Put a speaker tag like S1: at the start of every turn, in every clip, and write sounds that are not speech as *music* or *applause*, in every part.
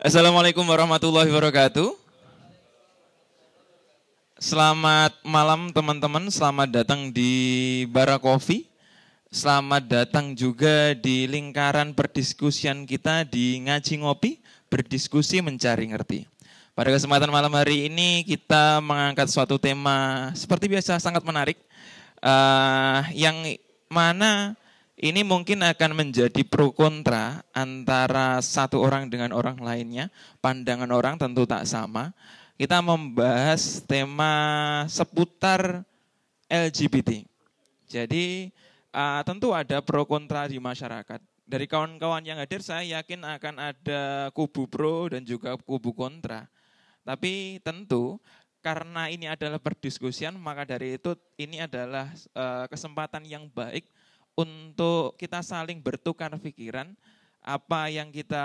S1: Assalamualaikum warahmatullahi wabarakatuh. Selamat malam teman-teman, selamat datang di Bara Coffee. Selamat datang juga di lingkaran perdiskusian kita di Ngaji Ngopi, berdiskusi mencari ngerti. Pada kesempatan malam hari ini kita mengangkat suatu tema seperti biasa sangat menarik, uh, yang mana ini mungkin akan menjadi pro kontra antara satu orang dengan orang lainnya. Pandangan orang tentu tak sama. Kita membahas tema seputar LGBT. Jadi uh, tentu ada pro kontra di masyarakat. Dari kawan-kawan yang hadir saya yakin akan ada kubu pro dan juga kubu kontra. Tapi tentu karena ini adalah perdiskusian maka dari itu ini adalah uh, kesempatan yang baik untuk kita saling bertukar pikiran apa yang kita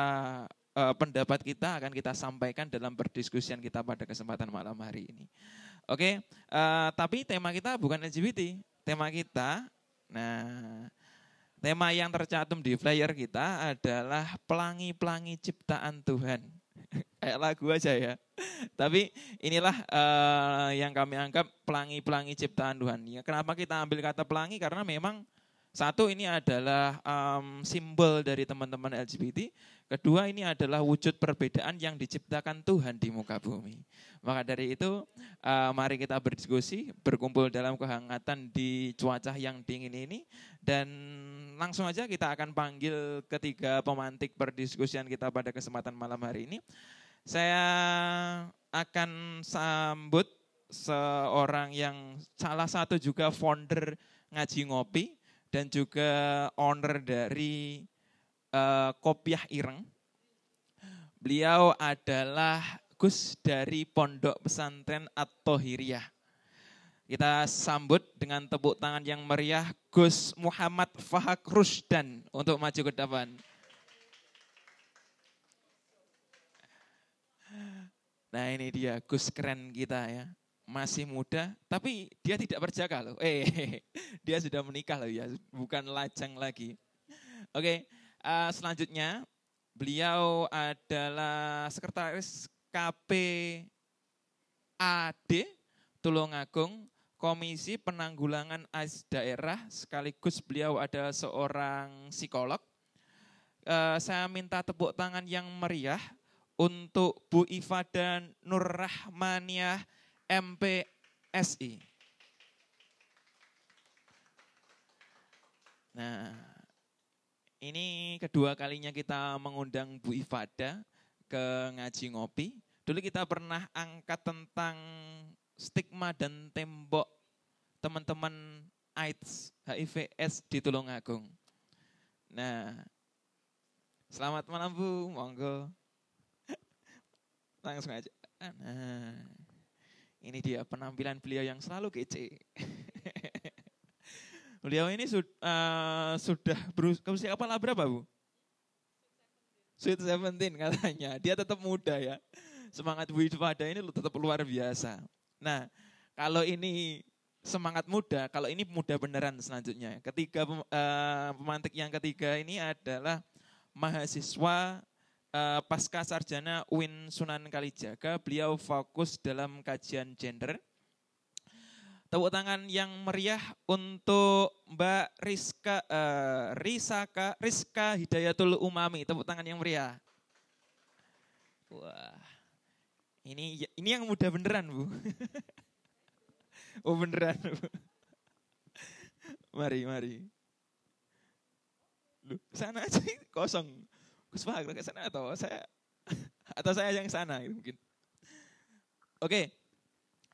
S1: uh, pendapat kita akan kita sampaikan dalam perdiskusian kita pada kesempatan malam hari ini. Oke, uh, tapi tema kita bukan LGBT, tema kita, nah tema yang tercantum di flyer kita adalah pelangi-pelangi ciptaan Tuhan. *laughs* Kayak lagu aja ya. Tapi inilah uh, yang kami anggap pelangi-pelangi ciptaan Tuhan. Ya, kenapa kita ambil kata pelangi? Karena memang satu ini adalah um, simbol dari teman-teman LGBT. Kedua ini adalah wujud perbedaan yang diciptakan Tuhan di muka bumi. Maka dari itu uh, mari kita berdiskusi, berkumpul dalam kehangatan di cuaca yang dingin ini. Dan langsung aja kita akan panggil ketiga pemantik perdiskusian kita pada kesempatan malam hari ini. Saya akan sambut seorang yang salah satu juga founder ngaji ngopi dan juga owner dari uh, Kopiah Ireng. Beliau adalah Gus dari Pondok Pesantren At-Tohiriyah. Kita sambut dengan tepuk tangan yang meriah Gus Muhammad Fahak Rusdan untuk maju ke depan. Nah ini dia Gus keren kita ya masih muda, tapi dia tidak berjaga loh. Eh, *laughs* dia sudah menikah loh ya, bukan lajang lagi. Oke, uh, selanjutnya beliau adalah sekretaris KPAD Tulungagung Komisi Penanggulangan AIDS Daerah, sekaligus beliau adalah seorang psikolog. Uh, saya minta tepuk tangan yang meriah untuk Bu Ifada Nur Rahmaniah MPSI. Nah, ini kedua kalinya kita mengundang Bu Ifada ke ngaji ngopi. Dulu kita pernah angkat tentang stigma dan tembok teman-teman AIDS, HIV, AIDS di Tulungagung. Nah, selamat malam Bu, monggo. *laughs* Langsung aja. Nah, ini dia penampilan beliau yang selalu kece. *laughs* beliau ini sud, uh, sudah berusia kepala berapa Bu? Sweet Seventeen katanya. Dia tetap muda ya. Semangat Bu pada ini tetap luar biasa. Nah, kalau ini semangat muda, kalau ini muda beneran selanjutnya. Ketiga uh, pemantik yang ketiga ini adalah mahasiswa uh, pasca sarjana UIN Sunan Kalijaga, beliau fokus dalam kajian gender. Tepuk tangan yang meriah untuk Mbak Rizka uh, Rizaka Rizka Hidayatul Umami. Tepuk tangan yang meriah. Wah. Ini ini yang muda beneran, Bu. *laughs* oh, beneran, Bu. Mari, mari. Loh, sana aja kosong. Gus Pak ke sana atau saya *laughs* atau saya yang sana gitu mungkin. Oke,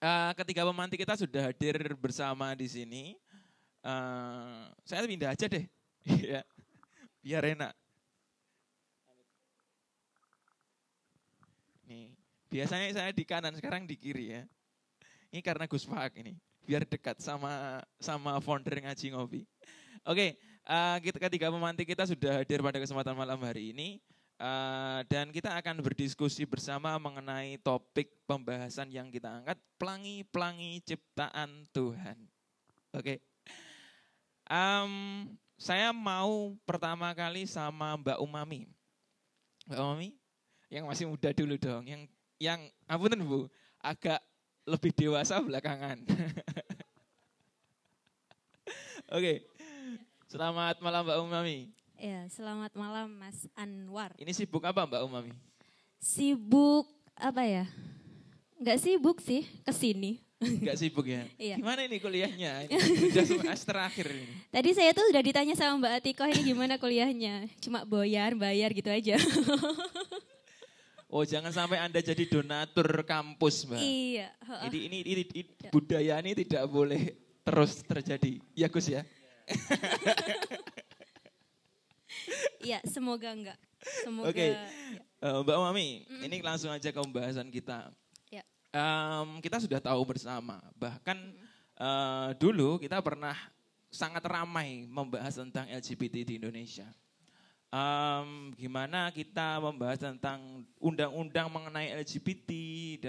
S1: uh, ketiga pemantik kita sudah hadir bersama di sini. Uh, saya pindah aja deh, *laughs* ya, biar enak. Nih, biasanya saya di kanan, sekarang di kiri ya. Ini karena Gus Pak ini, biar dekat sama sama founder ngaji ngopi. Oke, kita ketiga pemantik kita sudah hadir pada kesempatan malam hari ini. Uh, dan kita akan berdiskusi bersama mengenai topik pembahasan yang kita angkat, pelangi-pelangi ciptaan Tuhan. Oke, okay. um, saya mau pertama kali sama Mbak Umami. Mbak Umami, Yang masih muda dulu dong. Yang yang ampun Bu, agak lebih dewasa belakangan. *laughs* Oke. Selamat malam Mbak Umami.
S2: Ya, selamat malam Mas Anwar.
S1: Ini sibuk apa Mbak Umami?
S2: Sibuk apa ya? Enggak sibuk sih, ke sini.
S1: Enggak sibuk ya? *laughs*
S2: Iya.
S1: Gimana ini kuliahnya? *laughs* Sudah semester akhir ini.
S2: Tadi saya tuh udah ditanya sama Mbak Atiko ini gimana kuliahnya. Cuma bayar, bayar gitu aja. *laughs*
S1: Oh jangan sampai Anda jadi donatur kampus Mbak.
S2: iya.
S1: Ini, ini, ini, ini budaya ini tidak boleh terus terjadi. Ya Gus ya? *laughs*
S2: Iya, semoga enggak. Semoga.
S1: Oke,
S2: ya.
S1: Eh, Mbak Mami, ini langsung aja ke pembahasan kita.
S2: Ya.
S1: Em, kita sudah tahu bersama, bahkan eh, dulu kita pernah sangat ramai membahas tentang LGBT di Indonesia. Em, gimana kita membahas tentang undang-undang mengenai LGBT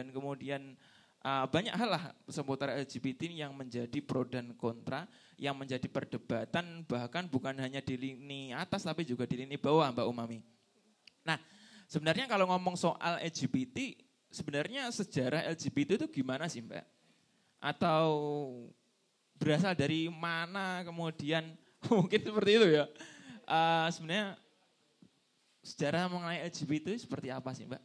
S1: dan kemudian eh, banyak hal lah seputar LGBT yang menjadi pro dan kontra, yang menjadi perdebatan bahkan bukan hanya di lini atas tapi juga di lini bawah Mbak Umami. Nah, sebenarnya kalau ngomong soal LGBT, sebenarnya sejarah LGBT itu gimana sih Mbak? Atau berasal dari mana kemudian, *laughs* mungkin seperti itu ya. Eh, sebenarnya sejarah mengenai LGBT itu seperti apa sih Mbak?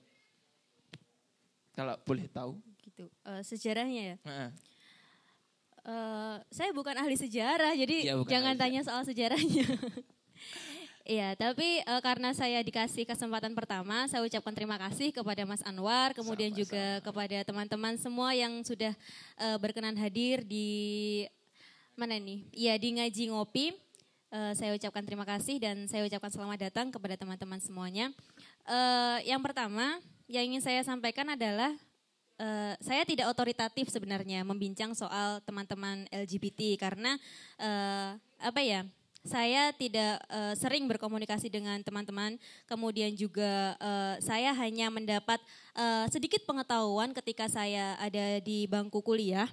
S1: Kalau boleh tahu.
S2: Gitu. Eh, sejarahnya ya.
S1: Heeh.
S2: Eh, saya bukan ahli sejarah, jadi
S1: bukan
S2: jangan tanya soal sejarahnya. *laughs* Iya, tapi eh, karena saya dikasih kesempatan pertama, saya ucapkan terima kasih kepada Mas Anwar, kemudian juga kepada teman-teman semua yang sudah eh, berkenan hadir di mana nih? Iya di ngaji ngopi. Eh, saya ucapkan terima kasih dan saya ucapkan selamat datang kepada teman-teman semuanya. Eh, yang pertama, yang ingin saya sampaikan adalah Eh, saya tidak otoritatif sebenarnya membincang soal teman-teman LGBT karena eh, apa ya saya tidak eh, sering berkomunikasi dengan teman-teman kemudian juga eh, saya hanya mendapat eh, sedikit pengetahuan ketika saya ada di bangku kuliah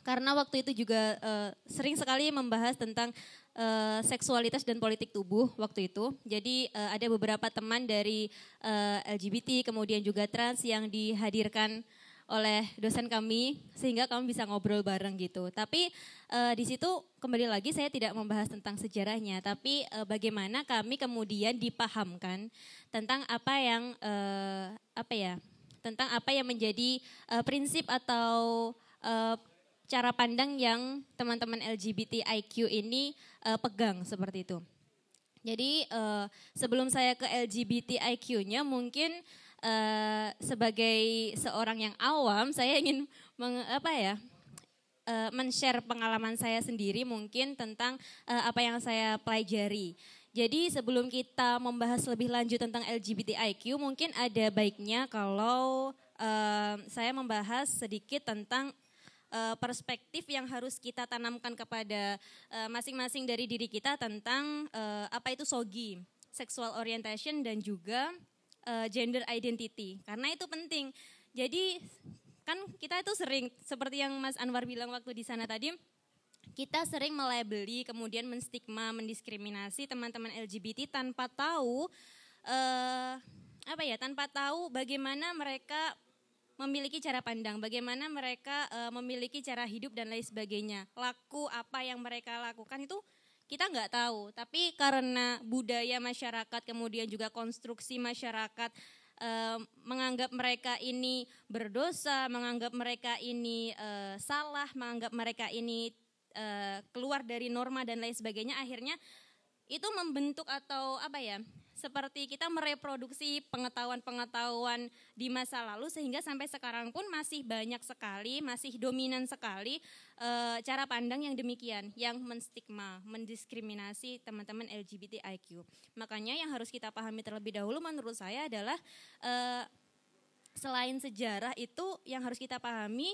S2: karena waktu itu juga eh, sering sekali membahas tentang eh, seksualitas dan politik tubuh waktu itu. Jadi eh, ada beberapa teman dari eh, LGBT kemudian juga trans yang dihadirkan oleh dosen kami sehingga kami bisa ngobrol bareng gitu. Tapi eh, di situ kembali lagi saya tidak membahas tentang sejarahnya, tapi eh, bagaimana kami kemudian dipahamkan tentang apa yang eh, apa ya tentang apa yang menjadi eh, prinsip atau eh, cara pandang yang teman-teman LGBTIQ ini eh, pegang seperti itu. Jadi sebelum saya ke LGBTIQ-nya mungkin eh, sebagai seorang yang awam saya ingin meng, apa ya eh, men-share pengalaman saya sendiri mungkin tentang eh, apa yang saya pelajari. Jadi sebelum kita membahas lebih lanjut tentang LGBTIQ mungkin ada baiknya kalau saya membahas sedikit tentang perspektif yang harus kita tanamkan kepada masing-masing dari diri kita tentang apa itu sogi, sexual orientation dan juga eh, gender identity. Karena itu penting. Jadi kan kita itu sering seperti yang Mas Anwar bilang waktu di sana tadi, kita sering melabeli kemudian menstigma, mendiskriminasi teman-teman LGBT tanpa tahu eh, apa ya, tanpa tahu bagaimana mereka memiliki cara pandang, bagaimana mereka eh, memiliki cara hidup dan lain sebagainya. Laku apa yang mereka lakukan itu kita nggak tahu. Tapi karena budaya masyarakat kemudian juga konstruksi masyarakat eh, menganggap mereka ini berdosa, menganggap mereka ini eh, salah, menganggap mereka ini eh, keluar dari norma dan lain sebagainya, akhirnya itu membentuk atau apa ya seperti kita mereproduksi pengetahuan-pengetahuan di masa lalu sehingga sampai sekarang pun masih banyak sekali masih dominan sekali eh, cara pandang yang demikian yang menstigma mendiskriminasi teman-teman LGBTIQ makanya yang harus kita pahami terlebih dahulu menurut saya adalah eh, selain sejarah itu yang harus kita pahami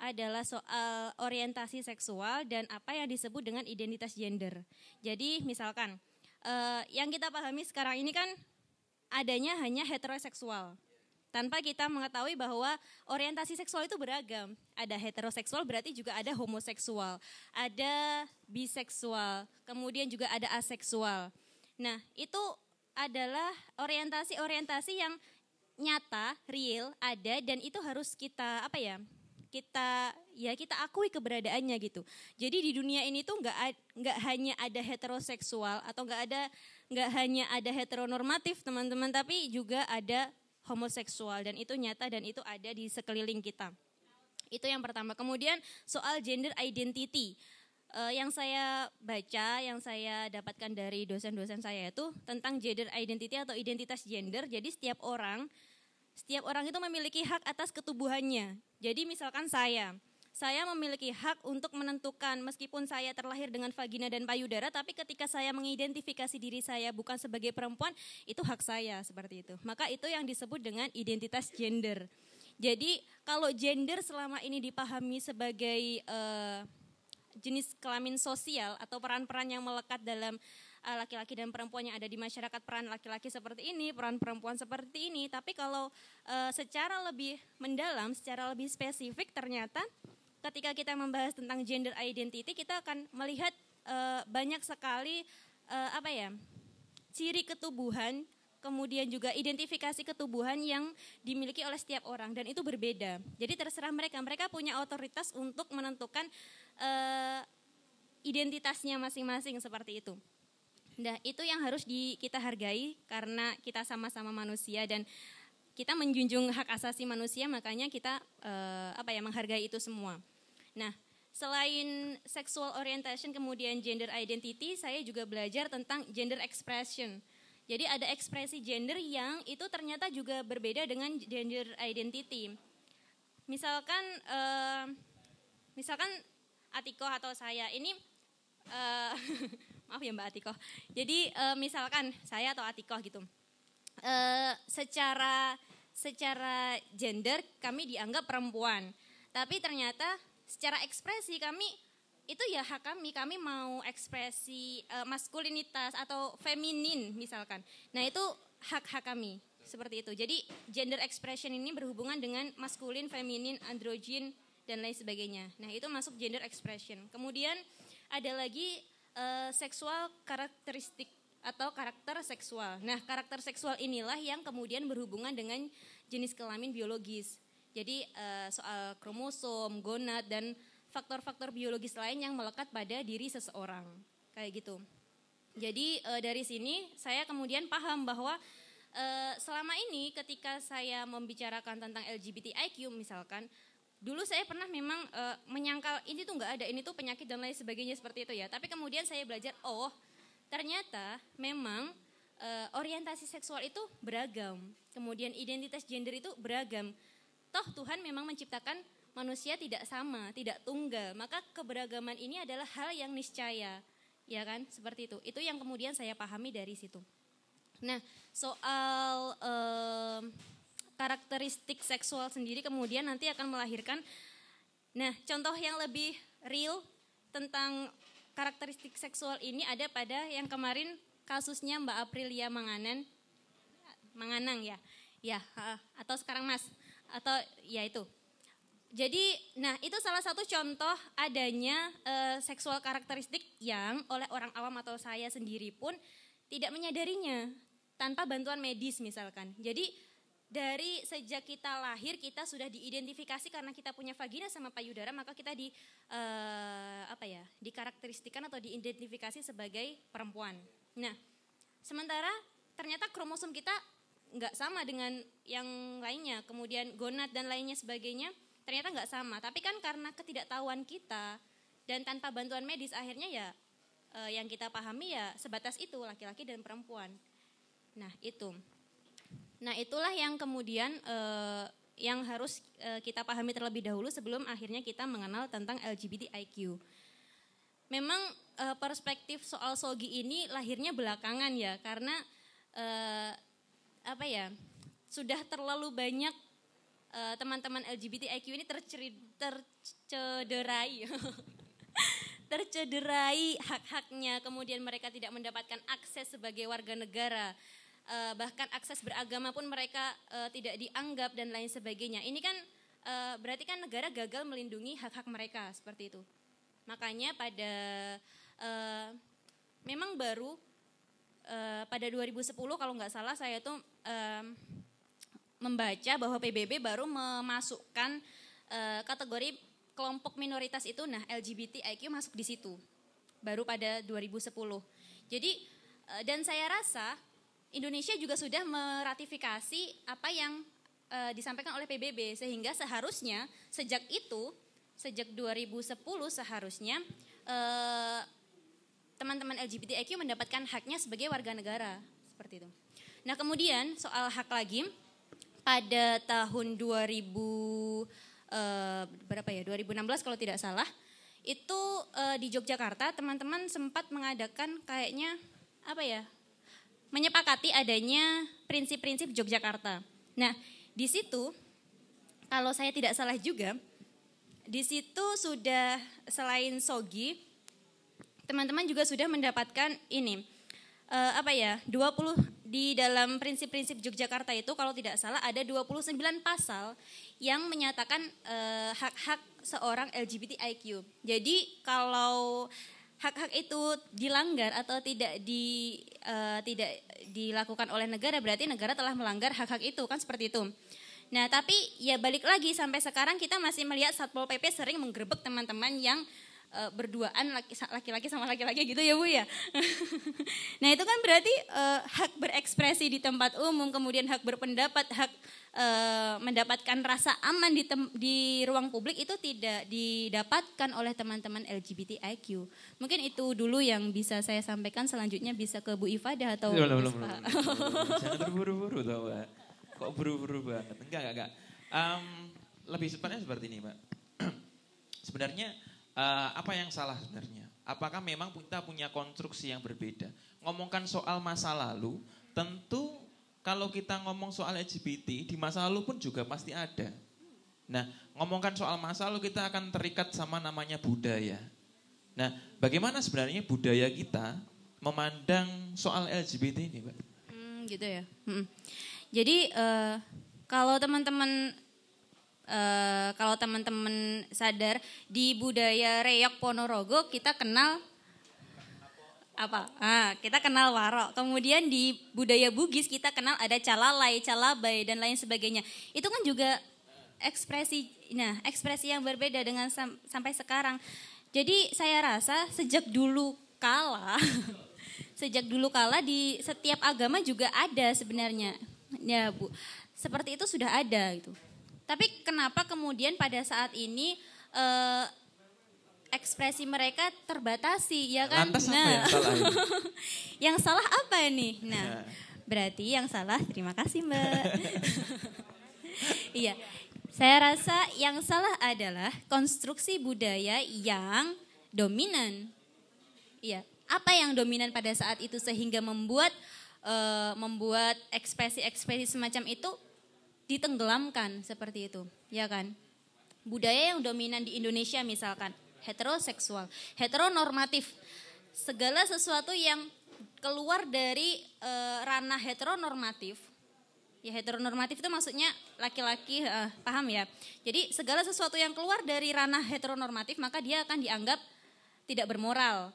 S2: adalah soal orientasi seksual dan apa yang disebut dengan identitas gender. Jadi misalkan eh, yang kita pahami sekarang ini kan adanya hanya heteroseksual. Tanpa kita mengetahui bahwa orientasi seksual itu beragam. Ada heteroseksual berarti juga ada homoseksual, ada biseksual, kemudian juga ada aseksual. Nah, itu adalah orientasi-orientasi yang nyata, real, ada dan itu harus kita apa ya? kita ya kita akui keberadaannya gitu. Jadi di dunia ini tuh nggak nggak hanya ada heteroseksual atau nggak ada nggak hanya ada heteronormatif teman-teman, tapi juga ada homoseksual dan itu nyata dan itu ada di sekeliling kita. Itu yang pertama. Kemudian soal gender identity. Uh, yang saya baca, yang saya dapatkan dari dosen-dosen saya itu tentang gender identity atau identitas gender. Jadi setiap orang, setiap orang itu memiliki hak atas ketubuhannya. Jadi misalkan saya, saya memiliki hak untuk menentukan meskipun saya terlahir dengan vagina dan payudara, tapi ketika saya mengidentifikasi diri saya bukan sebagai perempuan, itu hak saya seperti itu. Maka itu yang disebut dengan identitas gender. Jadi kalau gender selama ini dipahami sebagai uh, jenis kelamin sosial atau peran-peran yang melekat dalam Eh, laki-laki dan perempuan yang ada di masyarakat peran laki-laki seperti ini, peran perempuan seperti ini. Tapi kalau uh, secara lebih mendalam, secara lebih spesifik ternyata ketika kita membahas tentang gender identity kita akan melihat uh, banyak sekali uh, apa ya? ciri ketubuhan kemudian juga identifikasi ketubuhan yang dimiliki oleh setiap orang dan itu berbeda. Jadi terserah mereka, mereka punya otoritas untuk menentukan uh, identitasnya masing-masing seperti itu. Nah, itu yang harus di, kita hargai karena kita sama-sama manusia dan kita menjunjung hak asasi manusia, makanya kita apa ya menghargai itu semua. Nah, selain sexual orientation kemudian gender identity, saya juga belajar tentang gender expression. Jadi ada ekspresi gender yang itu ternyata juga berbeda dengan gender identity. Misalkan, uh, misalkan Atiko atau saya ini uh, *laughs* maaf ya Mbak Atiko. Jadi uh, misalkan saya atau Atiko gitu, uh, secara secara gender kami dianggap perempuan, tapi ternyata secara ekspresi kami itu ya hak kami, kami mau ekspresi uh, maskulinitas atau feminin misalkan. Nah itu hak-hak kami seperti itu. Jadi gender expression ini berhubungan dengan maskulin, feminin, androgen dan lain sebagainya. Nah itu masuk gender expression. Kemudian ada lagi uh, seksual karakteristik atau karakter seksual. Nah, karakter seksual inilah yang kemudian berhubungan dengan jenis kelamin biologis. Jadi uh, soal kromosom, gonad dan faktor-faktor biologis lain yang melekat pada diri seseorang. Kayak gitu. Jadi uh, dari sini saya kemudian paham bahwa uh, selama ini ketika saya membicarakan tentang LGBTIQ misalkan dulu saya pernah memang uh, menyangkal ini tuh nggak ada, ini tuh penyakit dan lain sebagainya seperti itu ya. Tapi kemudian saya belajar, oh ternyata memang uh, orientasi seksual itu beragam. Kemudian identitas gender itu beragam. Toh Tuhan memang menciptakan manusia tidak sama, tidak tunggal. Maka keberagaman ini adalah hal yang niscaya. Ya kan? Seperti itu. Itu yang kemudian saya pahami dari situ. Nah, soal uh, karakteristik seksual sendiri kemudian nanti akan melahirkan nah contoh yang lebih real tentang karakteristik seksual ini ada pada yang kemarin kasusnya Mbak Aprilia Manganan Manganang ya ya atau sekarang Mas atau ya itu jadi, nah itu salah satu contoh adanya e, seksual karakteristik yang oleh orang awam atau saya sendiri pun tidak menyadarinya tanpa bantuan medis misalkan. Jadi dari sejak kita lahir kita sudah diidentifikasi karena kita punya vagina sama payudara maka kita di uh, apa ya dikarakteristikan atau diidentifikasi sebagai perempuan. Nah, sementara ternyata kromosom kita nggak sama dengan yang lainnya, kemudian gonad dan lainnya sebagainya ternyata nggak sama. Tapi kan karena ketidaktahuan kita dan tanpa bantuan medis akhirnya ya uh, yang kita pahami ya sebatas itu laki-laki dan perempuan. Nah itu. Nah itulah yang kemudian uh, yang harus uh, kita pahami terlebih dahulu sebelum akhirnya kita mengenal tentang LGBTIQ. Memang uh, perspektif soal sogi ini lahirnya belakangan ya karena uh, apa ya sudah terlalu banyak teman-teman uh, LGBTIQ ini tercederai *laughs* tercederai hak-haknya kemudian mereka tidak mendapatkan akses sebagai warga negara uh, bahkan akses beragama pun mereka uh, tidak dianggap dan lain sebagainya. Ini kan uh, berarti kan negara gagal melindungi hak-hak mereka seperti itu. Makanya pada uh, memang baru uh, pada 2010 kalau nggak salah saya tuh membaca bahwa PBB baru memasukkan uh, kategori kelompok minoritas itu, nah LGBTIQ masuk di situ, baru pada 2010. Jadi uh, dan saya rasa Indonesia juga sudah meratifikasi apa yang disampaikan oleh PBB sehingga seharusnya sejak itu sejak 2010 seharusnya teman-teman LGBTIQ mendapatkan haknya sebagai warga negara seperti itu. Nah kemudian soal hak lagi pada tahun 2000 uh, berapa ya 2016 kalau tidak salah itu uh, di Yogyakarta teman-teman sempat mengadakan kayaknya apa ya menyepakati adanya prinsip-prinsip Yogyakarta. Nah di situ kalau saya tidak salah juga di situ sudah selain Sogi teman-teman juga sudah mendapatkan ini uh, apa ya 20 di dalam prinsip-prinsip Yogyakarta itu kalau tidak salah ada 29 pasal yang menyatakan uh, hak-hak seorang LGBTIQ. Jadi kalau hak-hak itu dilanggar atau tidak di uh, tidak dilakukan oleh negara berarti negara telah melanggar hak-hak itu kan seperti itu. Nah, tapi ya balik lagi sampai sekarang kita masih melihat Satpol PP sering menggerebek teman-teman yang uh, berduaan laki-laki sama laki-laki gitu ya Bu ya. *laughs* nah itu kan berarti uh, hak berekspresi di tempat umum, kemudian hak berpendapat, hak uh, mendapatkan rasa aman di, tem di ruang publik itu tidak didapatkan oleh teman-teman LGBTIQ. Mungkin itu dulu yang bisa saya sampaikan, selanjutnya bisa ke Bu Ifadah atau
S1: belum, belum, belum, Jangan terburu-buru tau Mbak. Kok buru-buru banget? Enggak, enggak, enggak. Um, lebih sebenarnya seperti ini Mbak. *clears throat* Sebenarnya uh, apa yang salah sebenarnya? Apakah memang kita punya konstruksi yang berbeda? Ngomongkan soal masa lalu, tentu kalau kita ngomong soal LGBT di masa lalu pun juga pasti ada. Nah, ngomongkan soal masa lalu kita akan terikat sama namanya budaya. Nah, bagaimana sebenarnya budaya kita memandang soal LGBT ini, Mbak?
S2: Hmm, gitu ya. Hmm. Jadi uh, kalau teman-teman uh, kalau teman-teman sadar di budaya Reyok Ponorogo kita kenal apa? Ah, kita kenal warok. Kemudian di budaya Bugis kita kenal ada calalai, calabai dan lain sebagainya. Itu kan juga ekspresi nah, ekspresi yang berbeda dengan sam, sampai sekarang. Jadi saya rasa sejak dulu kala *laughs* sejak dulu kala di setiap agama juga ada sebenarnya. Ya, Bu. Seperti itu sudah ada gitu. Tapi kenapa kemudian pada saat ini uh, ekspresi mereka terbatasi ya kan?
S1: Lantas nah, apa yang salah ini? *laughs*
S2: yang salah apa ini? Nah, ya. berarti yang salah terima kasih Mbak. *laughs* iya. Saya rasa yang salah adalah konstruksi budaya yang dominan. Iya, apa yang dominan pada saat itu sehingga membuat uh, membuat ekspresi-ekspresi semacam itu ditenggelamkan seperti itu, ya kan? Budaya yang dominan di Indonesia misalkan heteroseksual, heteronormatif, segala sesuatu yang keluar dari e, ranah heteronormatif. Ya heteronormatif itu maksudnya laki-laki uh, paham ya. Jadi segala sesuatu yang keluar dari ranah heteronormatif maka dia akan dianggap tidak bermoral.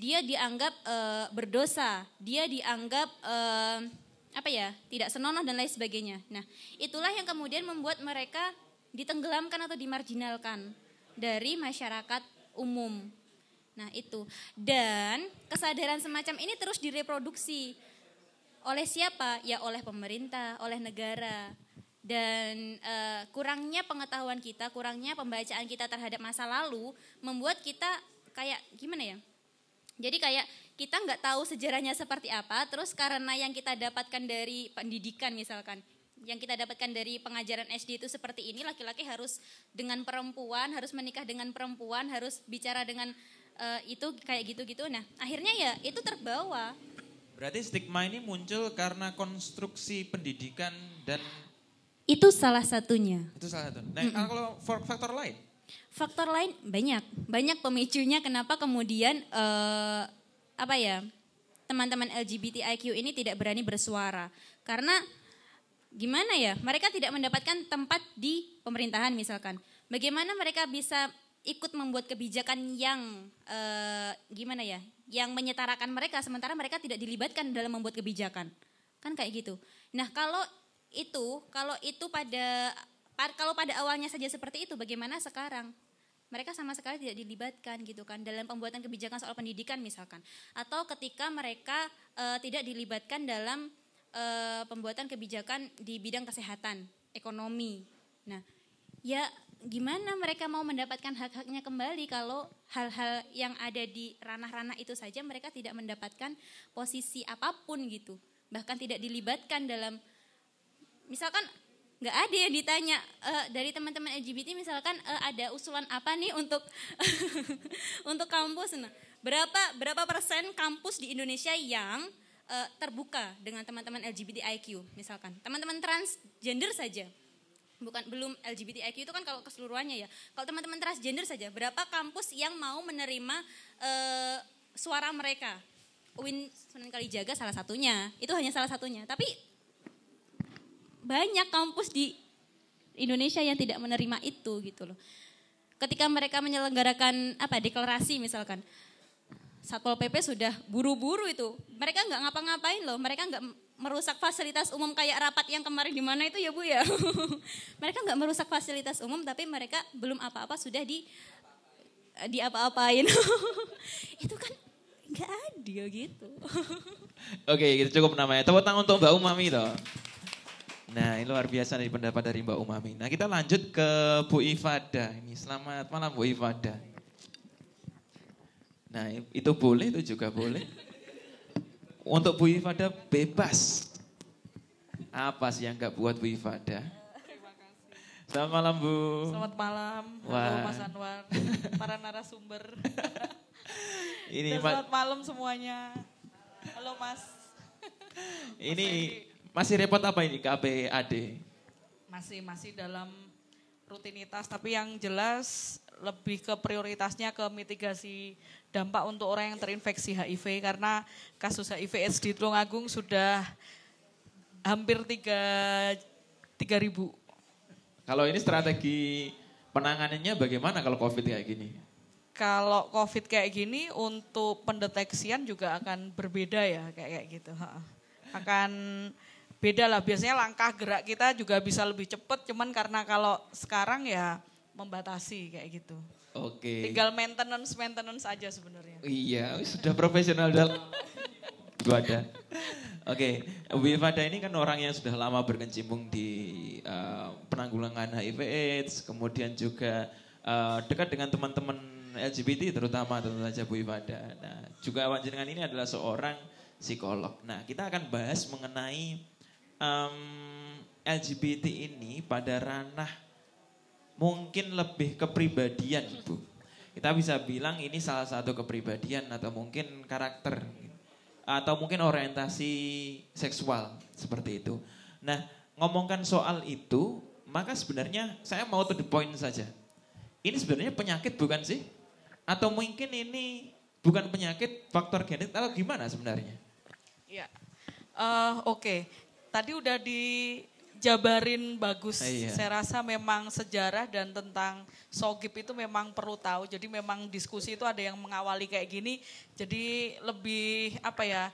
S2: Dia dianggap uh, berdosa, dia dianggap uh, apa ya tidak senonoh dan lain sebagainya. Nah itulah yang kemudian membuat mereka ditenggelamkan atau dimarginalkan dari masyarakat umum. Nah itu dan kesadaran semacam ini terus direproduksi oleh siapa? Ya oleh pemerintah, oleh negara dan uh, kurangnya pengetahuan kita, kurangnya pembacaan kita terhadap masa lalu membuat kita kayak gimana ya? Jadi kayak kita nggak tahu sejarahnya seperti apa, terus karena yang kita dapatkan dari pendidikan misalkan, yang kita dapatkan dari pengajaran SD itu seperti ini, laki-laki harus dengan perempuan, harus menikah dengan perempuan, harus bicara dengan uh, itu kayak gitu-gitu. Nah, akhirnya ya itu terbawa.
S1: Berarti stigma ini muncul karena konstruksi pendidikan dan
S2: itu salah satunya.
S1: Itu salah satu. Nah, mm -mm. kalau faktor lain?
S2: Faktor lain banyak, banyak pemicunya kenapa kemudian uh, apa ya teman-teman LGBTIQ ini tidak berani bersuara. Karena gimana ya mereka tidak mendapatkan tempat di pemerintahan misalkan. Bagaimana mereka bisa ikut membuat kebijakan yang uh, gimana ya yang menyetarakan mereka sementara mereka tidak dilibatkan dalam membuat kebijakan. Kan kayak gitu. Nah kalau itu kalau itu pada kalau pada awalnya saja seperti itu bagaimana sekarang? Mereka sama sekali tidak dilibatkan gitu kan dalam pembuatan kebijakan soal pendidikan misalkan atau ketika mereka e, tidak dilibatkan dalam e, pembuatan kebijakan di bidang kesehatan, ekonomi. Nah, ya gimana mereka mau mendapatkan hak-haknya kembali kalau hal-hal yang ada di ranah-ranah itu saja mereka tidak mendapatkan posisi apa pun gitu bahkan tidak dilibatkan dalam misalkan nggak ada yang ditanya. Uh, dari teman-teman LGBT misalkan uh, ada usulan apa nih untuk *laughs* untuk kampus? Nah berapa berapa persen kampus di Indonesia yang uh, terbuka dengan teman-teman LGBTIQ misalkan? Teman-teman transgender saja. Bukan belum LGBTIQ itu kan kalau keseluruhannya ya. Kalau teman-teman transgender saja berapa kampus yang mau menerima uh, suara mereka? UIN Sunan Kalijaga salah satunya. Itu hanya salah satunya. Tapi banyak kampus di Indonesia yang tidak menerima itu gitu loh. Ketika mereka menyelenggarakan apa deklarasi misalkan, Satpol PP sudah buru-buru itu. Mereka nggak ngapa-ngapain loh, mereka nggak merusak fasilitas umum kayak rapat yang kemarin di mana itu ya Bu ya. *laughs* mereka nggak merusak fasilitas umum tapi mereka belum apa-apa sudah di di apa-apain. *laughs* itu kan nggak adil gitu. *laughs*
S1: Oke, itu cukup namanya. Tepuk tangan untuk Mbak Umami toh. Nah, ini luar biasa dari pendapat dari Mbak Umami. Nah, kita lanjut ke Bu Ifada. Ini selamat malam Bu Ifada. Nah, itu boleh, itu juga boleh. Untuk Bu Ifada bebas. Apa sih yang nggak buat Bu Ifada? Selamat malam Bu.
S3: Selamat malam. Halo Mas Anwar, para narasumber. Ini selamat malam semuanya. Halo Mas.
S1: Ini masih repot apa ini KPAD?
S3: Masih masih dalam rutinitas tapi yang jelas lebih ke prioritasnya ke mitigasi dampak untuk orang yang terinfeksi HIV karena kasus HIV AIDS di Tulungagung sudah hampir tiga tiga ribu.
S1: Kalau ini strategi penanganannya bagaimana kalau COVID kayak gini?
S3: Kalau COVID kayak gini untuk pendeteksian juga akan berbeda ya kayak kayak gitu. Akan beda lah biasanya langkah gerak kita juga bisa lebih cepat cuman karena kalau sekarang ya membatasi kayak gitu.
S1: Oke. Okay.
S3: Tinggal maintenance maintenance aja sebenarnya.
S1: Iya, sudah profesional dalam gua ada. Oke, okay. Fada ini kan orang yang sudah lama berkecimpung di uh, penanggulangan HIV AIDS, kemudian juga uh, dekat dengan teman-teman LGBT terutama tentu saja Bu Ifada. Nah, juga Wanjenengan ini adalah seorang psikolog. Nah, kita akan bahas mengenai um, LGBT ini pada ranah mungkin lebih kepribadian, Bu. Kita bisa bilang ini salah satu kepribadian atau mungkin karakter atau mungkin orientasi seksual seperti itu. Nah, ngomongkan soal itu, maka sebenarnya saya mau to the point saja. Ini sebenarnya penyakit bukan sih? Atau mungkin ini bukan penyakit faktor genetik atau gimana sebenarnya?
S3: Ya, uh, oke. Okay tadi udah dijabarin bagus. Iya. Saya rasa memang sejarah dan tentang Sogip itu memang perlu tahu. Jadi memang diskusi itu ada yang mengawali kayak gini. Jadi lebih apa ya?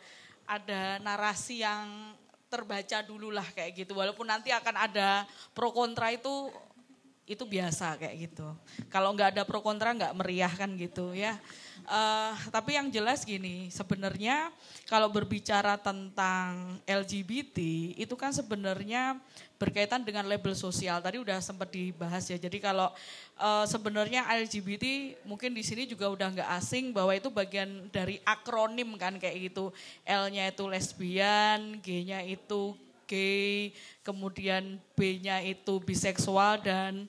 S3: Ada narasi yang terbaca dulu lah kayak gitu. Walaupun nanti akan ada pro kontra itu itu biasa kayak gitu. Kalau nggak ada pro kontra nggak meriah kan gitu ya. Uh, tapi yang jelas gini, sebenarnya kalau berbicara tentang LGBT itu kan sebenarnya berkaitan dengan label sosial. Tadi udah sempat dibahas ya. Jadi kalau uh, sebenarnya LGBT mungkin di sini juga udah nggak asing bahwa itu bagian dari akronim kan kayak gitu. L-nya itu lesbian, G-nya itu gay, kemudian B-nya itu biseksual dan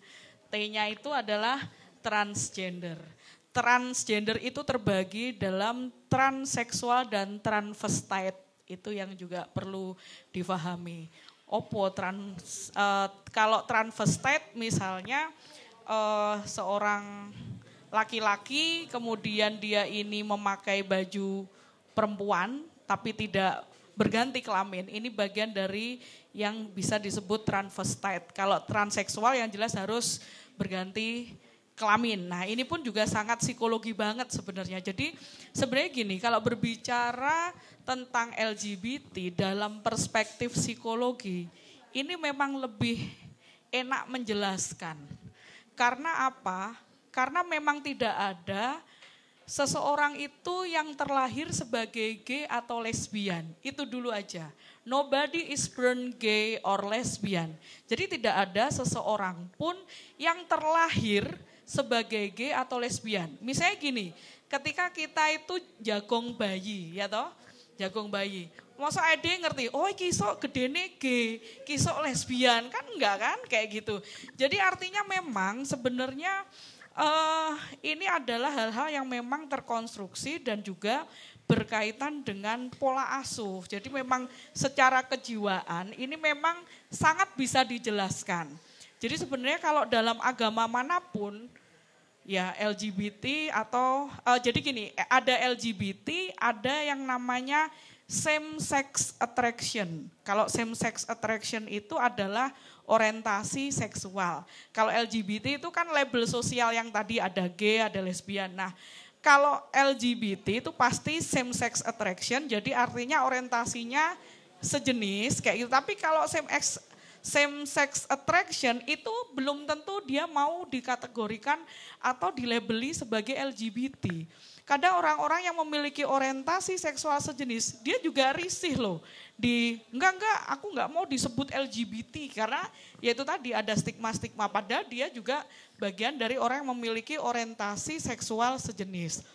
S3: T-nya itu adalah transgender transgender itu terbagi dalam transseksual dan transvestite. Itu yang juga perlu difahami. Opo trans uh, kalau transvestite misalnya uh, seorang laki-laki kemudian dia ini memakai baju perempuan tapi tidak berganti kelamin. Ini bagian dari yang bisa disebut transvestite. Kalau transseksual yang jelas harus berganti kelamin. Nah ini pun juga sangat psikologi banget sebenarnya. Jadi sebenarnya gini, kalau berbicara tentang LGBT dalam perspektif psikologi, ini memang lebih enak menjelaskan. Karena apa? Karena memang tidak ada seseorang itu yang terlahir sebagai gay atau lesbian. Itu dulu aja. Nobody is born gay or lesbian. Jadi tidak ada seseorang pun yang terlahir sebagai gay atau lesbian. Misalnya gini, ketika kita itu jagong bayi, ya toh, jagong bayi. Masa ade ngerti, oh kisok gedene gay, kisok lesbian, kan enggak kan, kayak gitu. Jadi artinya memang sebenarnya uh, ini adalah hal-hal yang memang terkonstruksi dan juga berkaitan dengan pola asuh. Jadi memang secara kejiwaan ini memang sangat bisa dijelaskan. Jadi sebenarnya kalau dalam agama mana pun ya LGBT atau uh, jadi gini, ada LGBT, ada yang namanya same sex attraction. Kalau same sex attraction itu adalah orientasi seksual. Kalau LGBT itu kan label sosial yang tadi ada gay, ada lesbian. Nah, kalau LGBT itu pasti same sex attraction, jadi artinya orientasinya sejenis kayak gitu. Tapi kalau same sex same sex attraction itu belum tentu dia mau dikategorikan atau dilabeli sebagai LGBT. Kadang orang-orang yang memiliki orientasi seksual sejenis, dia juga risih loh. Di enggak enggak, aku enggak mau disebut LGBT karena yaitu tadi ada stigma-stigma padahal dia juga bagian dari orang yang memiliki orientasi seksual sejenis.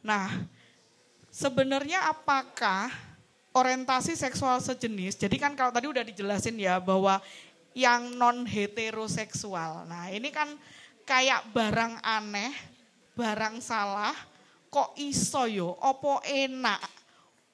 S3: Nah, sebenarnya apakah orientasi seksual sejenis. Jadi kan kalau tadi udah dijelasin ya bahwa yang non heteroseksual. Nah, ini kan kayak barang aneh, barang salah, kok iso yo, opo enak,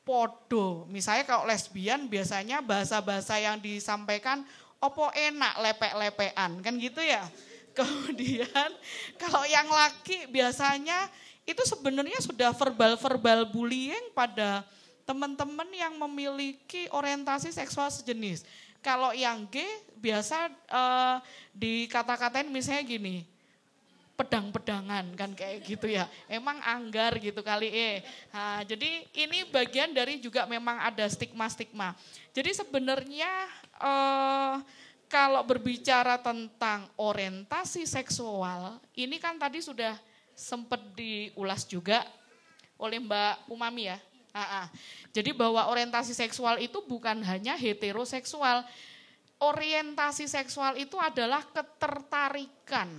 S3: podo. Misalnya kalau lesbian biasanya bahasa-bahasa yang disampaikan opo enak lepek-lepean, kan gitu ya. *laughs* Kemudian kalau yang laki biasanya itu sebenarnya sudah verbal-verbal bullying pada teman-teman yang memiliki orientasi seksual sejenis. Kalau yang G biasa uh, dikata-katain misalnya gini, pedang-pedangan kan kayak gitu ya. Emang anggar gitu kali eh. Nah, jadi ini bagian dari juga memang ada stigma-stigma. Jadi sebenarnya uh, kalau berbicara tentang orientasi seksual, ini kan tadi sudah sempat diulas juga oleh Mbak Umami ya. Jadi bahwa orientasi seksual itu bukan hanya heteroseksual. Orientasi seksual itu adalah ketertarikan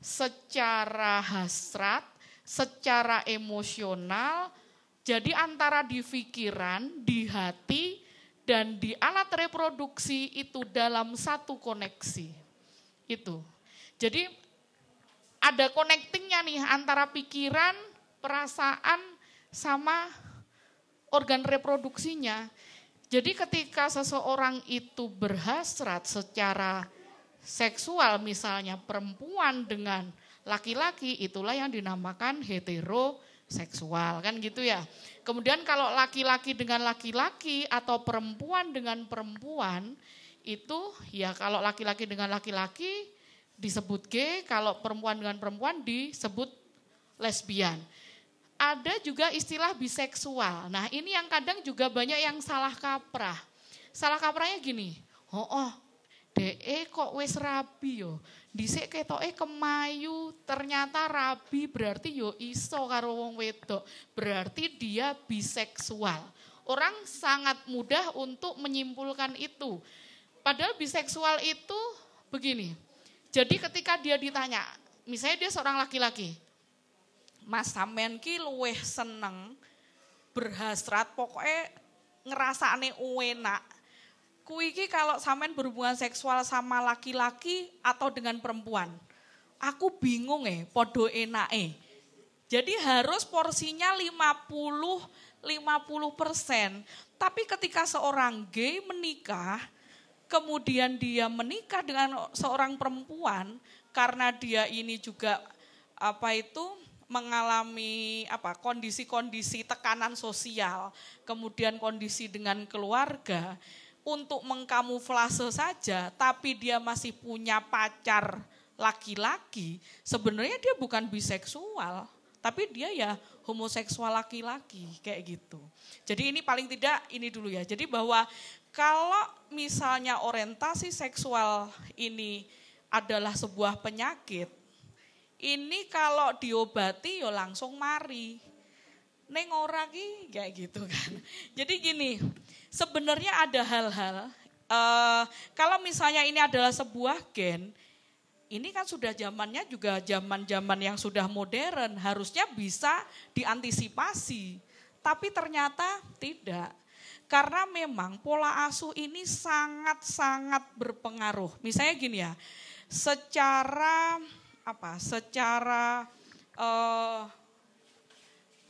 S3: secara hasrat, secara emosional. Jadi antara di pikiran, di hati, dan di alat reproduksi itu dalam satu koneksi. Itu. Jadi ada connectingnya nih antara pikiran, perasaan, sama organ reproduksinya. Jadi ketika seseorang itu berhasrat secara seksual misalnya perempuan dengan laki-laki itulah yang dinamakan heteroseksual kan gitu ya. Kemudian kalau laki-laki dengan laki-laki atau perempuan dengan perempuan itu ya kalau laki-laki dengan laki-laki disebut gay, kalau perempuan dengan perempuan disebut lesbian ada juga istilah biseksual. Nah ini yang kadang juga banyak yang salah kaprah. Salah kaprahnya gini, oh, oh DE kok wes rabi yo. Dhisik ketoke kemayu, ternyata rabi berarti yo iso karo wong wedok. Berarti dia biseksual. Orang sangat mudah untuk menyimpulkan itu. Padahal biseksual itu begini. Jadi ketika dia ditanya, misalnya dia seorang laki-laki, Mas sampean ki luweh seneng berhasrat pokoknya ngerasane enak. Kui ki kalau sampean berhubungan seksual sama laki-laki atau dengan perempuan. Aku bingung eh, podo enak eh. Jadi harus porsinya 50 50 persen. Tapi ketika seorang gay menikah, kemudian dia menikah dengan seorang perempuan, karena dia ini juga apa itu mengalami apa kondisi-kondisi tekanan sosial, kemudian kondisi dengan keluarga untuk mengkamuflase saja, tapi dia masih punya pacar laki-laki, sebenarnya dia bukan biseksual, tapi dia ya homoseksual laki-laki kayak gitu. Jadi ini paling tidak ini dulu ya. Jadi bahwa kalau misalnya orientasi seksual ini adalah sebuah penyakit, ini kalau diobati ya langsung mari. Neng ora ki kayak gitu kan. *laughs* Jadi gini, sebenarnya ada hal-hal uh, kalau misalnya ini adalah sebuah gen, ini kan sudah zamannya juga zaman-zaman yang sudah modern, harusnya bisa diantisipasi. Tapi ternyata tidak. Karena memang pola asuh ini sangat-sangat berpengaruh. Misalnya gini ya, secara apa? Secara uh,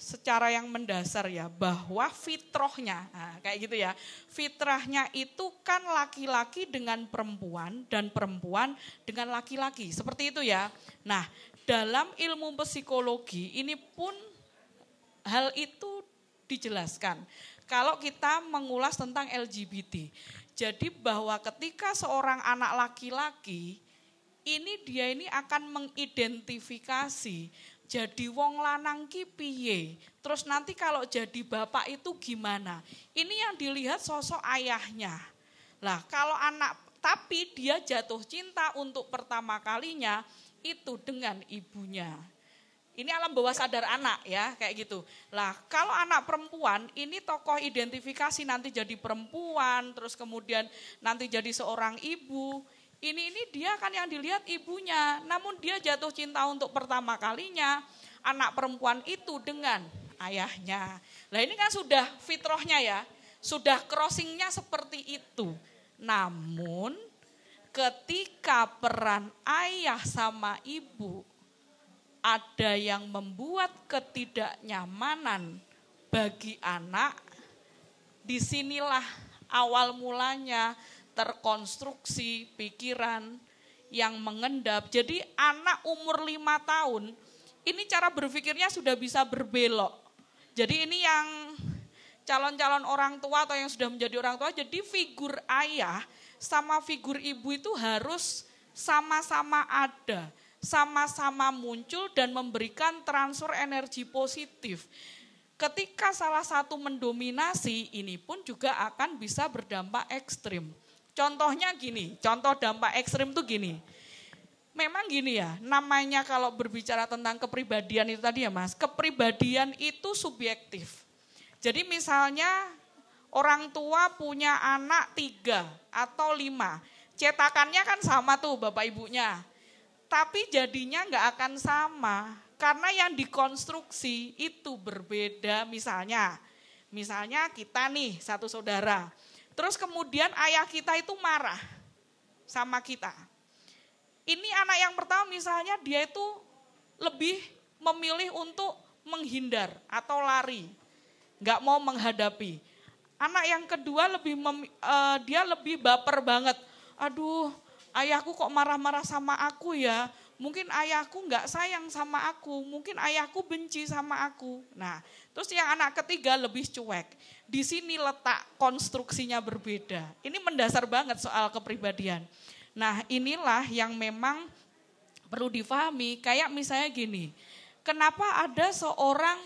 S3: secara yang mendasar ya bahwa fitrohnya nah, kayak gitu ya fitrahnya itu kan laki-laki dengan perempuan dan perempuan dengan laki-laki seperti itu ya nah dalam ilmu psikologi ini pun hal itu dijelaskan kalau kita mengulas tentang LGBT jadi bahwa ketika seorang anak laki-laki ini dia ini akan mengidentifikasi jadi wong lanang ki piye? Terus nanti kalau jadi bapak itu gimana? Ini yang dilihat sosok ayahnya. Lah, kalau anak tapi dia jatuh cinta untuk pertama kalinya itu dengan ibunya. Ini alam bawah sadar anak ya, kayak gitu. Lah, kalau anak perempuan, ini tokoh identifikasi nanti jadi perempuan, terus kemudian nanti jadi seorang ibu ini ini dia kan yang dilihat ibunya, namun dia jatuh cinta untuk pertama kalinya anak perempuan itu dengan ayahnya. Nah ini kan sudah fitrohnya ya, sudah crossingnya seperti itu. Namun ketika peran ayah sama ibu ada yang membuat ketidaknyamanan bagi anak, di sinilah awal mulanya terkonstruksi pikiran yang mengendap. Jadi anak umur lima tahun ini cara berpikirnya sudah bisa berbelok. Jadi ini yang calon-calon orang tua atau yang sudah menjadi orang tua, jadi figur ayah sama figur ibu itu harus sama-sama ada, sama-sama muncul dan memberikan transfer energi positif. Ketika salah satu mendominasi, ini pun juga akan bisa berdampak ekstrim. Contohnya gini, contoh dampak ekstrim tuh gini. Memang gini ya, namanya kalau berbicara tentang kepribadian itu tadi ya mas, kepribadian itu subjektif. Jadi misalnya orang tua punya anak tiga atau lima, cetakannya kan sama tuh bapak ibunya. Tapi jadinya nggak akan sama, karena yang dikonstruksi itu berbeda misalnya. Misalnya kita nih satu saudara, Terus kemudian ayah kita itu marah sama kita. Ini anak yang pertama misalnya dia itu lebih memilih untuk menghindar atau lari. Nggak mau menghadapi. Anak yang kedua lebih mem, uh, dia lebih baper banget. Aduh, ayahku kok marah-marah sama aku ya. Mungkin ayahku nggak sayang sama aku, mungkin ayahku benci sama aku. Nah, terus yang anak ketiga lebih cuek. Di sini letak konstruksinya berbeda. Ini mendasar banget soal kepribadian. Nah, inilah yang memang perlu difahami. Kayak misalnya gini, kenapa ada seorang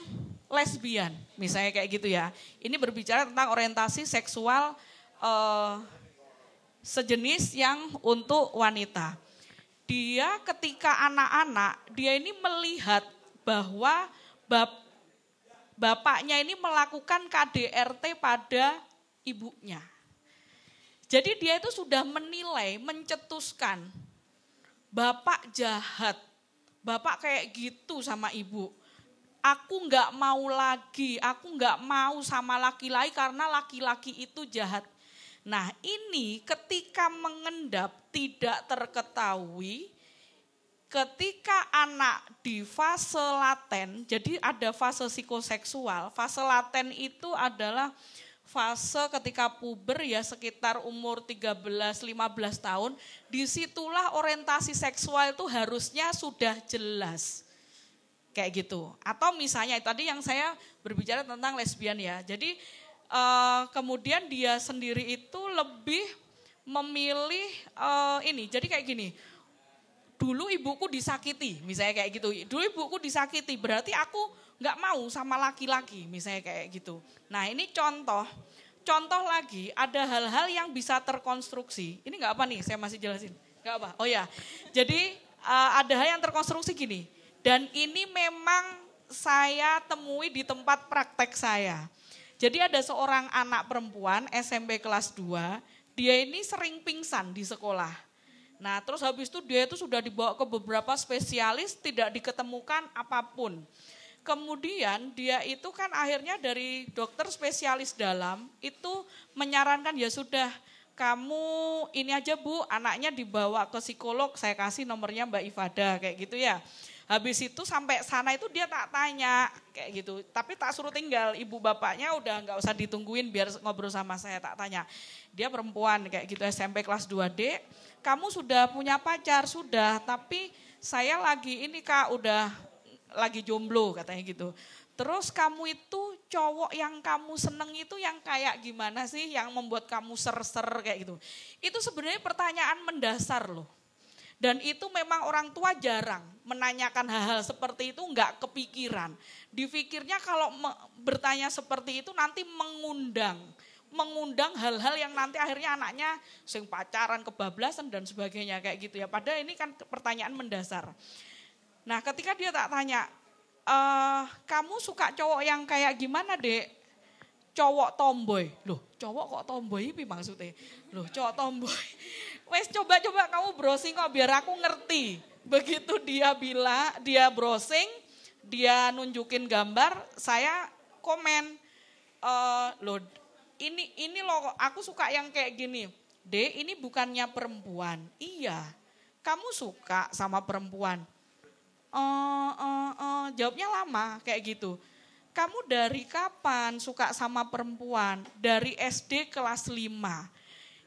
S3: lesbian, misalnya kayak gitu ya. Ini berbicara tentang orientasi seksual uh, sejenis yang untuk wanita dia ketika anak-anak, dia ini melihat bahwa bap, bapaknya ini melakukan KDRT pada ibunya. Jadi dia itu sudah menilai, mencetuskan, bapak jahat, bapak kayak gitu sama ibu. Aku nggak mau lagi, aku nggak mau sama laki-laki karena laki-laki itu jahat. Nah ini ketika mengendap tidak terketahui, ketika anak di fase laten, jadi ada fase psikoseksual, fase laten itu adalah fase ketika puber ya sekitar umur 13-15 tahun, di situlah orientasi seksual itu harusnya sudah jelas. Kayak gitu. Atau misalnya tadi yang saya berbicara tentang lesbian ya. Jadi uh, kemudian dia sendiri itu lebih memilih uh, ini. Jadi kayak gini, dulu ibuku disakiti, misalnya kayak gitu. Dulu ibuku disakiti, berarti aku nggak mau sama laki-laki, misalnya kayak gitu. Nah ini contoh, contoh lagi, ada hal-hal yang bisa terkonstruksi. Ini nggak apa nih, saya masih jelasin. Nggak apa. Oh ya, jadi uh, ada hal yang terkonstruksi gini. Dan ini memang saya temui di tempat praktek saya. Jadi ada seorang anak perempuan SMP kelas 2, dia ini sering pingsan di sekolah. Nah terus habis itu dia itu sudah dibawa ke beberapa spesialis, tidak diketemukan apa pun. Kemudian dia itu kan akhirnya dari dokter spesialis dalam itu menyarankan ya sudah kamu ini aja bu anaknya dibawa ke psikolog saya kasih nomornya Mbak Ifada kayak gitu ya. Habis itu sampai sana itu dia tak tanya kayak gitu. Tapi tak suruh tinggal, ibu bapaknya udah nggak usah ditungguin biar ngobrol sama saya tak tanya. Dia perempuan kayak gitu SMP kelas 2D. Kamu sudah punya pacar sudah, tapi saya lagi ini kak udah lagi jomblo katanya gitu. Terus kamu itu cowok yang kamu seneng itu yang kayak gimana sih yang membuat kamu ser-ser kayak gitu. Itu sebenarnya pertanyaan mendasar loh. Dan itu memang orang tua jarang menanyakan hal-hal seperti itu nggak kepikiran. Dipikirnya kalau bertanya seperti itu nanti mengundang mengundang hal-hal yang nanti akhirnya anaknya sing pacaran, kebablasan dan sebagainya kayak gitu ya. Padahal ini kan pertanyaan mendasar. Nah ketika dia tak tanya, e, kamu suka cowok yang kayak gimana dek? Cowok tomboy. Loh cowok kok tomboy ini maksudnya? Loh cowok tomboy. *laughs* Wes coba-coba kamu browsing kok biar aku ngerti. Begitu dia bilang, dia browsing, dia nunjukin gambar, saya komen. E, loh ini ini loh aku suka yang kayak gini. D ini bukannya perempuan. Iya. Kamu suka sama perempuan uh, uh, uh, jawabnya lama kayak gitu. Kamu dari kapan suka sama perempuan? Dari SD kelas 5.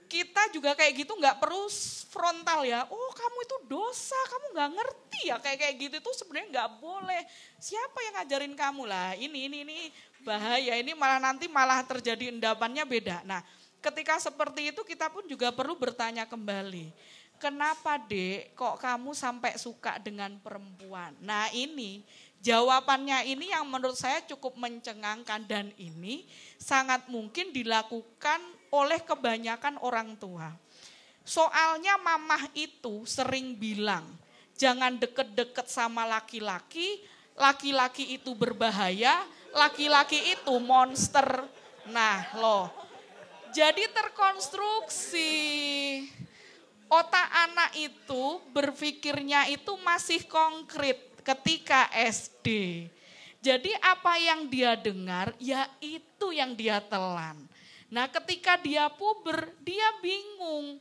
S3: Kita juga kayak gitu nggak perlu frontal ya. Oh kamu itu dosa, kamu nggak ngerti ya kayak kayak gitu itu sebenarnya nggak boleh. Siapa yang ngajarin kamu lah? Ini ini ini bahaya. Ini malah nanti malah terjadi endapannya beda. Nah ketika seperti itu kita pun juga perlu bertanya kembali kenapa dek kok kamu sampai suka dengan perempuan? Nah ini jawabannya ini yang menurut saya cukup mencengangkan dan ini sangat mungkin dilakukan oleh kebanyakan orang tua. Soalnya mamah itu sering bilang, jangan deket-deket sama laki-laki, laki-laki itu berbahaya, laki-laki itu monster. Nah loh, jadi terkonstruksi otak anak itu berpikirnya itu masih konkret ketika SD. Jadi apa yang dia dengar, ya itu yang dia telan. Nah ketika dia puber, dia bingung.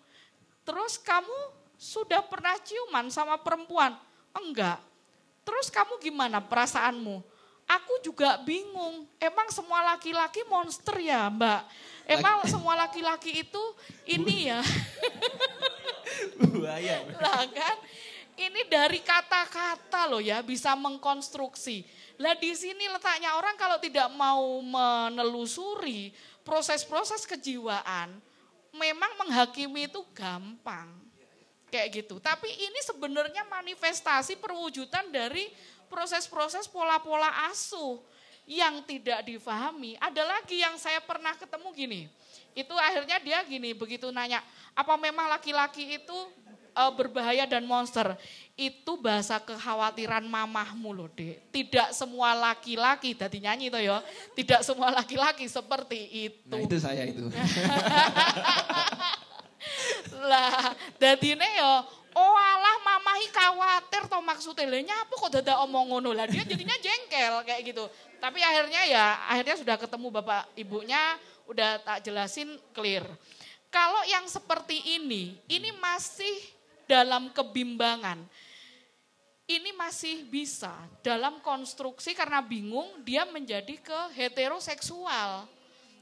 S3: Terus kamu sudah pernah ciuman sama perempuan? Enggak. Terus kamu gimana perasaanmu? Aku juga bingung. Emang semua laki-laki monster ya mbak? Emang semua laki-laki itu ini ya?
S1: Buaya.
S3: Lah kan, ini dari kata-kata loh ya bisa mengkonstruksi. Lah di sini letaknya orang kalau tidak mau menelusuri proses-proses kejiwaan, memang menghakimi itu gampang. Kayak gitu. Tapi ini sebenarnya manifestasi perwujudan dari proses-proses pola-pola asuh yang tidak difahami. Ada lagi yang saya pernah ketemu gini. Itu akhirnya dia gini, begitu nanya, apa memang laki-laki itu e, berbahaya dan monster? Itu bahasa kekhawatiran mamahmu loh dek. Tidak semua laki-laki, tadi nyanyi itu ya. Tidak semua laki-laki seperti itu.
S1: Nah itu saya itu. *laughs*
S3: lah, dadine yo Oh alah mamahi khawatir toh maksudnya lah nyapa kok dadak omong ngono lah dia jadinya jengkel kayak gitu. Tapi akhirnya ya akhirnya sudah ketemu bapak ibunya udah tak jelasin clear. Kalau yang seperti ini, ini masih dalam kebimbangan. Ini masih bisa dalam konstruksi karena bingung dia menjadi ke heteroseksual.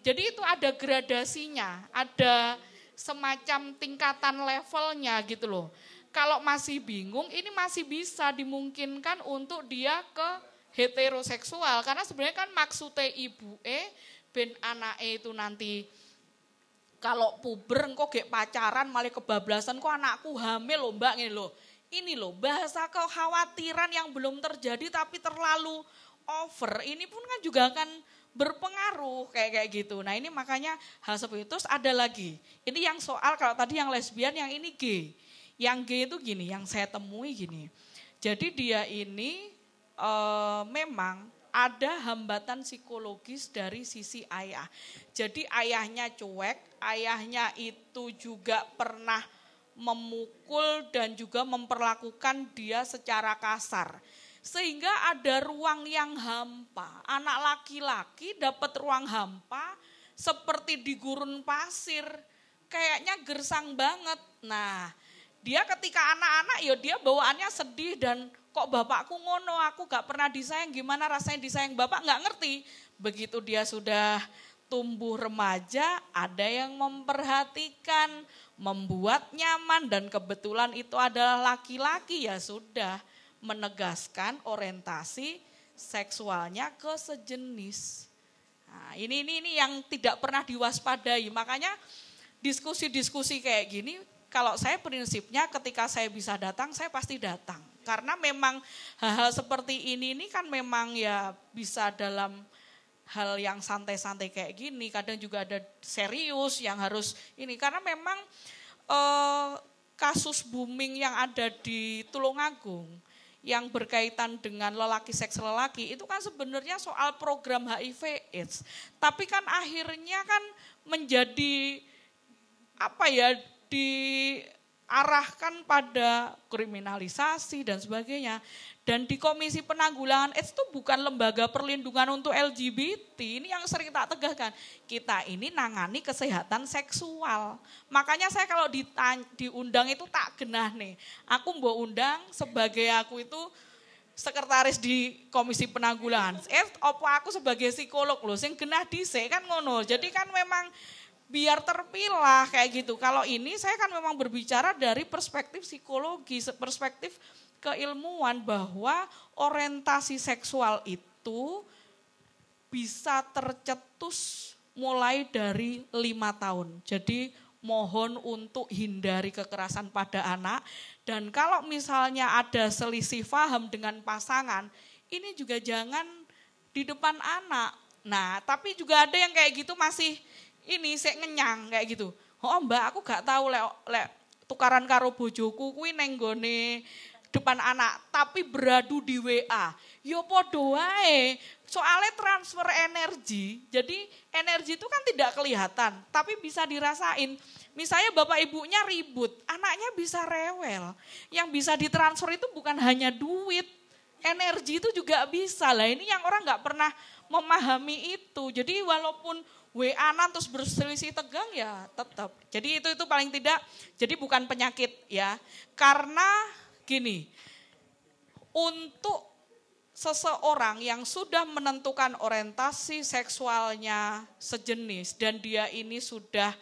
S3: Jadi itu ada gradasinya, ada semacam tingkatan levelnya gitu loh. Kalau masih bingung, ini masih bisa dimungkinkan untuk dia ke heteroseksual. Karena sebenarnya kan maksudnya ibu E, ben anak E itu nanti kalau puber engkau gak pacaran malah kebablasan kok anakku hamil loh mbak ini loh. Ini loh bahasa kekhawatiran yang belum terjadi tapi terlalu over. Ini pun kan juga akan berpengaruh kayak kayak gitu. Nah ini makanya hal seperti itu. Ada lagi, ini yang soal kalau tadi yang lesbian, yang ini gay. Yang gay itu gini, yang saya temui gini. Jadi dia ini e, memang ada hambatan psikologis dari sisi ayah. Jadi ayahnya cuek, ayahnya itu juga pernah memukul dan juga memperlakukan dia secara kasar sehingga ada ruang yang hampa. Anak laki-laki dapat ruang hampa seperti di gurun pasir. Kayaknya gersang banget. Nah, dia ketika anak-anak ya dia bawaannya sedih dan kok bapakku ngono, aku gak pernah disayang, gimana rasanya disayang bapak gak ngerti. Begitu dia sudah tumbuh remaja, ada yang memperhatikan, membuat nyaman dan kebetulan itu adalah laki-laki ya sudah menegaskan orientasi seksualnya ke sejenis. Nah, ini ini ini yang tidak pernah diwaspadai. Makanya diskusi-diskusi kayak gini kalau saya prinsipnya ketika saya bisa datang saya pasti datang. Karena memang hal-hal seperti ini ini kan memang ya bisa dalam hal yang santai-santai kayak gini, kadang juga ada serius yang harus ini karena memang eh, kasus booming yang ada di Tulungagung yang berkaitan dengan lelaki seks lelaki itu kan sebenarnya soal program HIV AIDS. Tapi kan akhirnya kan menjadi apa ya diarahkan pada kriminalisasi dan sebagainya. Dan di Komisi Penanggulangan AIDS itu bukan lembaga perlindungan untuk LGBT. Ini yang sering tak tegakkan. Kita ini nangani kesehatan seksual. Makanya saya kalau diundang itu tak genah nih. Aku mau undang sebagai aku itu sekretaris di Komisi Penanggulangan. Eh, apa aku sebagai psikolog loh, sing genah dhisik kan ngono. Jadi kan memang biar terpilah kayak gitu. Kalau ini saya kan memang berbicara dari perspektif psikologi, perspektif keilmuan bahwa orientasi seksual itu bisa tercetus mulai dari lima tahun. Jadi mohon untuk hindari kekerasan pada anak. Dan kalau misalnya ada selisih paham dengan pasangan, ini juga jangan di depan anak. Nah, tapi juga ada yang kayak gitu masih ini saya ngenyang kayak gitu. Oh mbak, aku gak tahu lek le, tukaran karo bojoku kuwi nenggone depan anak, tapi beradu di WA. Yo podo wae. Soalnya transfer energi, jadi energi itu kan tidak kelihatan, tapi bisa dirasain. Misalnya bapak ibunya ribut, anaknya bisa rewel. Yang bisa ditransfer itu bukan hanya duit, energi itu juga bisa. Lah ini yang orang nggak pernah memahami itu. Jadi walaupun WA-nan terus berselisih tegang ya tetap. Jadi itu itu paling tidak jadi bukan penyakit ya. Karena gini, untuk seseorang yang sudah menentukan orientasi seksualnya sejenis dan dia ini sudah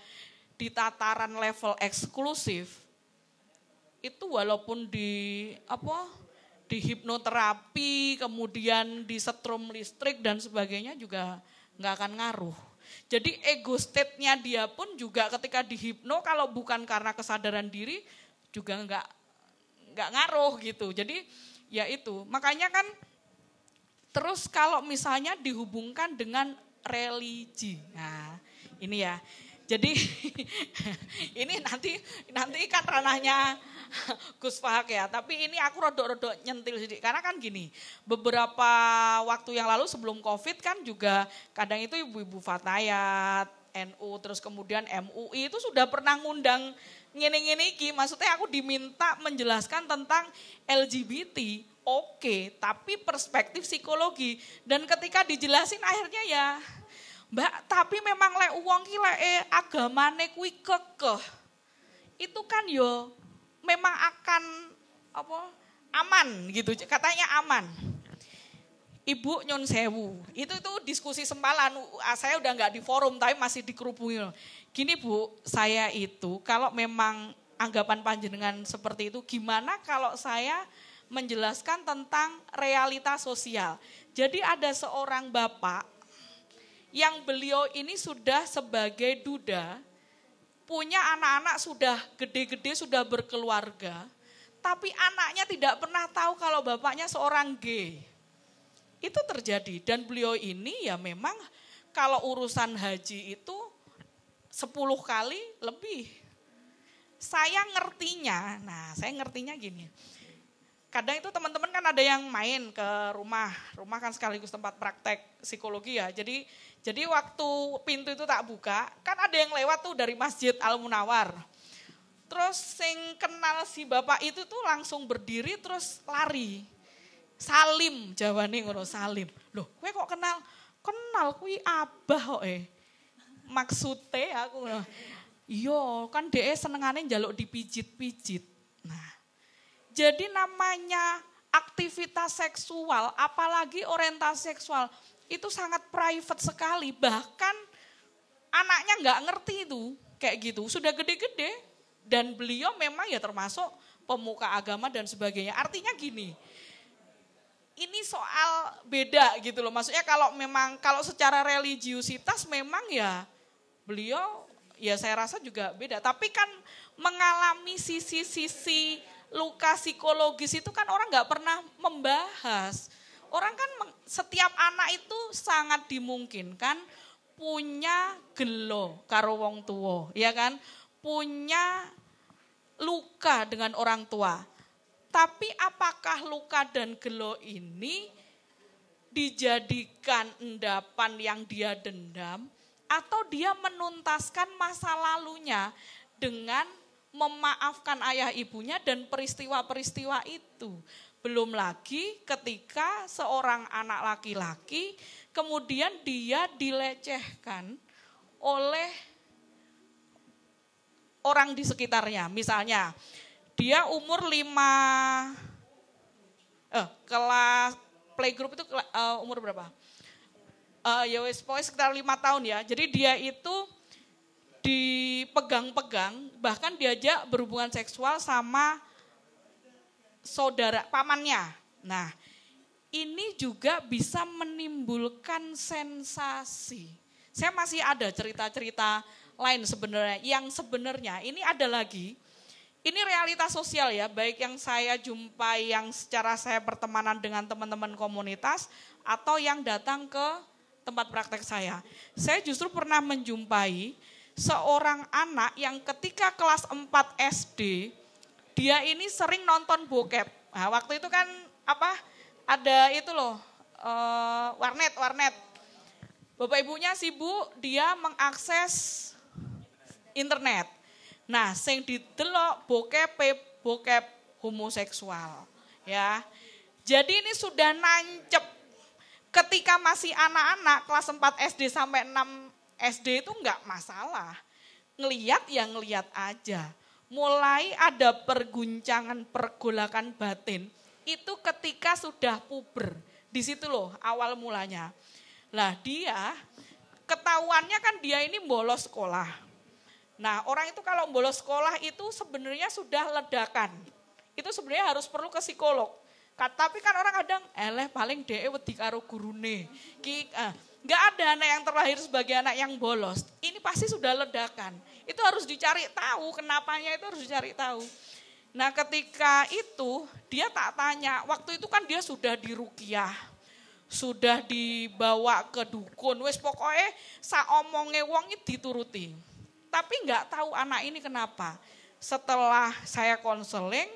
S3: di tataran level eksklusif, itu walaupun di apa di hipnoterapi, kemudian di setrum listrik dan sebagainya juga nggak akan ngaruh. Jadi ego state-nya dia pun juga ketika di hipno kalau bukan karena kesadaran diri juga nggak nggak ngaruh gitu. Jadi ya itu. Makanya kan terus kalau misalnya dihubungkan dengan religi. Nah, ini ya. Jadi *laughs* ini nanti nanti kan ranahnya *laughs* Gus Fahak ya. Tapi ini aku rodok-rodok nyentil sedikit. Karena kan gini, beberapa waktu yang lalu sebelum COVID kan juga kadang itu ibu-ibu Fatayat, NU, terus kemudian MUI itu sudah pernah ngundang ngene-ngene iki, maksudnya aku diminta menjelaskan tentang LGBT. Oke, tapi perspektif psikologi dan ketika dijelasin akhirnya ya Mbak, tapi memang lek uang ki lek eh, agamane kuwi kekeh. Itu kan yo memang akan apa? aman gitu. Katanya aman. Ibu Nyon Sewu, itu itu diskusi sempalan, saya udah nggak di forum tapi masih dikerubungi. Gini Bu, saya itu kalau memang anggapan panjenengan seperti itu, gimana kalau saya menjelaskan tentang realitas sosial. Jadi ada seorang bapak yang beliau ini sudah sebagai duda, punya anak-anak sudah gede-gede, sudah berkeluarga, tapi anaknya tidak pernah tahu kalau bapaknya seorang gay. Itu terjadi dan beliau ini ya memang kalau urusan haji itu 10 kali lebih. Saya ngertinya, nah saya ngertinya gini. Kadang itu teman-teman kan ada yang main ke rumah, rumah kan sekaligus tempat praktek psikologi ya. Jadi jadi waktu pintu itu tak buka, kan ada yang lewat tuh dari Masjid Al Munawar. Terus sing kenal si bapak itu tuh langsung berdiri terus lari. Salim jawabannya ngono Salim. Loh, gue kok kenal? Kenal kui abah kok eh. Maksudnya aku Iya, kan DE senengane njaluk dipijit-pijit. Nah, jadi namanya aktivitas seksual, apalagi orientasi seksual, itu sangat private sekali. Bahkan anaknya nggak ngerti itu kayak gitu. Sudah gede-gede dan beliau memang ya termasuk pemuka agama dan sebagainya. Artinya gini, ini soal beda gitu loh. Maksudnya kalau memang kalau secara religiusitas memang ya beliau ya saya rasa juga beda. Tapi kan mengalami sisi-sisi luka psikologis itu kan orang nggak pernah membahas Orang kan setiap anak itu sangat dimungkinkan punya gelo karo wong tua, ya kan? Punya luka dengan orang tua. Tapi apakah luka dan gelo ini dijadikan endapan yang dia dendam atau dia menuntaskan masa lalunya dengan memaafkan ayah ibunya dan peristiwa-peristiwa itu. Belum lagi ketika seorang anak laki-laki kemudian dia dilecehkan oleh orang di sekitarnya. Misalnya dia umur lima, eh, kelas playgroup itu uh, umur berapa? Uh, ya sekitar lima tahun ya. Jadi dia itu dipegang-pegang bahkan diajak berhubungan seksual sama saudara pamannya. Nah, ini juga bisa menimbulkan sensasi. Saya masih ada cerita-cerita lain sebenarnya yang sebenarnya ini ada lagi. Ini realitas sosial ya, baik yang saya jumpai yang secara saya pertemanan dengan teman-teman komunitas atau yang datang ke tempat praktek saya. Saya justru pernah menjumpai seorang anak yang ketika kelas 4 SD dia ini sering nonton bokep. Nah, waktu itu kan apa? Ada itu loh, uh, warnet, warnet. Bapak ibunya sibuk, dia mengakses internet. Nah, sing didelok bokep bokep homoseksual, ya. Jadi ini sudah nancep ketika masih anak-anak kelas 4 SD sampai 6 SD itu enggak masalah. Ngeliat ya ngeliat aja mulai ada perguncangan pergolakan batin itu ketika sudah puber. Di situ loh awal mulanya. Lah dia ketahuannya kan dia ini bolos sekolah. Nah orang itu kalau bolos sekolah itu sebenarnya sudah ledakan. Itu sebenarnya harus perlu ke psikolog. Tapi kan orang kadang, eleh paling dee wedi karo gurune. Ki, ah, Gak ada anak yang terlahir sebagai anak yang bolos. Ini pasti sudah ledakan. Itu harus dicari tahu, kenapanya itu harus dicari tahu. Nah ketika itu dia tak tanya, waktu itu kan dia sudah dirukiah, sudah dibawa ke dukun, wes pokoknya sa omongnya wong dituruti. Tapi nggak tahu anak ini kenapa. Setelah saya konseling,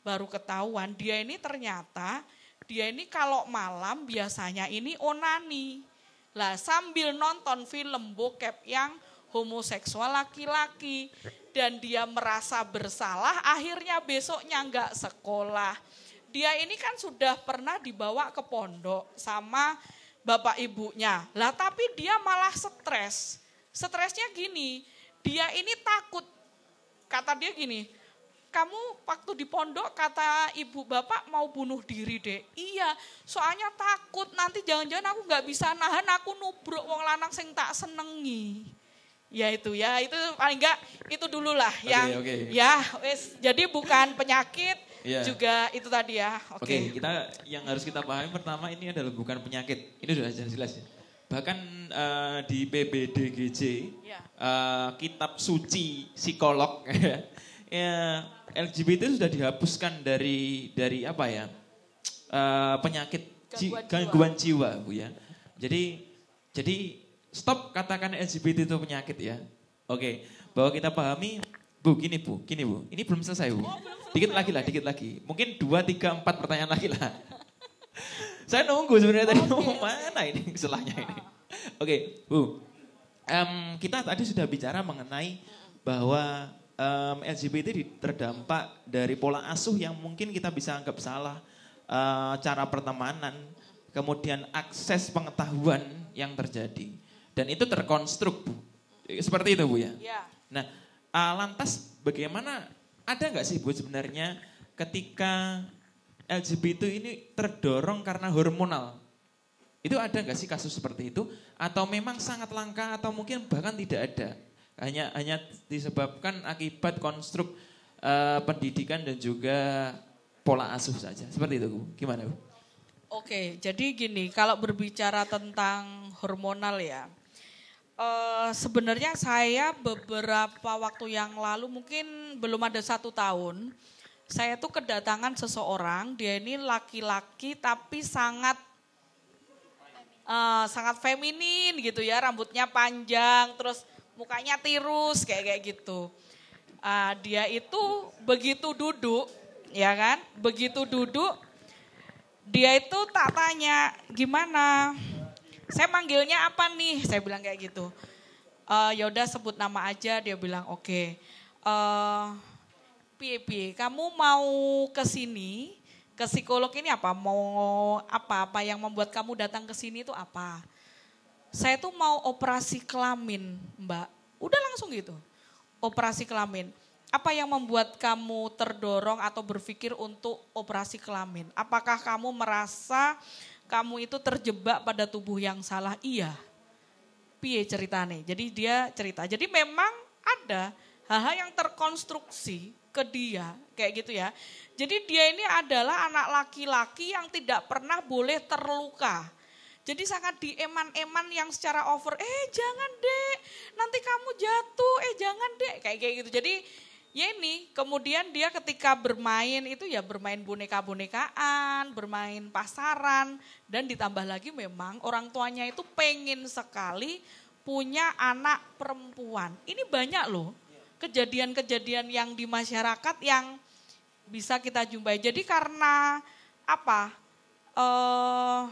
S3: baru ketahuan dia ini ternyata dia ini kalau malam biasanya ini onani. Lah sambil nonton film bokep yang homoseksual laki-laki dan dia merasa bersalah akhirnya besoknya nggak sekolah. Dia ini kan sudah pernah dibawa ke pondok sama bapak ibunya. Lah tapi dia malah stres. Stresnya gini, dia ini takut. Kata dia gini, kamu waktu di pondok kata ibu bapak mau bunuh diri deh. Iya, soalnya takut nanti jangan-jangan aku nggak bisa nahan aku nubruk wong lanang sing tak senengi. Ya itu ya, itu paling enggak itu dulu lah okay, yang okay. ya wes jadi bukan penyakit yeah. juga itu tadi ya.
S1: Oke. Okay. okay, kita yang harus kita pahami pertama ini adalah bukan penyakit. Ini sudah jelas ya. Bahkan uh, di PBDGJ yeah. uh, kitab suci psikolog *laughs* ya LGBT sudah dihapuskan dari dari apa ya uh, penyakit gangguan, jiwa. gangguan jiwa bu ya. Jadi jadi stop katakan LGBT itu penyakit ya. Oke, bahwa kita pahami, Bu, gini Bu, gini Bu, ini belum selesai Bu. Dikit lagi lah, dikit lagi. Mungkin dua, tiga, empat pertanyaan lagi lah. *laughs* Saya nunggu sebenarnya tadi mau mana ini selahnya ini. Oke, Bu. Um, kita tadi sudah bicara mengenai bahwa um, LGBT terdampak dari pola asuh yang mungkin kita bisa anggap salah, uh, cara pertemanan, kemudian akses pengetahuan yang terjadi. Dan itu terkonstruk, Bu. Seperti itu, Bu ya?
S3: ya.
S1: Nah, uh, lantas bagaimana, ada nggak sih Bu sebenarnya ketika LGBT ini terdorong karena hormonal? Itu ada nggak sih kasus seperti itu? Atau memang sangat langka atau mungkin bahkan tidak ada? Hanya hanya disebabkan akibat konstruk uh, pendidikan dan juga pola asuh saja. Seperti itu. Gimana, Bu?
S3: Oke, jadi gini, kalau berbicara tentang hormonal ya, uh, sebenarnya saya beberapa waktu yang lalu mungkin belum ada satu tahun, saya tuh kedatangan seseorang, dia ini laki-laki tapi sangat uh, sangat feminin gitu ya, rambutnya panjang, terus mukanya tirus kayak kayak gitu. Uh, dia itu begitu duduk, ya kan, begitu duduk dia itu tak tanya gimana, saya manggilnya apa nih? Saya bilang kayak gitu. Uh, ya udah sebut nama aja. Dia bilang oke. Okay. Uh, pie, kamu mau ke sini ke psikolog ini apa? Mau apa? Apa yang membuat kamu datang ke sini itu apa? Saya tuh mau operasi kelamin, Mbak. Udah langsung gitu. Operasi kelamin apa yang membuat kamu terdorong atau berpikir untuk operasi kelamin? Apakah kamu merasa kamu itu terjebak pada tubuh yang salah? Iya. Piye ceritane? Jadi dia cerita. Jadi memang ada hal-hal yang terkonstruksi ke dia kayak gitu ya. Jadi dia ini adalah anak laki-laki yang tidak pernah boleh terluka. Jadi sangat dieman-eman yang secara over, eh jangan dek, nanti kamu jatuh, eh jangan dek, kayak kayak gitu. Jadi Yeni kemudian dia ketika bermain itu ya bermain boneka-bonekaan, bermain pasaran dan ditambah lagi memang orang tuanya itu pengen sekali punya anak perempuan. Ini banyak loh kejadian-kejadian yang di masyarakat yang bisa kita jumpai. Jadi karena apa? Eh,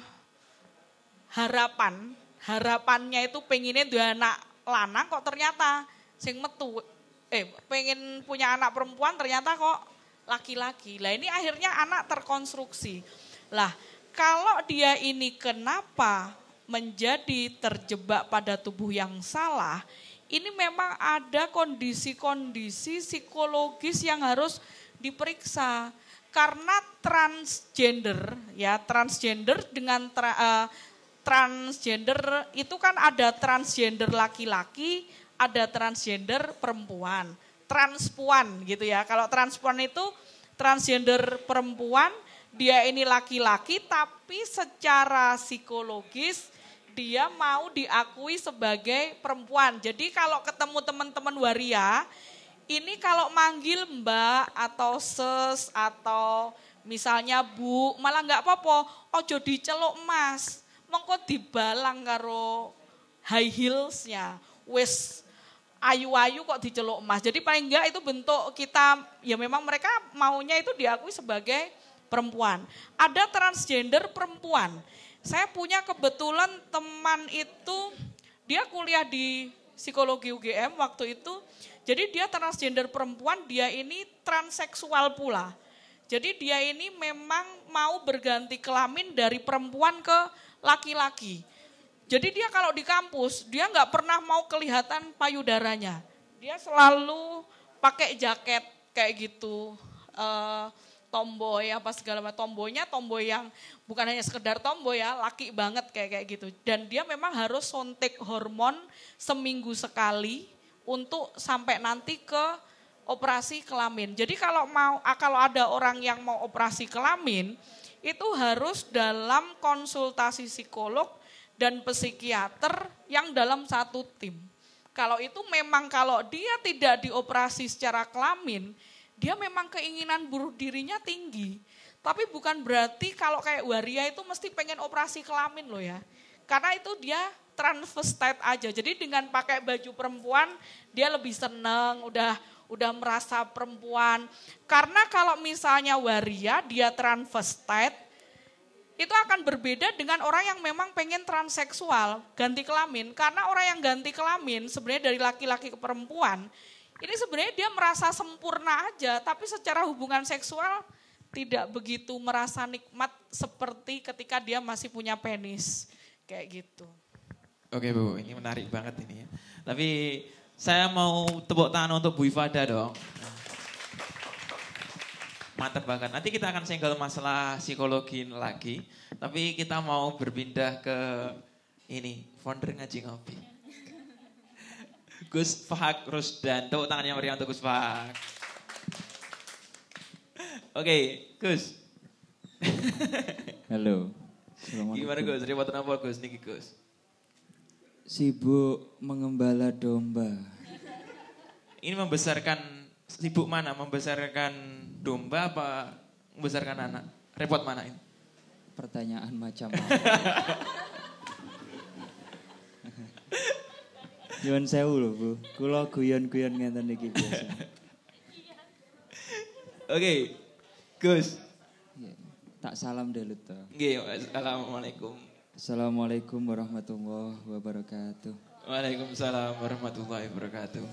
S3: harapan, harapannya itu pengennya dua anak lanang kok ternyata sing metu eh pengen punya anak perempuan ternyata kok laki-laki. Lah ini akhirnya anak terkonstruksi. Lah kalau dia ini kenapa menjadi terjebak pada tubuh yang salah, ini memang ada kondisi-kondisi psikologis yang harus diperiksa. Karena transgender, ya transgender dengan tra, uh, transgender itu kan ada transgender laki-laki, ada transgender perempuan, transpuan gitu ya. Kalau transpuan itu transgender perempuan, dia ini laki-laki tapi secara psikologis dia mau diakui sebagai perempuan. Jadi kalau ketemu teman-teman waria, ini kalau manggil mbak atau ses atau misalnya bu, malah nggak apa-apa, ojo diceluk mas, mengko dibalang karo high heelsnya, wes ayu-ayu kok diceluk emas. Jadi paling enggak itu bentuk kita, ya memang mereka maunya itu diakui sebagai perempuan. Ada transgender perempuan. Saya punya kebetulan teman itu, dia kuliah di psikologi UGM waktu itu. Jadi dia transgender perempuan, dia ini transseksual pula. Jadi dia ini memang mau berganti kelamin dari perempuan ke laki-laki. Jadi dia kalau di kampus, dia nggak pernah mau kelihatan payudaranya. Dia selalu pakai jaket kayak gitu, uh, tomboy apa segala macam. Tomboynya tomboy yang bukan hanya sekedar tomboy ya, laki banget kayak kayak gitu. Dan dia memang harus suntik hormon seminggu sekali untuk sampai nanti ke operasi kelamin. Jadi kalau mau kalau ada orang yang mau operasi kelamin, itu harus dalam konsultasi psikolog dan psikiater yang dalam satu tim. Kalau itu memang kalau dia tidak dioperasi secara kelamin, dia memang keinginan bunuh dirinya tinggi. Tapi bukan berarti kalau kayak waria itu mesti pengen operasi kelamin loh ya. Karena itu dia transvestite aja. Jadi dengan pakai baju perempuan dia lebih seneng, udah udah merasa perempuan. Karena kalau misalnya waria dia transvestite itu akan berbeda dengan orang yang memang pengen transseksual, ganti kelamin. Karena orang yang ganti kelamin sebenarnya dari laki-laki ke perempuan, ini sebenarnya dia merasa sempurna aja, tapi secara hubungan seksual tidak begitu merasa nikmat seperti ketika dia masih punya penis. Kayak gitu.
S1: Oke Bu, ini menarik banget ini ya. Tapi saya mau tepuk tangan untuk Bu Ifada dong. Mantap banget. Nanti kita akan senggol masalah psikologi lagi. Tapi kita mau berpindah ke ini, founder ngaji ngopi. Gus Fahak Rusdan. Tepuk tangan yang meriah untuk Gus Fahak. Oke, Gus.
S4: Halo.
S1: Gimana Gus? Ribet apa Gus? Niki Gus
S4: sibuk mengembala domba.
S1: Ini membesarkan sibuk mana? Membesarkan domba apa membesarkan anak? Repot mana ini?
S4: Pertanyaan macam apa? *laughs* Nyuwun sewu lho, Bu. Kula guyon-guyon ngenten iki biasa.
S1: Oke. Gus.
S4: Tak salam dulu to.
S1: Nggih, Assalamualaikum.
S4: Assalamualaikum warahmatullahi wabarakatuh.
S1: Waalaikumsalam warahmatullahi wabarakatuh.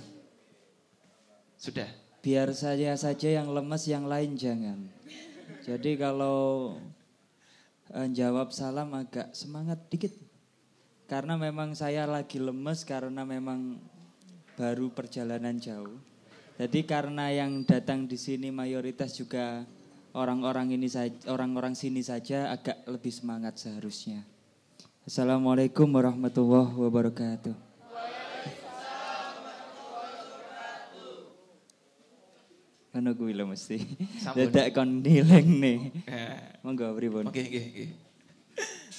S1: Sudah.
S4: Biar saja saja yang lemes, yang lain jangan. Jadi kalau uh, jawab salam agak semangat dikit. Karena memang saya lagi lemes karena memang baru perjalanan jauh. Jadi karena yang datang di sini mayoritas juga orang-orang ini saja, orang-orang sini saja agak lebih semangat seharusnya. Assalamualaikum warahmatullahi wabarakatuh. Karena gue lo mesti. Dadak kon nileng nih. Monggo pripun.
S1: Oke, oke, oke.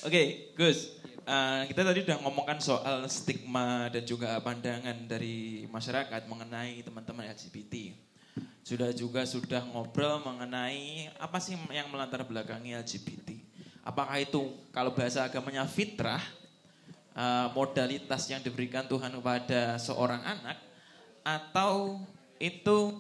S1: Oke, Gus. Uh, kita tadi udah ngomongkan soal stigma dan juga pandangan dari masyarakat mengenai teman-teman LGBT. Sudah juga sudah ngobrol mengenai apa sih yang melatar belakangi LGBT. Apakah itu kalau bahasa agamanya fitrah, uh, modalitas yang diberikan Tuhan kepada seorang anak, atau itu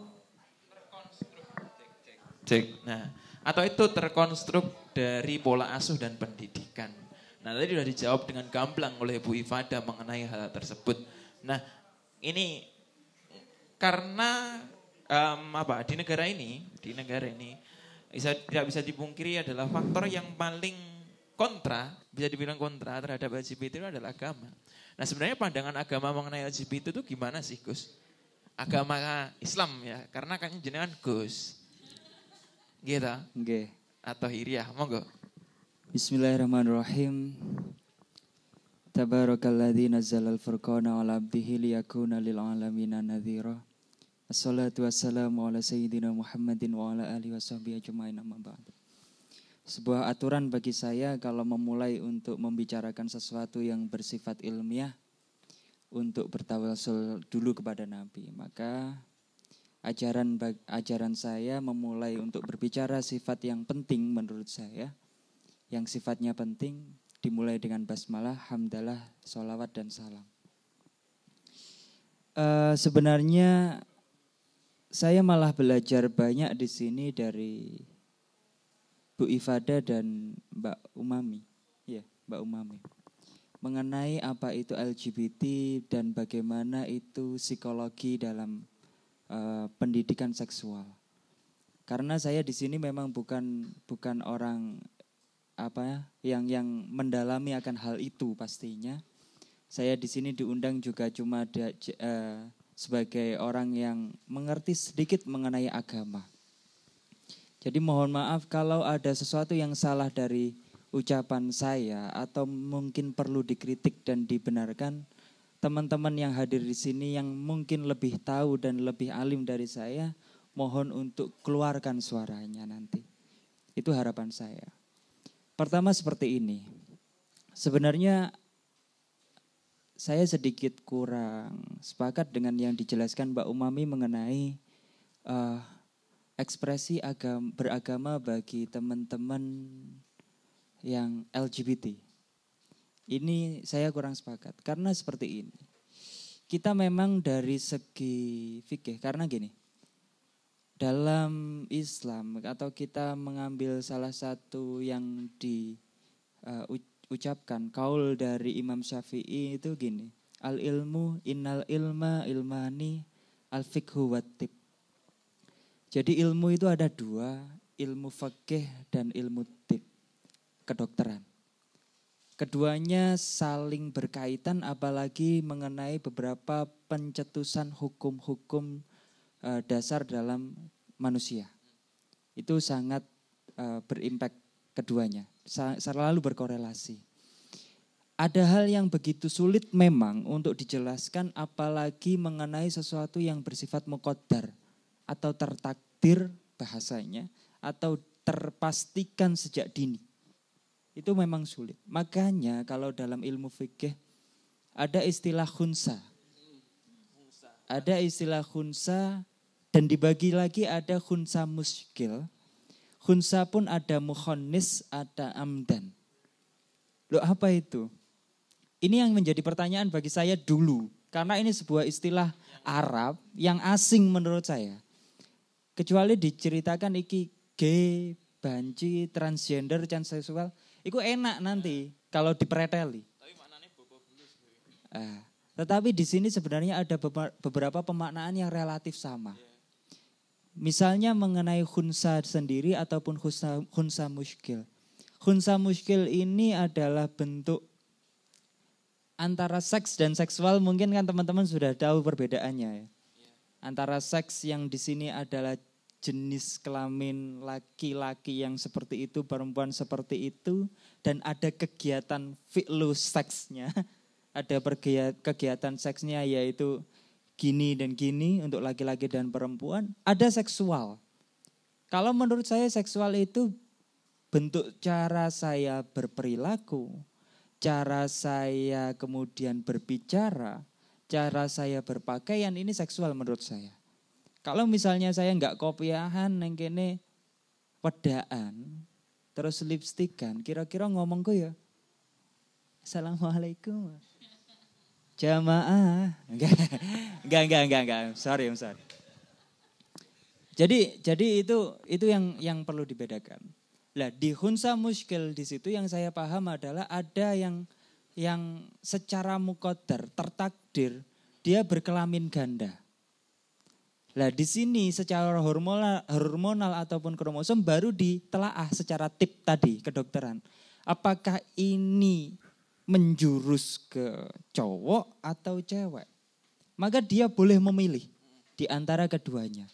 S1: cek, nah, atau itu terkonstruk dari pola asuh dan pendidikan. Nah tadi sudah dijawab dengan gamblang oleh Bu Ifada mengenai hal tersebut. Nah ini karena um, apa di negara ini, di negara ini bisa, tidak bisa dipungkiri adalah faktor yang paling kontra, bisa dibilang kontra terhadap LGBT itu adalah agama. Nah sebenarnya pandangan agama mengenai LGBT itu gimana sih Gus? Agama Islam ya, karena kan jenengan Gus. Gitu.
S4: Nggih.
S1: Atau Hiriah, monggo.
S4: Bismillahirrahmanirrahim. Tabarakalladzi nazzala al-furqana 'ala 'abdihi liyakuna lil 'alamina nadhira. Assalatu wassalamu ala sayyidina Muhammadin wa ala alihi ba'd. Sebuah aturan bagi saya kalau memulai untuk membicarakan sesuatu yang bersifat ilmiah untuk bertawasul dulu kepada Nabi. Maka ajaran ajaran saya memulai untuk berbicara sifat yang penting menurut saya. Yang sifatnya penting dimulai dengan basmalah, hamdalah, solawat dan salam. Uh, sebenarnya saya malah belajar banyak di sini dari Bu Ifada dan Mbak Umami. Ya, Mbak Umami. Mengenai apa itu LGBT dan bagaimana itu psikologi dalam uh, pendidikan seksual. Karena saya di sini memang bukan bukan orang apa yang yang mendalami akan hal itu pastinya. Saya di sini diundang juga cuma ada, uh, sebagai orang yang mengerti sedikit mengenai agama. Jadi mohon maaf kalau ada sesuatu yang salah dari ucapan saya atau mungkin perlu dikritik dan dibenarkan teman-teman yang hadir di sini yang mungkin lebih tahu dan lebih alim dari saya mohon untuk keluarkan suaranya nanti. Itu harapan saya. Pertama seperti ini. Sebenarnya saya sedikit kurang sepakat dengan yang dijelaskan Mbak Umami mengenai uh, ekspresi agama, beragama bagi teman-teman yang LGBT. Ini saya kurang sepakat karena seperti ini. Kita memang dari segi fikih karena gini. Dalam Islam atau kita mengambil salah satu yang diucapkan uh, kaul dari Imam Syafi'i itu gini. Al ilmu innal ilma ilmani al fikhu watib. Jadi ilmu itu ada dua, ilmu fakih dan ilmu tib, kedokteran. Keduanya saling berkaitan apalagi mengenai beberapa pencetusan hukum-hukum uh, dasar dalam manusia. Itu sangat uh, berimpact keduanya, selalu berkorelasi. Ada hal yang begitu sulit memang untuk dijelaskan apalagi mengenai sesuatu yang bersifat mukodar atau tertakdir bahasanya atau terpastikan sejak dini. Itu memang sulit. Makanya kalau dalam ilmu fikih ada istilah khunsa. Ada istilah khunsa dan dibagi lagi ada khunsa muskil. Khunsa pun ada mukhonnis, ada amdan. Loh apa itu? Ini yang menjadi pertanyaan bagi saya dulu. Karena ini sebuah istilah Arab yang asing menurut saya. Kecuali diceritakan iki gay, banci, transgender, transseksual Iku enak nanti kalau dipreteli. Tapi maknanya bobo bulus. Ah, tetapi di sini sebenarnya ada beberapa pemaknaan yang relatif sama. Misalnya mengenai khunsa sendiri ataupun khunsa, khunsa muskil. Khunsa muskil ini adalah bentuk antara seks dan seksual mungkin kan teman-teman sudah tahu perbedaannya ya. Antara seks yang di sini adalah jenis kelamin laki-laki yang seperti itu, perempuan seperti itu, dan ada kegiatan fi'lu seksnya, *laughs* ada kegiatan seksnya yaitu gini dan gini untuk laki-laki dan perempuan, ada seksual. Kalau menurut saya seksual itu bentuk cara saya berperilaku, cara saya kemudian berbicara, cara saya berpakaian ini seksual menurut saya. Kalau misalnya saya nggak kopiahan neng kene wedaan, terus lipstikan, kira-kira ngomong gue ya, Assalamualaikum. Jamaah. Enggak, enggak, enggak, enggak. Sorry, I'm sorry. Jadi, jadi itu itu yang yang perlu dibedakan. Lah di hunsa muskil di situ yang saya paham adalah ada yang yang secara mukodar tertakdir dia berkelamin ganda. Nah di sini secara hormonal, hormonal ataupun kromosom baru ditelaah secara tip tadi kedokteran. Apakah ini menjurus ke cowok atau cewek? Maka dia boleh memilih di antara keduanya.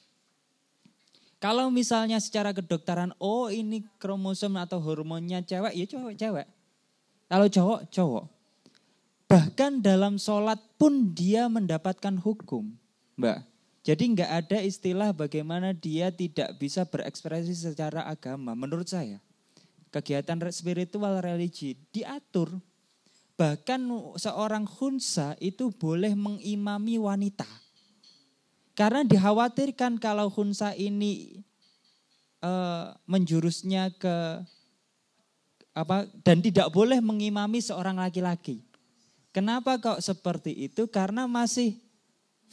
S4: Kalau misalnya secara kedokteran, oh ini kromosom atau hormonnya cewek, ya cowok-cewek. Kalau cowok, cowok. Bahkan dalam sholat pun dia mendapatkan hukum, mbak. Jadi nggak ada istilah bagaimana dia tidak bisa berekspresi secara agama menurut saya. Kegiatan spiritual religi diatur. Bahkan seorang khunsa itu boleh mengimami wanita. Karena dikhawatirkan kalau khunsa ini uh, menjurusnya ke apa dan tidak boleh mengimami seorang laki-laki. Kenapa kok seperti itu? Karena masih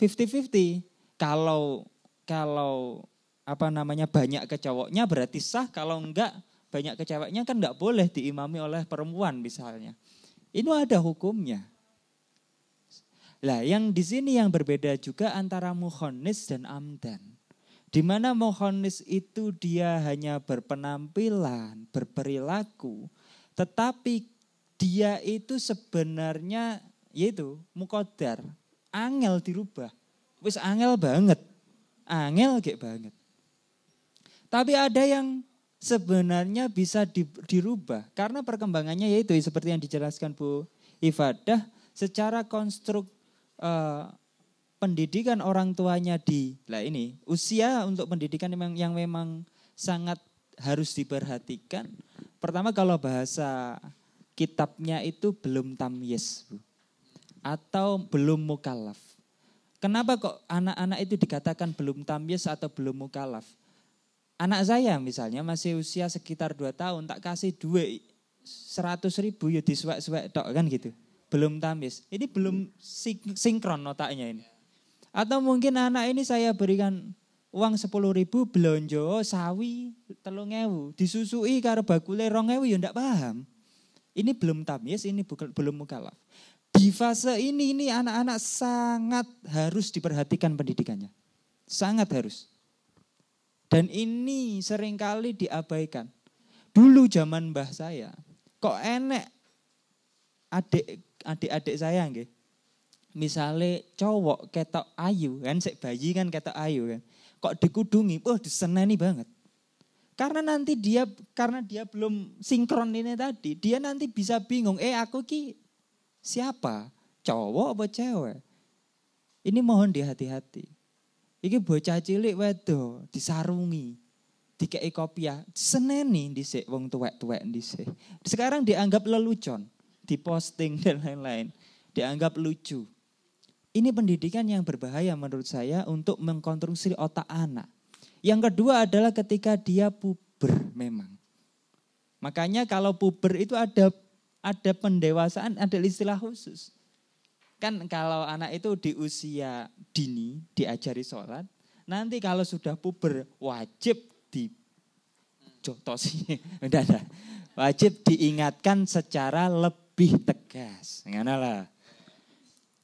S4: 50-50 kalau kalau apa namanya banyak ke cowoknya berarti sah kalau enggak banyak ke ceweknya kan enggak boleh diimami oleh perempuan misalnya. Ini ada hukumnya. Lah yang di sini yang berbeda juga antara muhonis dan amdan. Di mana muhonis itu dia hanya berpenampilan, berperilaku, tetapi dia itu sebenarnya yaitu mukodar, angel dirubah. Wis angel banget. Angel kayak banget. Tapi ada yang sebenarnya bisa di, dirubah karena perkembangannya yaitu seperti yang dijelaskan Bu Ifadah secara konstruk uh, pendidikan orang tuanya di lah ini usia untuk pendidikan yang, yang memang sangat harus diperhatikan. Pertama kalau bahasa kitabnya itu belum tamyiz Bu atau belum mukallaf. Kenapa kok anak-anak itu dikatakan belum tamyiz atau belum mukalaf? Anak saya misalnya masih usia sekitar 2 tahun, tak kasih duit seratus ribu ya disuwek-suwek tok kan gitu. Belum tamis. Ini belum sinkron otaknya ini. Atau mungkin anak ini saya berikan uang sepuluh ribu belonjo sawi telung ewu disusui karo bakule rong ewu ya ndak paham. Ini belum tamis, ini bukan belum mukalaf. Di fase ini ini anak-anak sangat harus diperhatikan pendidikannya. Sangat harus. Dan ini sering kali diabaikan. Dulu zaman mbah saya, kok enek adik adik-adik saya nggih. Misalnya cowok ketok ayu kan sik bayi kan ketok ayu kan. Kok dikudungi, wah diseneni banget. Karena nanti dia karena dia belum sinkron ini tadi, dia nanti bisa bingung, eh aku ki siapa? Cowok apa cewek? Ini mohon dihati-hati. Iki bocah cilik wedo disarungi. Dikei kopiah, seneni dhisik wong tuwek-tuwek dhisik. Sekarang dianggap lelucon, diposting dan lain-lain. Dianggap lucu. Ini pendidikan yang berbahaya menurut saya untuk mengkonstruksi otak anak. Yang kedua adalah ketika dia puber memang. Makanya kalau puber itu ada ada pendewasaan, ada istilah khusus. Kan kalau anak itu di usia dini diajari sholat, nanti kalau sudah puber wajib di jotosi, *laughs* wajib diingatkan secara lebih tegas.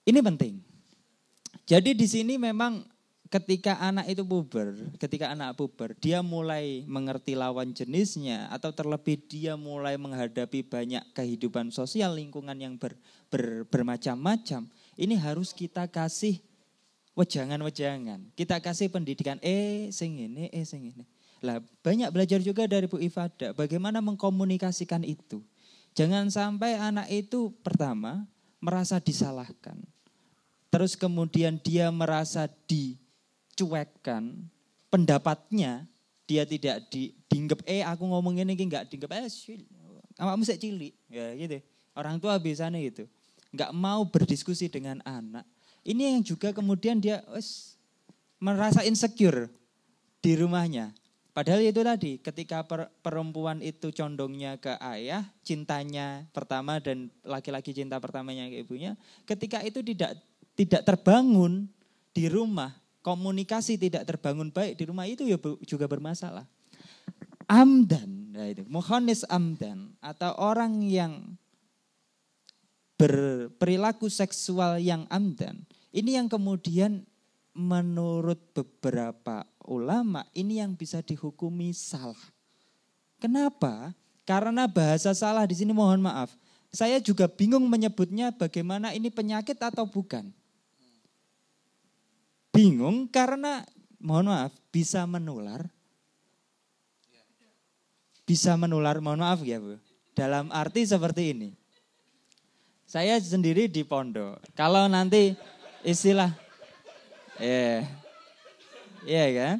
S4: Ini penting. Jadi di sini memang ketika anak itu puber, ketika anak puber, dia mulai mengerti lawan jenisnya atau terlebih dia mulai menghadapi banyak kehidupan sosial lingkungan yang ber, ber, bermacam-macam, ini harus kita kasih wejangan-wejangan. Kita kasih pendidikan, eh sing ini, eh sing ini. Lah banyak belajar juga dari Bu Ifada, bagaimana mengkomunikasikan itu. Jangan sampai anak itu pertama merasa disalahkan. Terus kemudian dia merasa dicuekkan, pendapatnya dia tidak di, dinggep, eh aku ngomong ini enggak dinggep, eh kamu sih cilik. Ya gitu. Orang tua biasanya gitu nggak mau berdiskusi dengan anak. Ini yang juga kemudian dia wes, merasa insecure di rumahnya. Padahal itu tadi, ketika per, perempuan itu condongnya ke ayah, cintanya pertama dan laki-laki cinta pertamanya ke ibunya, ketika itu tidak tidak terbangun di rumah, komunikasi tidak terbangun baik di rumah itu ya juga bermasalah. Amdan, nah itu, muhonis amdan atau orang yang berperilaku seksual yang amdan. Ini yang kemudian menurut beberapa ulama ini yang bisa dihukumi salah. Kenapa? Karena bahasa salah di sini mohon maaf. Saya juga bingung menyebutnya bagaimana ini penyakit atau bukan. Bingung karena mohon maaf bisa menular. Bisa menular, mohon maaf ya Bu. Dalam arti seperti ini saya sendiri di pondok. Kalau nanti istilah, ya, yeah, yeah, kan?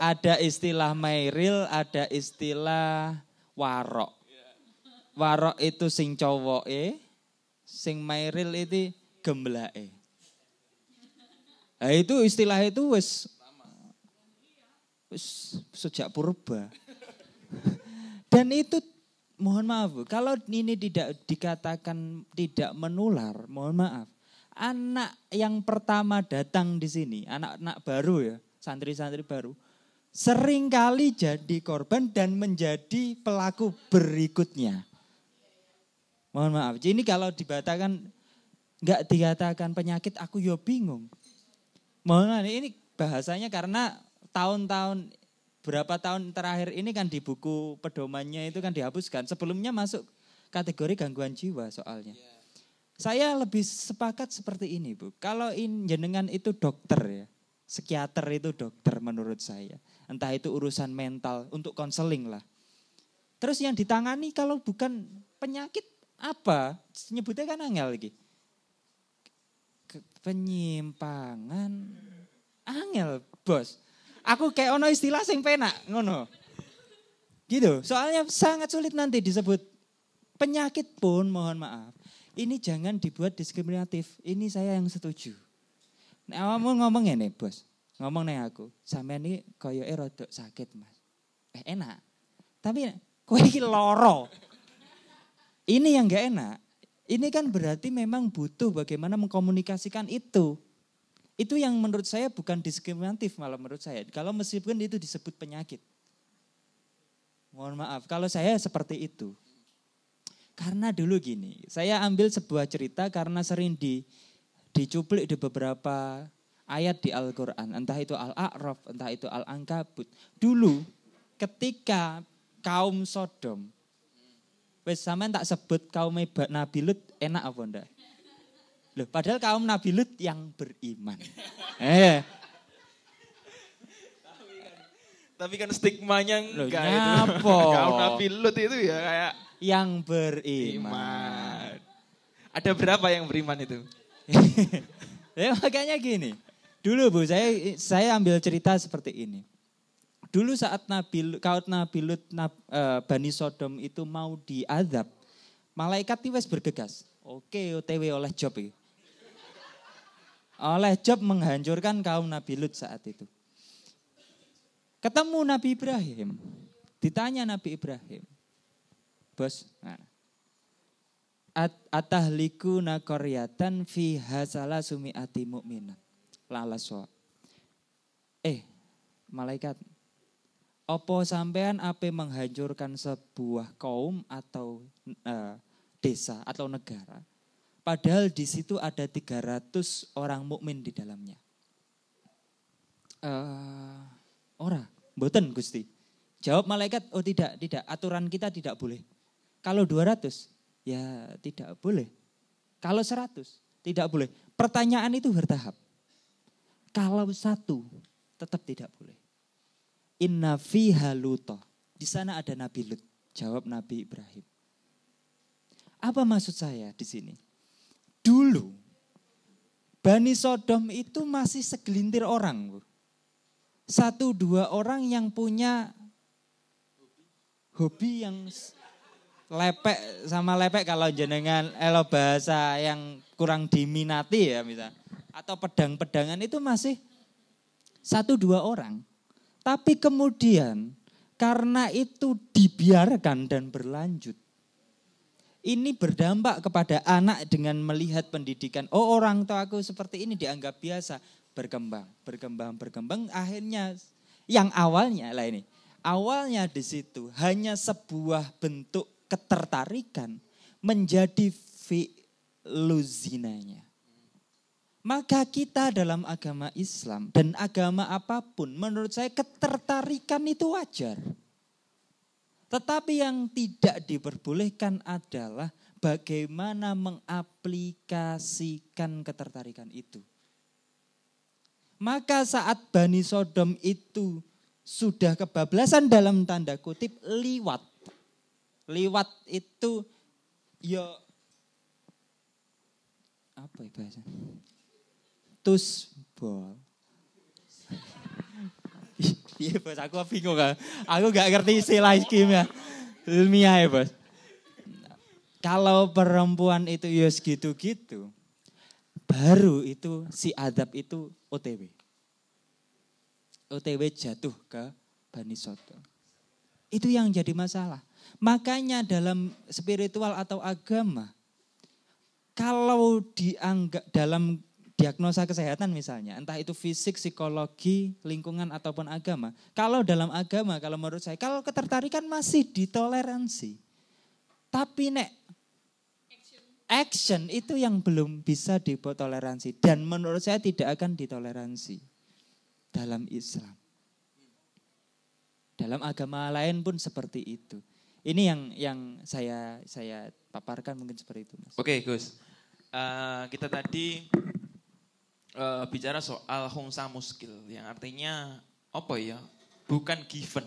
S4: Ada istilah mairil, ada istilah warok. Warok itu sing cowok eh, sing mairil itu gemblake. Nah, itu istilah itu wes wis sejak purba. *laughs* Dan itu mohon maaf, kalau ini tidak dikatakan tidak menular, mohon maaf. Anak yang pertama datang di sini, anak-anak baru ya, santri-santri baru, sering kali jadi korban dan menjadi pelaku berikutnya. Mohon maaf, ini kalau dibatakan nggak dikatakan penyakit, aku yo ya bingung. Mohon ini bahasanya karena tahun-tahun berapa tahun terakhir ini kan di buku pedomannya itu kan dihapuskan. Sebelumnya masuk kategori gangguan jiwa soalnya. Yeah. Saya lebih sepakat seperti ini Bu. Kalau in, jenengan itu dokter ya. Psikiater itu dokter menurut saya. Entah itu urusan mental untuk konseling lah. Terus yang ditangani kalau bukan penyakit apa? Nyebutnya kan angel lagi. Penyimpangan. Angel bos Aku kayak ono istilah sing penak ngono. Gitu. Soalnya sangat sulit nanti disebut penyakit pun mohon maaf. Ini jangan dibuat diskriminatif. Ini saya yang setuju. Nah, kamu ngomong ini bos. Ngomong nih aku. Sampai ini koyo rodok sakit mas. Eh enak. Tapi Kowe iki loro. Ini yang gak enak. Ini kan berarti memang butuh bagaimana mengkomunikasikan itu. Itu yang menurut saya bukan diskriminatif malah menurut saya. Kalau meskipun itu disebut penyakit. Mohon maaf, kalau saya seperti itu. Karena dulu gini, saya ambil sebuah cerita karena sering di dicuplik di beberapa ayat di Al-Quran. Entah itu Al-A'raf, entah itu Al-Ankabut. Dulu ketika kaum Sodom, wes sama tak sebut kaum Nabi Lut enak apa enggak? Loh, padahal kaum Nabi Lut yang beriman. *laughs* eh.
S1: Tapi kan stigmanya enggak
S4: Loh, itu. *laughs*
S1: kaum Nabi Lut itu ya kayak
S4: yang beriman. Iman.
S1: Ada berapa yang beriman itu?
S4: ya *laughs* makanya gini. Dulu Bu, saya saya ambil cerita seperti ini. Dulu saat Nabi kaum Nabi Lut Nab, uh, Bani Sodom itu mau diadab, malaikat itu bergegas. Oke, OTW oleh job itu oleh Job menghancurkan kaum Nabi Lut saat itu. Ketemu Nabi Ibrahim, ditanya Nabi Ibrahim, bos, nah, At atahliku fi hasala sumiati mu'minan. Lalaswa. Eh, malaikat, opo sampean ape menghancurkan sebuah kaum atau uh, desa atau negara Padahal di situ ada 300 orang mukmin di dalamnya. Uh, ora, mboten Gusti. Jawab malaikat, oh tidak, tidak. Aturan kita tidak boleh. Kalau 200, ya tidak boleh. Kalau 100, tidak boleh. Pertanyaan itu bertahap. Kalau satu, tetap tidak boleh. Inna fiha luto. Di sana ada Nabi Lut. Jawab Nabi Ibrahim. Apa maksud saya di sini? Dulu Bani Sodom itu masih segelintir orang. Satu dua orang yang punya hobi yang lepek sama lepek kalau jenengan elo bahasa yang kurang diminati ya misalnya. Atau pedang-pedangan itu masih satu dua orang. Tapi kemudian karena itu dibiarkan dan berlanjut ini berdampak kepada anak dengan melihat pendidikan. Oh orang tua aku seperti ini dianggap biasa. Berkembang, berkembang, berkembang. Akhirnya yang awalnya lah ini. Awalnya di situ hanya sebuah bentuk ketertarikan menjadi fi'luzinanya. Maka kita dalam agama Islam dan agama apa pun menurut saya ketertarikan itu wajar. Tetapi yang tidak diperbolehkan adalah bagaimana mengaplikasikan ketertarikan itu. Maka saat Bani Sodom itu sudah kebablasan dalam tanda kutip liwat. Liwat itu ya apa ya bahasa? Tusbol. *laughs* Iya bos, aku bingung kan. Aku gak ngerti istilah kimia ilmiah ya bos. Kalau perempuan itu ya gitu-gitu, baru itu si adab itu OTW. OTW jatuh ke Bani Soto. Itu yang jadi masalah. Makanya dalam spiritual atau agama, kalau dianggap dalam diagnosa kesehatan misalnya, entah itu fisik, psikologi, lingkungan ataupun agama. Kalau dalam agama, kalau menurut saya, kalau ketertarikan masih ditoleransi. Tapi nek action itu yang belum bisa ditoleransi dan menurut saya tidak akan ditoleransi dalam Islam. Dalam agama lain pun seperti itu. Ini yang yang saya saya paparkan mungkin seperti itu, Mas.
S1: Oke, Gus. Uh, kita tadi uh, bicara soal hongsa muskil yang artinya apa ya? Bukan given.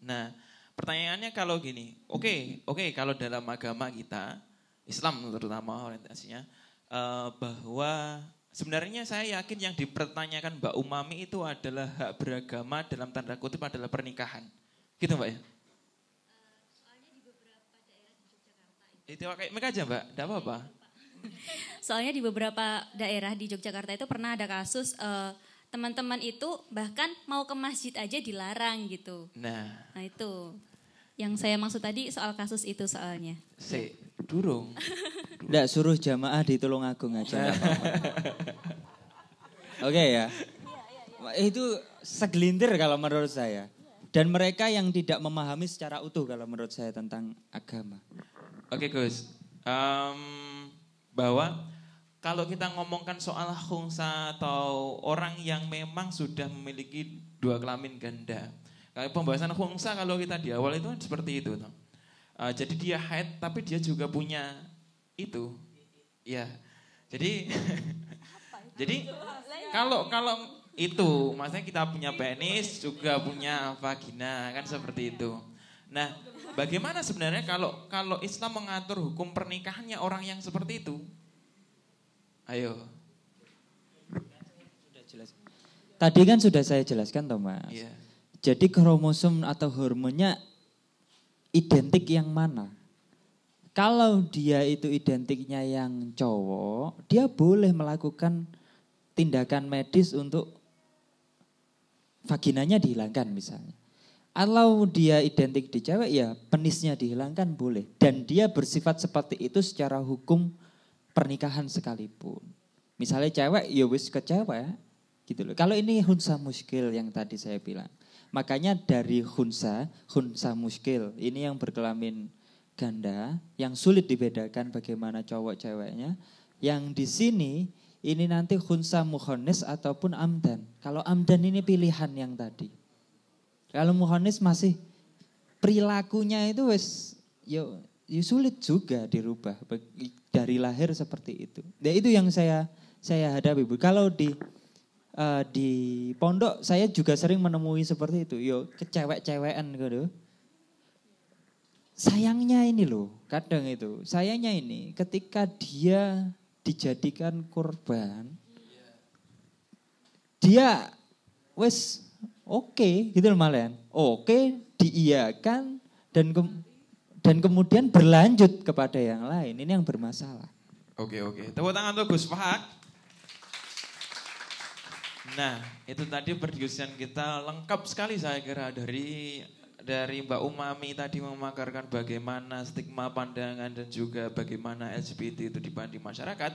S1: Nah, pertanyaannya kalau gini, oke, okay, oke okay, kalau dalam agama kita, Islam terutama orientasinya, uh, bahwa sebenarnya saya yakin yang dipertanyakan Mbak Umami itu adalah hak beragama dalam tanda kutip adalah pernikahan. Gitu Mbak ya? Itu kayak mereka aja Mbak, tidak apa-apa.
S2: Soalnya di beberapa daerah di Yogyakarta itu pernah ada kasus uh, teman-teman itu bahkan mau ke masjid aja dilarang gitu.
S1: Nah,
S2: nah itu.
S5: Yang saya maksud tadi soal kasus itu soalnya.
S1: Si, durung. *laughs*
S4: Enggak suruh jamaah di Tulungagung aja. Oke ya. Itu segelintir kalau menurut saya. Dan mereka yang tidak memahami secara utuh kalau menurut saya tentang agama.
S1: Oke Gus, um, bahwa kalau kita ngomongkan soal khungsa atau orang yang memang sudah memiliki dua kelamin ganda, kalau pembahasan khungsa kalau kita di awal itu kan seperti itu. Uh, jadi dia haid tapi dia juga punya itu. Ya. Jadi *laughs* jadi kalau kalau itu maksudnya kita punya penis juga punya vagina kan seperti itu. Nah, bagaimana sebenarnya kalau kalau Islam mengatur hukum pernikahannya orang yang seperti itu? Ayo.
S4: Tadi kan sudah saya jelaskan Thomas. Yeah. Jadi kromosom atau hormonnya identik yang mana? Kalau dia itu identiknya yang cowok, dia boleh melakukan tindakan medis untuk vaginanya dihilangkan misalnya. Kalau dia identik di cewek ya penisnya dihilangkan boleh. Dan dia bersifat seperti itu secara hukum pernikahan sekalipun. Misalnya cewek ya wis ke cewek gitu loh. Kalau ini hunsa muskil yang tadi saya bilang. Makanya dari hunsa, hunsa muskil, ini yang berkelamin ganda, yang sulit dibedakan bagaimana cowok ceweknya. Yang di sini, ini nanti hunsa muhonis ataupun amdan. Kalau amdan ini pilihan yang tadi. Kalau muhonis masih perilakunya itu wes yo, yo sulit juga dirubah dari lahir seperti itu. Ya itu yang saya saya hadapi. Kalau di uh, di pondok saya juga sering menemui seperti itu. Yo kecewek-cewekan gitu. Sayangnya ini loh, kadang itu. Sayangnya ini ketika dia dijadikan korban, dia wes oke okay, gitu loh. Oke, okay, diiyakan dan ke, dan kemudian berlanjut kepada yang lain. Ini yang bermasalah.
S1: Oke, oke. Tepuk tangan untuk Gus Fahak. Nah, itu tadi perdiskusian kita lengkap sekali saya kira dari dari Mbak Umami tadi memakarkan bagaimana stigma pandangan dan juga bagaimana LGBT itu dibanding masyarakat.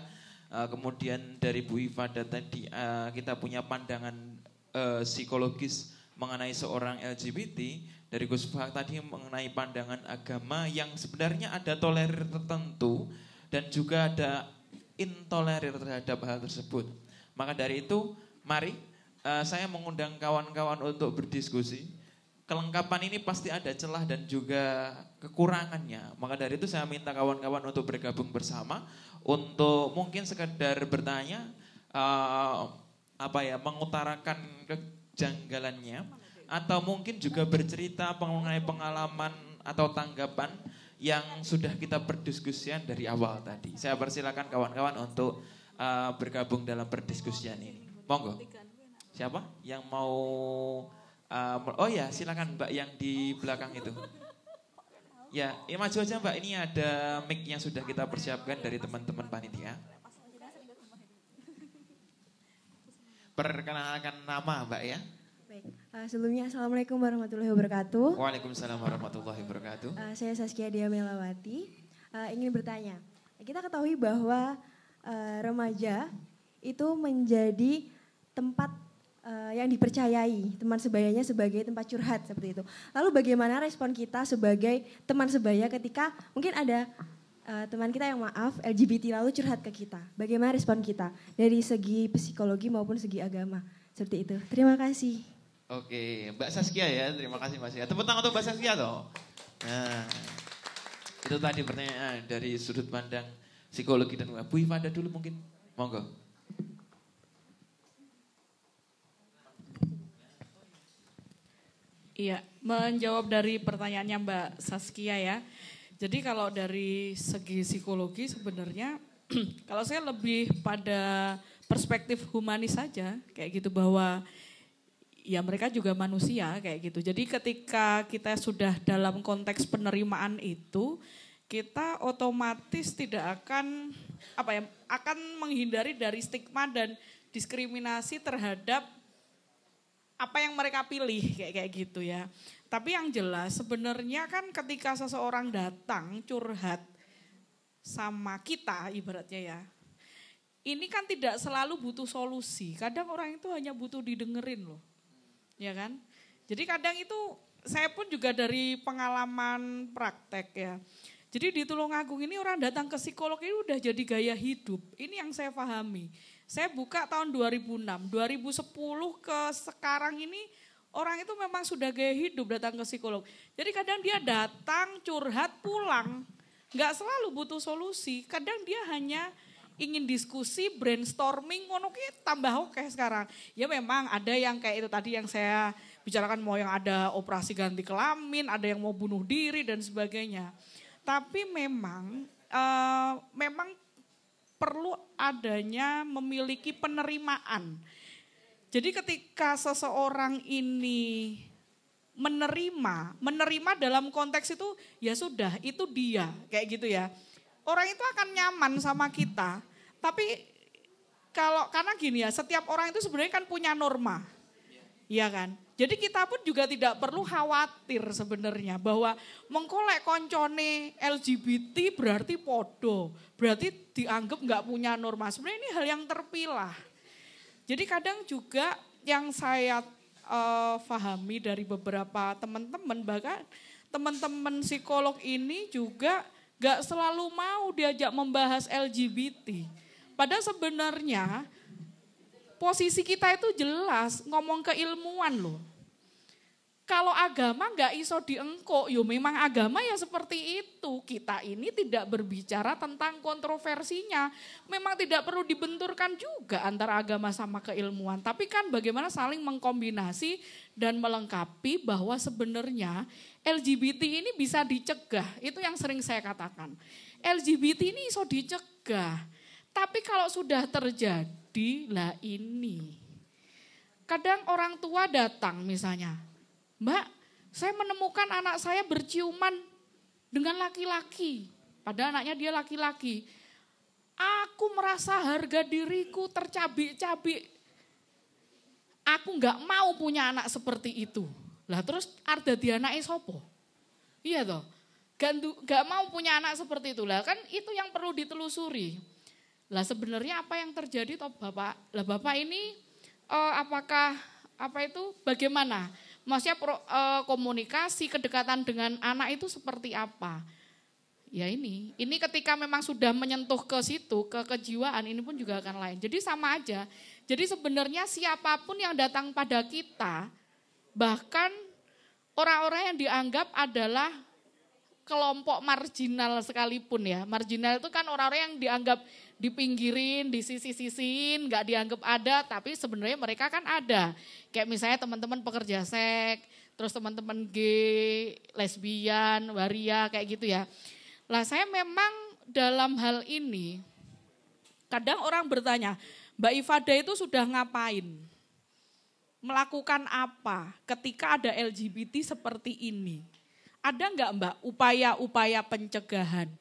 S1: Uh, kemudian dari Bu Ifada tadi uh, kita punya pandangan uh, psikologis mengenai seorang LGBT. Dari Gus Fahak tadi mengenai pandangan agama yang sebenarnya ada tolerir tertentu dan juga ada intolerir terhadap hal tersebut. Maka dari itu Mari uh, saya mengundang kawan-kawan untuk berdiskusi. Kelengkapan ini pasti ada celah dan juga kekurangannya. Maka dari itu saya minta kawan-kawan untuk bergabung bersama untuk mungkin sekedar bertanya uh, apa ya mengutarakan kejanggalannya atau mungkin juga bercerita mengenai pengalaman atau tanggapan yang sudah kita perdiskusian dari awal tadi. Saya persilakan kawan-kawan untuk uh, bergabung dalam perdiskusian ini. Monggo. Siapa yang mau uh, oh ya silakan Mbak yang di belakang itu. Ya, ini maju aja Mbak. Ini ada mic yang sudah kita persiapkan dari teman-teman panitia. Perkenalkan nama Mbak ya.
S6: Baik, uh, sebelumnya Assalamualaikum warahmatullahi wabarakatuh.
S1: Waalaikumsalam warahmatullahi wabarakatuh. Uh,
S6: saya Saskia Diamelawati. Uh, ingin bertanya, kita ketahui bahwa uh, remaja itu menjadi tempat uh, yang dipercayai teman sebayanya sebagai tempat curhat seperti itu. Lalu bagaimana respon kita sebagai teman sebaya ketika mungkin ada uh, teman kita yang maaf LGBT lalu curhat ke kita. Bagaimana respon kita dari segi psikologi maupun segi agama seperti itu. Terima kasih.
S1: Oke, Mbak Saskia ya, terima kasih Mbak Saskia. Tepuk tangan untuk Mbak Saskia toh. Nah, itu tadi pertanyaan dari sudut pandang psikologi dan Bu Ifada dulu mungkin, monggo.
S3: Iya, menjawab dari pertanyaannya Mbak Saskia ya. Jadi kalau dari segi psikologi sebenarnya *clears throat* kalau saya lebih pada perspektif humanis saja kayak gitu bahwa ya mereka juga manusia kayak gitu. Jadi ketika kita sudah dalam konteks penerimaan itu kita otomatis tidak akan apa ya akan menghindari dari stigma dan diskriminasi terhadap apa yang mereka pilih kayak kayak gitu ya. Tapi yang jelas sebenarnya kan ketika seseorang datang curhat sama kita ibaratnya ya. Ini kan tidak selalu butuh solusi. Kadang orang itu hanya butuh didengerin loh. Ya kan? Jadi kadang itu saya pun juga dari pengalaman praktek ya. Jadi di Tulungagung ini orang datang ke psikolog ini udah jadi gaya hidup. Ini yang saya pahami. Saya buka tahun 2006, 2010 ke sekarang ini orang itu memang sudah gaya hidup datang ke psikolog. Jadi kadang dia datang curhat pulang, nggak selalu butuh solusi. Kadang dia hanya ingin diskusi, brainstorming, ngono tambah oke sekarang. Ya memang ada yang kayak itu tadi yang saya bicarakan mau yang ada operasi ganti kelamin, ada yang mau bunuh diri dan sebagainya. Tapi memang uh, memang perlu adanya memiliki penerimaan. Jadi ketika seseorang ini menerima, menerima dalam konteks itu ya sudah, itu dia, kayak gitu ya. Orang itu akan nyaman sama kita, tapi kalau karena gini ya, setiap orang itu sebenarnya kan punya norma. Iya kan? Jadi kita pun juga tidak perlu khawatir sebenarnya bahwa mengkolek koncone LGBT berarti podo, berarti dianggap nggak punya norma. Sebenarnya ini hal yang terpilah. Jadi kadang juga yang saya uh, pahami dari beberapa teman-teman bahkan teman-teman psikolog ini juga nggak selalu mau diajak membahas LGBT. Padahal sebenarnya posisi kita itu jelas ngomong keilmuan loh kalau agama nggak iso diengko, yo memang agama ya seperti itu. Kita ini tidak berbicara tentang kontroversinya. Memang tidak perlu dibenturkan juga antara agama sama keilmuan. Tapi kan bagaimana saling mengkombinasi dan melengkapi bahwa sebenarnya LGBT ini bisa dicegah. Itu yang sering saya katakan. LGBT ini iso dicegah. Tapi kalau sudah terjadi, lah ini. Kadang orang tua datang misalnya, Mbak, saya menemukan anak saya berciuman dengan laki-laki. Padahal anaknya dia laki-laki. Aku merasa harga diriku tercabik-cabik. Aku nggak mau punya anak seperti itu. Lah terus arda di anak sopo? Iya toh. Gak, gak mau punya anak seperti itu lah kan itu yang perlu ditelusuri. Lah sebenarnya apa yang terjadi toh Bapak? Lah Bapak ini uh, apakah apa itu bagaimana? Maksudnya pro, uh, komunikasi, kedekatan dengan anak itu seperti apa? Ya ini, ini ketika memang sudah menyentuh ke situ, ke kejiwaan, ini pun juga akan lain. Jadi sama aja. Jadi sebenarnya siapa pun yang datang pada kita, bahkan orang-orang yang dianggap adalah kelompok marginal sekalipun ya. Marginal itu kan orang-orang yang dianggap dipinggirin, di sisi-sisiin, nggak dianggap ada, tapi sebenarnya mereka kan ada. Kayak misalnya teman-teman pekerja seks, terus teman-teman gay, lesbian, waria, kayak gitu ya. Lah saya memang dalam hal ini, kadang orang bertanya, Mbak Ifada itu sudah ngapain? Melakukan apa ketika ada LGBT seperti ini? Ada nggak Mbak upaya-upaya pencegahan?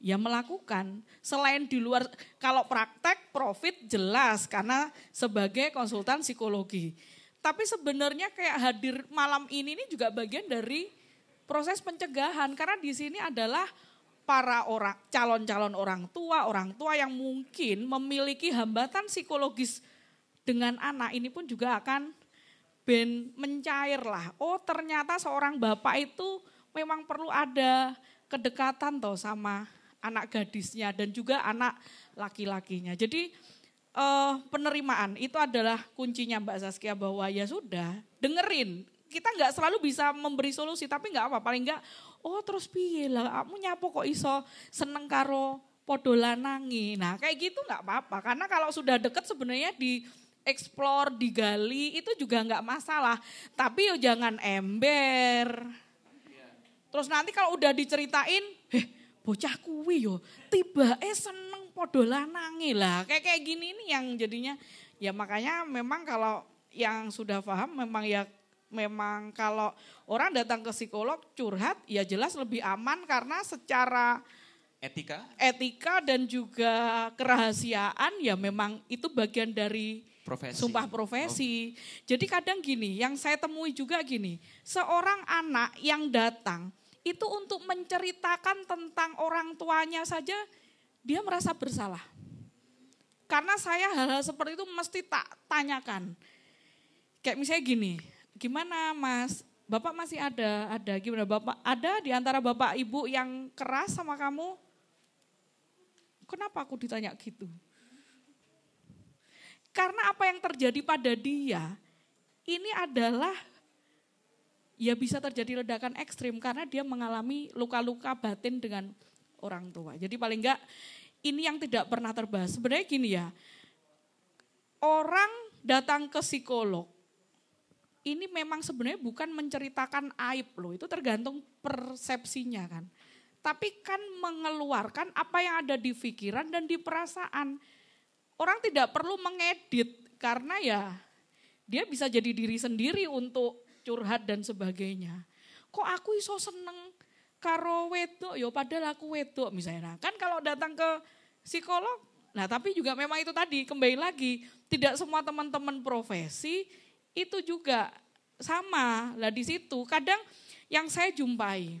S3: Ya melakukan. Selain di luar, kalau praktek profit jelas karena sebagai konsultan psikologi. Tapi sebenarnya kayak hadir malam ini ini juga bagian dari proses pencegahan karena di sini adalah para orang calon-calon orang tua, orang tua yang mungkin memiliki hambatan psikologis dengan anak ini pun juga akan ben mencair lah. Oh ternyata seorang bapak itu memang perlu ada kedekatan toh sama anak gadisnya dan juga anak laki-lakinya. Jadi uh, penerimaan itu adalah kuncinya Mbak Saskia bahwa ya sudah dengerin. Kita nggak selalu bisa memberi solusi tapi nggak apa paling nggak oh terus piye lah kamu nyapo kok iso seneng karo podo lanangi. Nah kayak gitu nggak apa-apa karena kalau sudah deket sebenarnya di explore, digali itu juga nggak masalah. Tapi yo jangan ember. Terus nanti kalau udah diceritain, eh bocah kuwi yo tiba eh seneng podo lanangi lah kayak kayak gini nih yang jadinya ya makanya memang kalau yang sudah paham memang ya memang kalau orang datang ke psikolog curhat ya jelas lebih aman karena secara
S1: etika
S3: etika dan juga kerahasiaan ya memang itu bagian dari
S1: profesi.
S3: Sumpah profesi. Oh. Jadi kadang gini, yang saya temui juga gini, seorang anak yang datang itu untuk menceritakan tentang orang tuanya saja dia merasa bersalah. Karena saya hal-hal seperti itu mesti tak tanyakan. Kayak misalnya gini, gimana mas, bapak masih ada, ada gimana bapak, ada di antara bapak ibu yang keras sama kamu? Kenapa aku ditanya gitu? Karena apa yang terjadi pada dia, ini adalah ya bisa terjadi ledakan ekstrim karena dia mengalami luka-luka batin dengan orang tua. Jadi paling enggak ini yang tidak pernah terbahas. Sebenarnya gini ya, orang datang ke psikolog, ini memang sebenarnya bukan menceritakan aib loh, itu tergantung persepsinya kan. Tapi kan mengeluarkan apa yang ada di pikiran dan di perasaan. Orang tidak perlu mengedit karena ya dia bisa jadi diri sendiri untuk curhat dan sebagainya. Kok aku iso seneng karo wedok yo padahal aku wedok misalnya. Kan kalau datang ke psikolog, nah tapi juga memang itu tadi kembali lagi tidak semua teman-teman profesi itu juga sama. Lah di situ kadang yang saya jumpai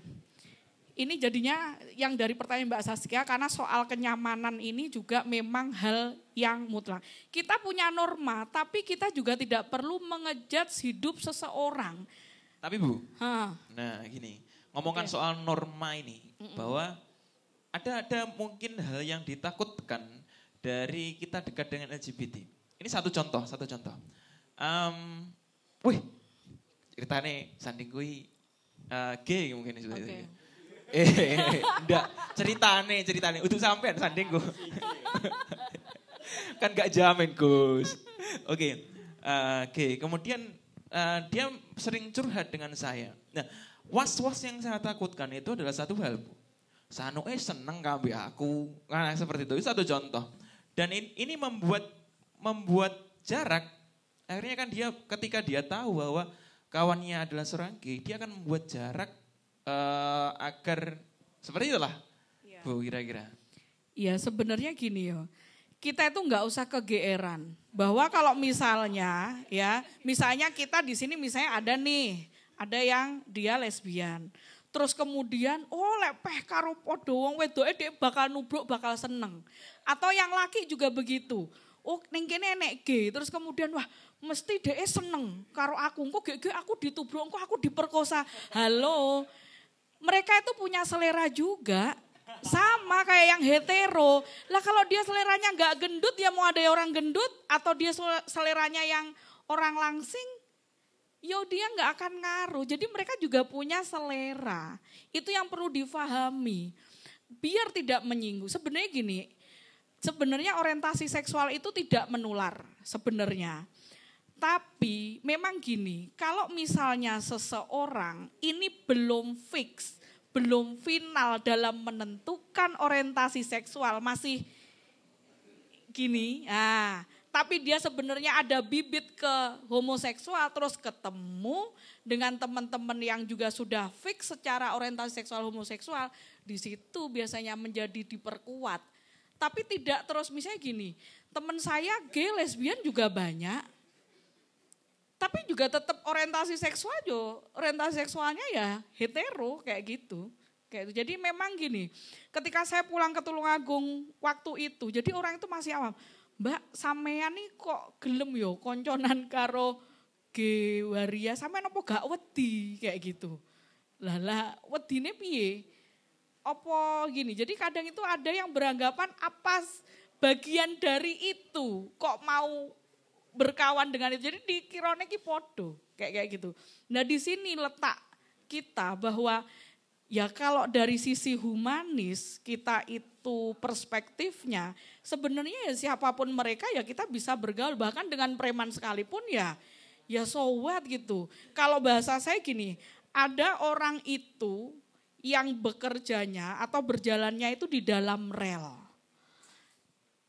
S3: ini jadinya yang dari pertanyaan Mbak Saskia karena soal kenyamanan ini juga memang hal yang mutlak. Kita punya norma, tapi kita juga tidak perlu mengejat hidup seseorang.
S1: Tapi Bu, ha. nah gini, ngomongkan okay. soal norma ini, mm -mm. bahwa ada ada mungkin hal yang ditakutkan dari kita dekat dengan LGBT. Ini satu contoh, satu contoh. Um, wih, ceritanya sanding gue uh, gay mungkin itu. Okay. Eh, enggak, ceritane, ceritane. Untuk sampean sanding gue. *laughs* kan gak jamin, Gus. Oke, okay. uh, oke. Okay. Kemudian uh, dia sering curhat dengan saya. Nah, was-was yang saya takutkan itu adalah satu hal, Bu eh seneng kambe aku. Nah, seperti itu. Itu satu contoh. Dan ini, ini membuat membuat jarak. Akhirnya kan dia ketika dia tahu bahwa kawannya adalah seorang gay, dia akan membuat jarak uh, agar seperti itulah. Ya. Bu kira-kira.
S3: Iya sebenarnya gini ya. Kita itu nggak usah kegeeran bahwa kalau misalnya ya, misalnya kita di sini misalnya ada nih, ada yang dia lesbian. Terus kemudian, oh lepeh karo podo wong wedoke dia bakal nubruk, bakal seneng. Atau yang laki juga begitu. Oh ning kene enek G, terus kemudian wah mesti dia seneng karo aku. Kok gek aku ditubruk, kok aku diperkosa. Halo. Mereka itu punya selera juga. Sama kayak yang hetero. Lah kalau dia seleranya nggak gendut, ya mau ada orang gendut atau dia seleranya yang orang langsing, yo dia nggak akan ngaruh. Jadi mereka juga punya selera. Itu yang perlu difahami. Biar tidak menyinggung. Sebenarnya gini, sebenarnya orientasi seksual itu tidak menular sebenarnya. Tapi memang gini, kalau misalnya seseorang ini belum fix, belum final dalam menentukan orientasi seksual, masih gini, ah tapi dia sebenarnya ada bibit ke homoseksual terus ketemu dengan teman-teman yang juga sudah fix secara orientasi seksual homoseksual di situ biasanya menjadi diperkuat. Tapi tidak terus misalnya gini teman saya gay lesbian juga banyak tapi juga tetap orientasi seksual jo orientasi seksualnya ya hetero kayak gitu kayak itu jadi memang gini ketika saya pulang ke Tulungagung waktu itu jadi orang itu masih awam Mbak sampean nih kok gelem yo konconan karo G waria sampean apa gak wedi kayak gitu. Lah wedine piye? Apa gini? Jadi kadang itu ada yang beranggapan apa bagian dari itu kok mau berkawan dengan itu. Jadi dikirone ki podo kayak kayak gitu. Nah di sini letak kita bahwa Ya kalau dari sisi humanis kita itu perspektifnya sebenarnya ya siapa pun mereka ya kita bisa bergaul bahkan dengan preman sekalipun ya ya so what gitu. Kalau bahasa saya gini, ada orang itu yang bekerjanya atau berjalannya itu di dalam rel.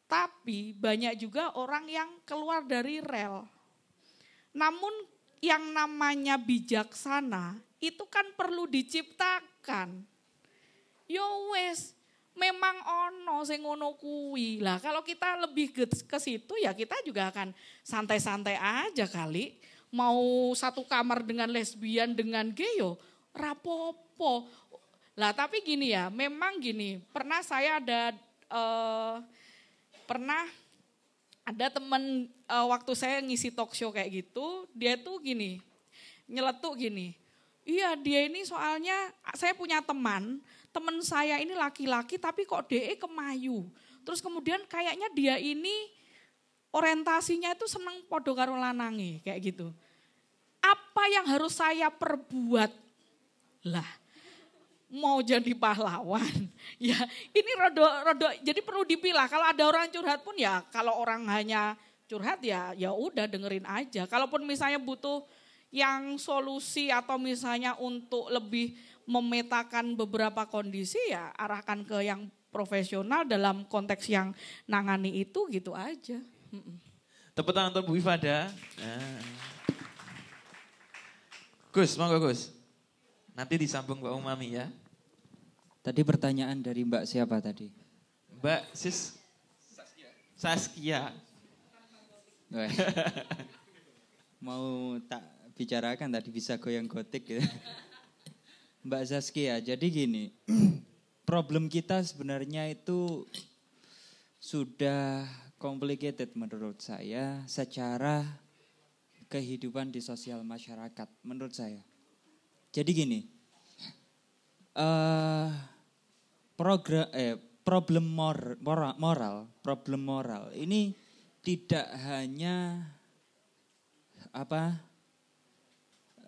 S3: Tapi banyak juga orang yang keluar dari rel. Namun yang namanya bijaksana itu kan perlu diciptakan. Yo wes, memang ono sing ngono kuwi. Lah kalau kita lebih ke, situ ya kita juga akan santai-santai aja kali. Mau satu kamar dengan lesbian dengan gay rapopo. Lah tapi gini ya, memang gini, pernah saya ada uh, pernah ada temen uh, waktu saya ngisi talk show kayak gitu, dia tuh gini, nyeletuk gini. Iya dia ini soalnya saya punya teman, teman saya ini laki-laki tapi kok DE kemayu. Terus kemudian kayaknya dia ini orientasinya itu seneng podo karo kayak gitu. Apa yang harus saya perbuat? Lah, mau jadi pahlawan. *laughs* Ya, ini rodo rodo jadi perlu dipilah. Kalau ada orang curhat pun ya kalau orang hanya curhat ya ya udah dengerin aja. Kalaupun misalnya butuh yang solusi atau misalnya untuk lebih memetakan beberapa kondisi ya arahkan ke yang profesional dalam konteks yang nangani itu gitu aja.
S1: Tepuk tangan untuk Bu Ifada. Nah. Gus, monggo Gus. Nanti disambung Mbak Umami ya.
S4: Tadi pertanyaan dari Mbak siapa tadi?
S1: Mbak Sis Saskia. Saskia. *laughs*
S4: Mau tak bicarakan tadi bisa goyang gotik gitu. Mbak Saskia, jadi gini, *clears throat* problem kita sebenarnya itu sudah complicated menurut saya secara kehidupan di sosial masyarakat menurut saya. Jadi gini, uh, program eh problem mor, moral, moral, problem moral ini tidak hanya apa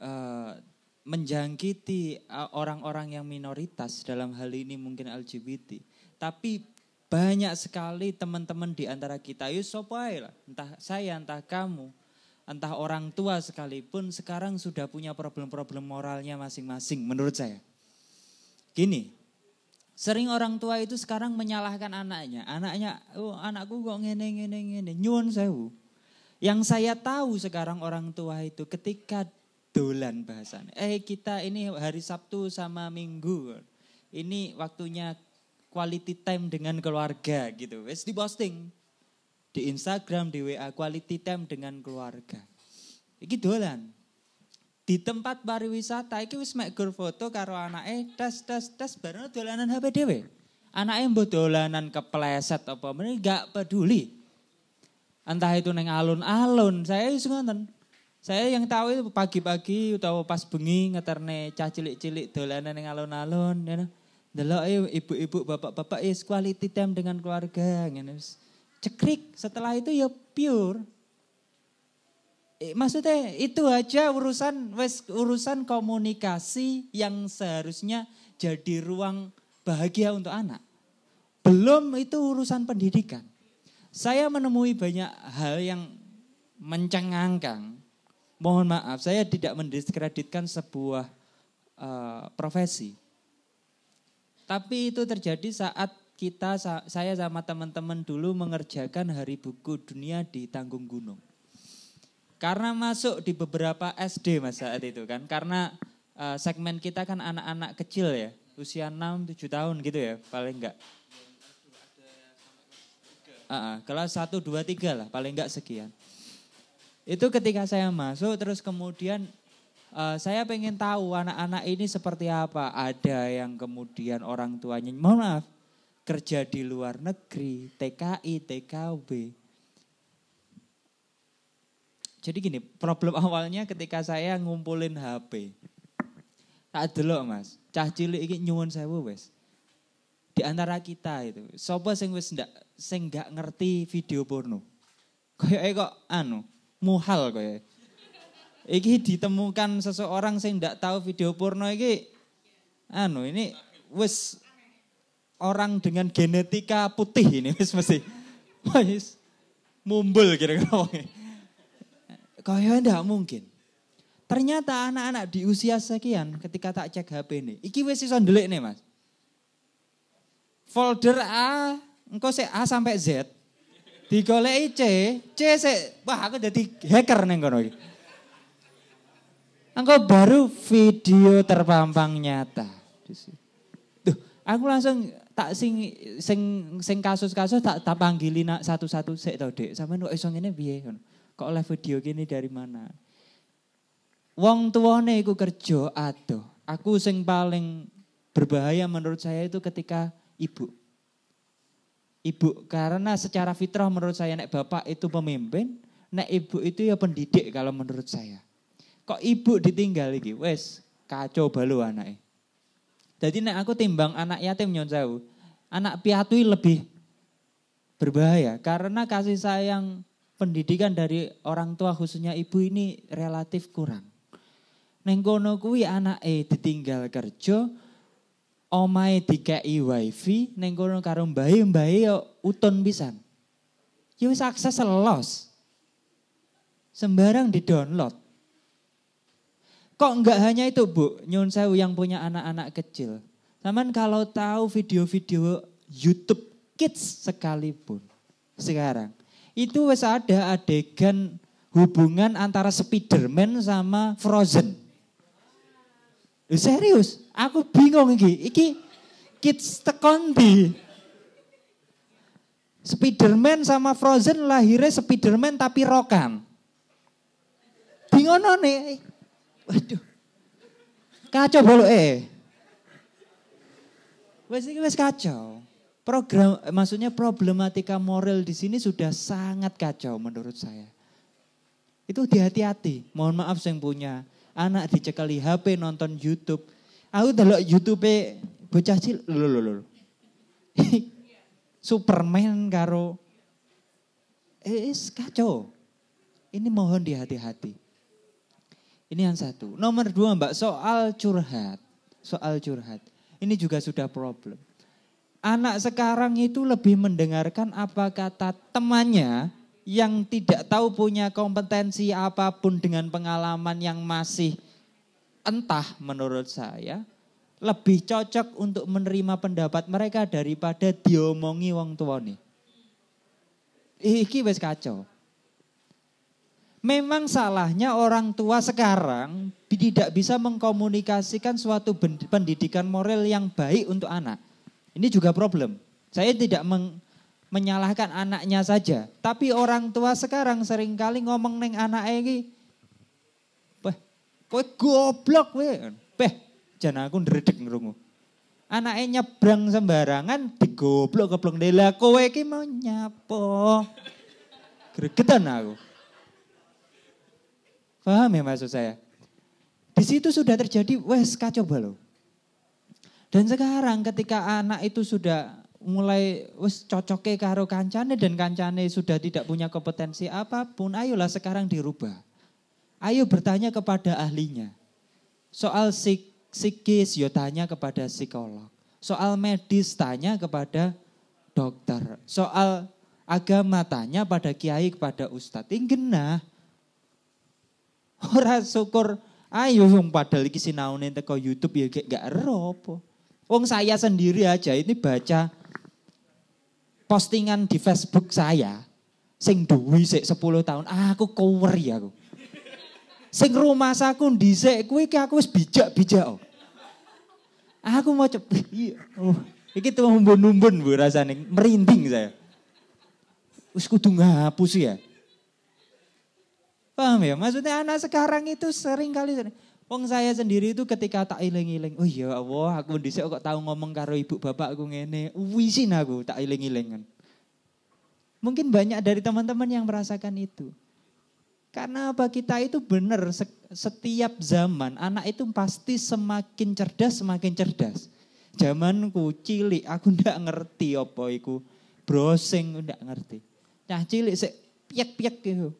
S4: uh, menjangkiti orang-orang yang minoritas dalam hal ini mungkin LGBT, tapi banyak sekali teman-teman di antara kita, yuk lah, entah saya, entah kamu, entah orang tua sekalipun sekarang sudah punya problem-problem moralnya masing-masing menurut saya. Gini, sering orang tua itu sekarang menyalahkan anaknya. Anaknya, oh anakku kok ngene ngene ngene, nyuwun sewu. Yang saya tahu sekarang orang tua itu ketika dolan bahasan. Eh kita ini hari Sabtu sama Minggu. Ini waktunya quality time dengan keluarga gitu. Wes diposting di Instagram, di WA, quality time dengan keluarga. Iki dolan. Di tempat pariwisata iki wis mek foto karo anake tes tes tes bareng dolanan HP dhewe. Anake mbok dolanan kepleset apa meneh gak peduli. Entah itu neng alun-alun, saya wis ngoten. Saya yang tahu itu pagi-pagi atau pas bengi ngeterne cah cilik-cilik dolanan neng alun-alun ya. Delok ibu-ibu bapak-bapak is quality time dengan keluarga ngene cekrik. Setelah itu ya pure. Maksudnya itu aja urusan wes urusan komunikasi yang seharusnya jadi ruang bahagia untuk anak. Belum itu urusan pendidikan. Saya menemui banyak hal yang mencengangkan. Mohon maaf, saya tidak mendiskreditkan sebuah uh, profesi. Tapi itu terjadi saat kita saya sama teman-teman dulu mengerjakan Hari Buku Dunia di Tanggung Gunung. Karena masuk di beberapa SD mas saat itu kan, karena uh, segmen kita kan anak-anak kecil ya, usia 6 7 tahun gitu ya, paling enggak. Uh, uh, kelas 1 2 3 lah, paling enggak sekian. Itu ketika saya masuk terus kemudian uh, saya pengen tahu anak-anak ini seperti apa. Ada yang kemudian orang tuanya, mohon maaf, kerja di luar negeri, TKI, TKB. Jadi gini, problem *laughs* awalnya ketika saya ngumpulin HP. Tak delok Mas, cah cilik iki nyuwun sewu wes. Di antara kita itu, sapa sing wis ndak sing nggak ngerti video porno. Kayak kok anu, muhal kayak. Iki ditemukan seseorang sing ndak tahu video porno iki anu ini wis orang dengan genetika putih ini *laughs* wis mesti wis mumbul kira-kira Kayaknya enggak mungkin. Ternyata anak-anak di usia sekian ketika tak cek HP ini, iki wis iso ndelik nih Mas. Folder A, engkau se A sampai Z. Digoleki C, C se wah aku jadi hacker nih kono iki. Engkau baru video terpampang nyata. Tuh, aku langsung tak sing sing sing kasus-kasus tak tak panggili nak satu-satu sik to Dik. Sampeyan kok iso ngene piye Kok oleh video gini dari mana? Wong tuane iku kerja aduh. Aku sing paling berbahaya menurut saya itu ketika ibu. Ibu karena secara fitrah menurut saya nek bapak itu pemimpin, nek ibu itu ya pendidik kalau menurut saya. Kok ibu ditinggal iki? Wes kacau balu anaknya. Jadi nek aku timbang anak yatim nyon anak piatu lebih berbahaya karena kasih sayang pendidikan dari orang tua khususnya ibu ini relatif kurang. Neng kono kuwi anake ditinggal kerja, omae dikei wifi, neng kono karo mbahe mbahe yo uton pisan. Ya wis akses los. Sembarang di-download. Kok enggak hanya itu Bu, Nyun Sewu yang punya anak-anak kecil. Taman kalau tahu video-video YouTube Kids sekalipun sekarang. Itu wes ada adegan hubungan antara Spiderman sama Frozen. Serius, aku bingung iki. Iki kids tekon di. Spiderman sama Frozen lahirnya Spiderman tapi rokan. Bingung nih. Waduh. Kacau bolu eh. Wes ini wes kacau. Program maksudnya problematika moral di sini sudah sangat kacau menurut saya. Itu hati-hati. Mohon maaf saya punya anak dicekali HP nonton YouTube. Aku delok YouTube bocah cilik lho lho lho. *laughs* Superman karo eh kacau. Ini mohon di hati-hati. Ini yang satu. Nomor dua mbak, soal curhat. Soal curhat. Ini juga sudah problem. Anak sekarang itu lebih mendengarkan apa kata temannya yang tidak tahu punya kompetensi apa pun dengan pengalaman yang masih entah menurut saya lebih cocok untuk menerima pendapat mereka daripada diomongi wong tua nih. Iki wes kacau. Memang salahnya orang tua sekarang tidak bisa mengkomunikasikan suatu pendidikan moral yang baik untuk anak. Ini juga problem. Saya tidak meng, menyalahkan anaknya saja, tapi orang tua sekarang sering kali ngomong neng anak ini, "Beh, kowe goblok we." Beh, jangan aku ndredeg ngrungu. Anaknya nyebrang sembarangan digoblok goblok dela kowe iki mau nyapo. Gregetan aku. Paham ya maksud saya? Di situ sudah terjadi wes kacau balau. Dan sekarang ketika anak itu sudah mulai wes cocoknya karo kancane dan kancane sudah tidak punya kompetensi apa pun, ayolah sekarang dirubah. Ayo bertanya kepada ahlinya. Soal psik, psikis, yo tanya kepada psikolog. Soal medis, tanya kepada dokter. Soal agama, tanya pada kiai, kepada ustadz. Ini genah. *laughs* Ora syukur ayo wong padahal iki sinaune teko YouTube ya gak gak apa. Wong saya sendiri aja ini baca postingan di Facebook saya sing duwi sik 10 tahun. Ah, aku kower ya aku. Sing rumah saku dhisik kuwi aku wis bijak-bijak. Oh. Aku mau iya. Oh, iki tuh umbun-umbun bu rasane merinding saya. Wis kudu ngapus ya. Paham ya? Maksudnya anak sekarang itu sering kali Wong saya sendiri itu ketika tak iling-iling, oh ya Allah, aku dhisik kok tahu ngomong karo ibu bapak aku ngene, wisin aku tak iling-ilingan. Mungkin banyak dari teman-teman yang merasakan itu. Karena apa kita itu benar setiap zaman anak itu pasti semakin cerdas semakin cerdas. Zamanku cilik aku *laughs* ndak ngerti apa iku browsing ndak ngerti. Nah cilik sik piyak-piyak gitu.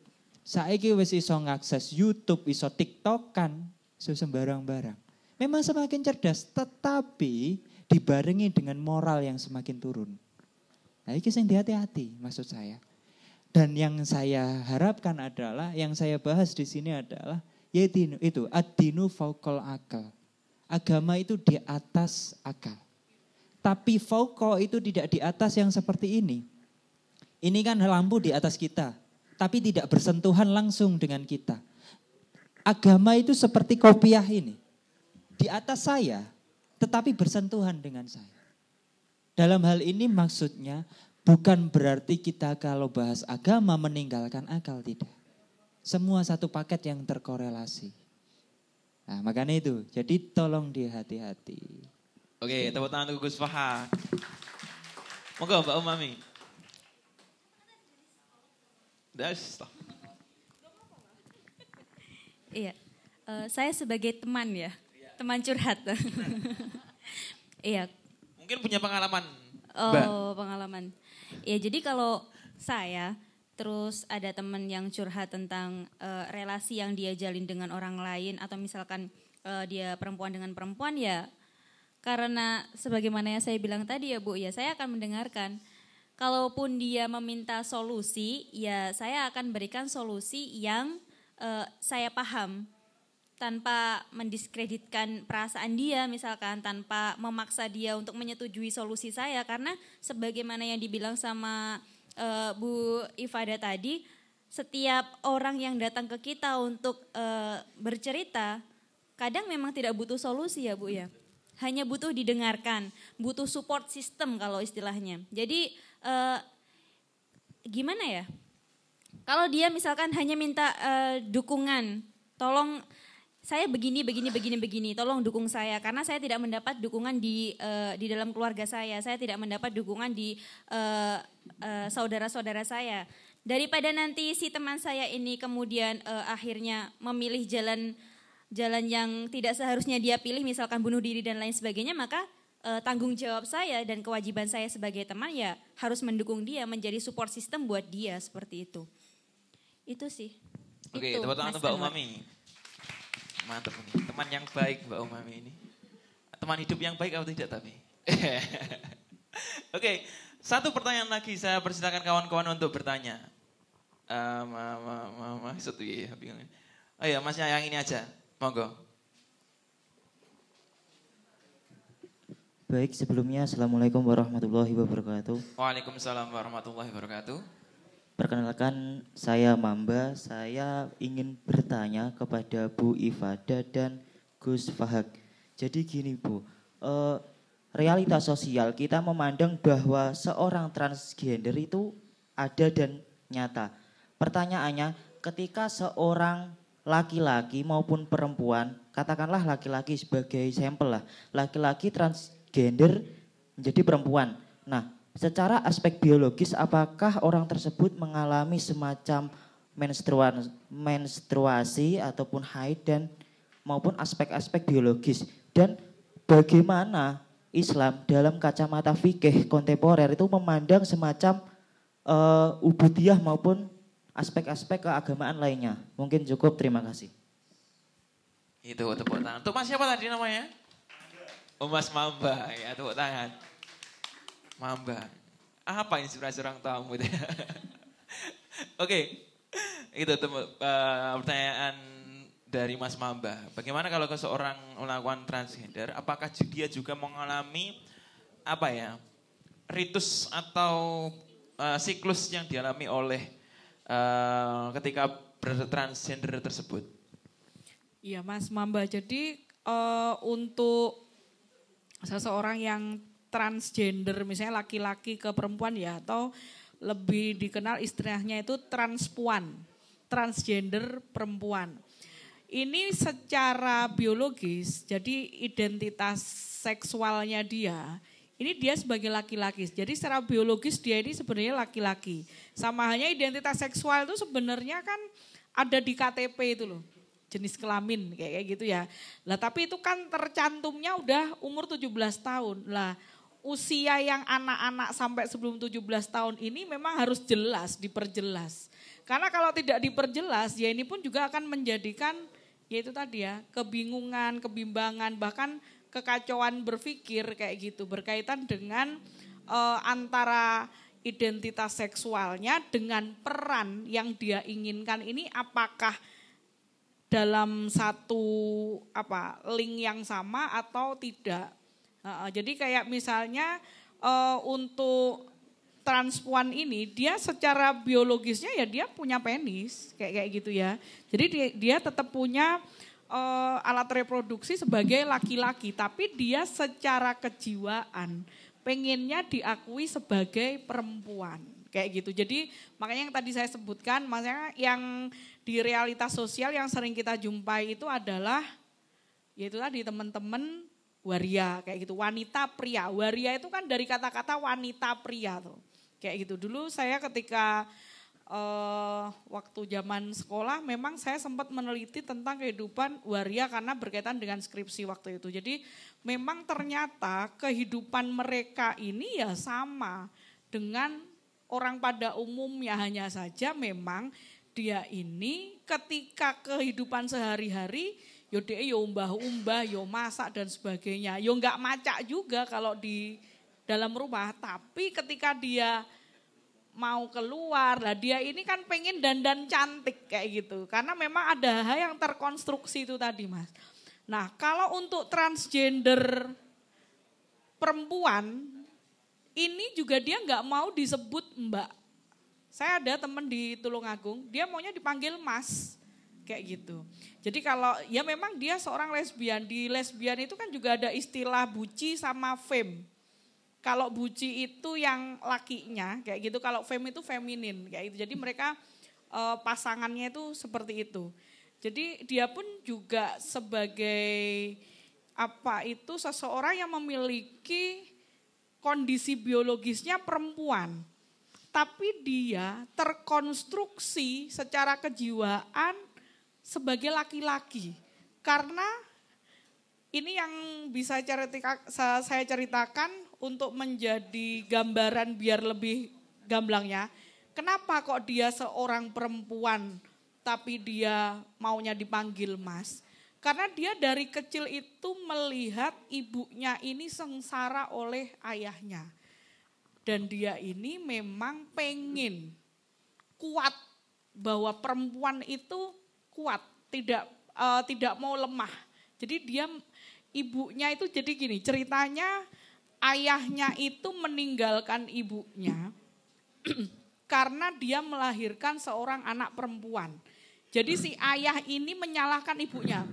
S4: Saiki wis iso ngakses YouTube, iso TikTokan, iso sembarang-barang. Memang semakin cerdas, tetapi dibarengi dengan moral yang semakin turun. Nah, ini yang hati-hati maksud saya. Dan yang saya harapkan adalah, yang saya bahas di sini adalah, yaitu itu, adinu faukol akal. Agama itu di atas akal. Tapi faukol itu tidak di atas yang seperti ini. Ini kan lampu di atas kita tapi tidak bersentuhan langsung dengan kita. Agama itu seperti kopiah ini. Di atas saya, tetapi bersentuhan dengan saya. dalam hal ini maksudnya bukan berarti kita kalau bahas agama meninggalkan akal tidak. Semua satu paket yang terkorelasi. Nah, makanya itu. Jadi tolong dihati-hati.
S1: Oke, tepuk tangan untuk Gus Fahak. Monggo Mbak Umami. Das.
S2: Iya, uh, saya sebagai teman ya, teman curhat. *laughs* iya.
S1: Mungkin punya pengalaman.
S2: Oh, pengalaman. Ya, jadi kalau saya terus ada teman yang curhat tentang uh, relasi yang dia jalin dengan orang lain atau misalkan uh, dia perempuan dengan perempuan ya karena sebagaimana yang saya bilang tadi ya Bu, ya saya akan mendengarkan. Kalaupun dia meminta solusi, ya saya akan berikan solusi yang uh, saya paham. Tanpa mendiskreditkan perasaan dia misalkan tanpa memaksa dia untuk menyetujui solusi saya. Karena sebagaimana yang dibilang sama uh, Bu Ifada tadi setiap orang yang datang ke kita untuk uh, bercerita kadang memang tidak butuh solusi ya Bu ya. Hanya butuh didengarkan, butuh support system kalau istilahnya. Jadi uh, gimana ya? Kalau dia misalkan hanya minta uh, dukungan, tolong saya begini begini begini begini, tolong dukung saya karena saya tidak mendapat dukungan di uh, di dalam keluarga saya, saya tidak mendapat dukungan di uh, uh, saudara-saudara saya. Daripada nanti si teman saya ini kemudian uh, akhirnya memilih jalan jalan yang tidak seharusnya dia pilih misalkan bunuh diri dan lain sebagainya maka e, tanggung jawab saya dan kewajiban saya sebagai teman ya harus mendukung dia menjadi support system buat dia seperti itu. Itu sih.
S1: Oke tepuk tangan Mbak Umami. Mantap ini teman yang baik Mbak Umami ini. Teman hidup yang baik atau tidak tapi? *laughs* Oke satu pertanyaan lagi saya persilakan kawan-kawan untuk bertanya. Uh, ma, ma, ma, ma, satu ya bingung oh ya masnya yang ini aja. Monggo.
S7: Baik, sebelumnya Assalamualaikum warahmatullahi wabarakatuh.
S1: Waalaikumsalam warahmatullahi wabarakatuh.
S7: Perkenalkan, saya Mamba. Saya ingin bertanya kepada Bu Ifada dan Gus Fahak. Jadi gini Bu, uh, realitas sosial kita memandang bahwa seorang transgender itu ada dan nyata. Pertanyaannya, ketika seorang laki-laki maupun perempuan, katakanlah laki-laki sebagai sampel lah, laki-laki transgender menjadi perempuan. Nah, secara aspek biologis apakah orang tersebut mengalami semacam menstruasi, ataupun haid dan maupun aspek-aspek biologis dan bagaimana Islam dalam kacamata fikih kontemporer itu memandang semacam uh, ubudiyah maupun aspek-aspek keagamaan lainnya. Mungkin cukup, terima kasih.
S1: Itu tepuk tangan. Untuk Mas siapa tadi namanya? Oh Mas Mamba, ya tepuk tangan. Mamba. Apa inspirasi orang tamu itu? *laughs* Oke, itu temu, uh, pertanyaan dari Mas Mamba. Bagaimana kalau seorang melakukan transgender, apakah dia juga mengalami apa ya ritus atau uh, siklus yang dialami oleh uh, ketika bertransgender tersebut?
S3: Iya Mas Mamba, jadi uh, untuk seseorang yang transgender misalnya laki-laki ke perempuan ya atau lebih dikenal istilahnya itu transpuan, transgender perempuan. Ini secara biologis, jadi identitas seksualnya dia ini dia sebagai laki-laki. Jadi secara biologis dia ini sebenarnya laki-laki. Sama hanya identitas seksual itu sebenarnya kan ada di KTP itu loh. Jenis kelamin kayak gitu ya. Lah tapi itu kan tercantumnya udah umur 17 tahun. Lah usia yang anak-anak sampai sebelum 17 tahun ini memang harus jelas, diperjelas. Karena kalau tidak diperjelas ya ini pun juga akan menjadikan ya itu tadi ya, kebingungan, kebimbangan, bahkan kekacauan berpikir kayak gitu berkaitan dengan uh, antara identitas seksualnya dengan peran yang dia inginkan ini apakah dalam satu apa link yang sama atau tidak. Uh, jadi kayak misalnya uh, untuk transpuan ini dia secara biologisnya ya dia punya penis kayak kayak gitu ya. Jadi dia, dia tetap punya uh, alat reproduksi sebagai laki-laki, tapi dia secara kejiwaan pengennya diakui sebagai perempuan kayak gitu. Jadi makanya yang tadi saya sebutkan, maksudnya yang di realitas sosial yang sering kita jumpai itu adalah yaitu tadi teman-teman waria kayak gitu, wanita pria. Waria itu kan dari kata-kata wanita pria tuh. Kayak gitu. Dulu saya ketika uh, waktu zaman sekolah memang saya sempat meneliti tentang kehidupan waria karena berkaitan dengan skripsi waktu itu. Jadi memang ternyata kehidupan mereka ini ya sama dengan orang pada umumnya hanya saja memang dia ini ketika kehidupan sehari-hari yo dia yo umbah-umbah, yo masak dan sebagainya. Yo nggak macak juga kalau di dalam rumah, tapi ketika dia mau keluar lah dia ini kan pengen dandan cantik kayak gitu. Karena memang ada hal yang terkonstruksi itu tadi mas. Nah kalau untuk transgender perempuan ini juga dia nggak mau disebut mbak saya ada teman di Tulungagung dia maunya dipanggil mas kayak gitu jadi kalau ya memang dia seorang lesbian di lesbian itu kan juga ada istilah buci sama femme kalau buci itu yang lakinya kayak gitu, kalau fem itu feminin kayak gitu. Jadi mereka e, pasangannya itu seperti itu. Jadi dia pun juga sebagai apa itu seseorang yang memiliki kondisi biologisnya perempuan. Tapi dia terkonstruksi secara kejiwaan sebagai laki-laki. Karena ini yang bisa saya ceritakan untuk menjadi gambaran biar lebih gamblangnya. Kenapa kok dia seorang perempuan tapi dia maunya dipanggil mas? Karena dia dari kecil itu melihat ibunya ini sengsara oleh ayahnya. Dan dia ini memang pengen kuat bahwa perempuan itu kuat, tidak uh, tidak mau lemah. Jadi dia ibunya itu jadi gini, ceritanya ayahnya itu meninggalkan ibunya *clears throat* karena dia melahirkan seorang anak perempuan. Jadi si ayah ini menyalahkan ibunya.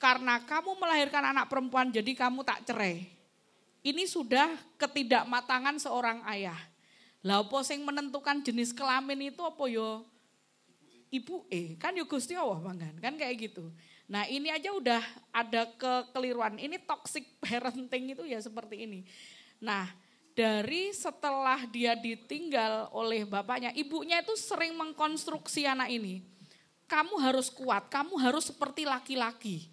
S3: Karena kamu melahirkan anak perempuan jadi kamu tak cerai. Ini sudah ketidakmatangan seorang ayah. Lah apa sing menentukan jenis kelamin itu apa yo? Ibu E, kan yo Gusti Allah banggan, kan kayak gitu. Nah ini aja udah ada kekeliruan. Ini toxic parenting itu ya seperti ini. Nah dari setelah dia ditinggal oleh bapaknya, ibunya itu sering mengkonstruksi anak ini. Kamu harus kuat, kamu harus seperti laki-laki.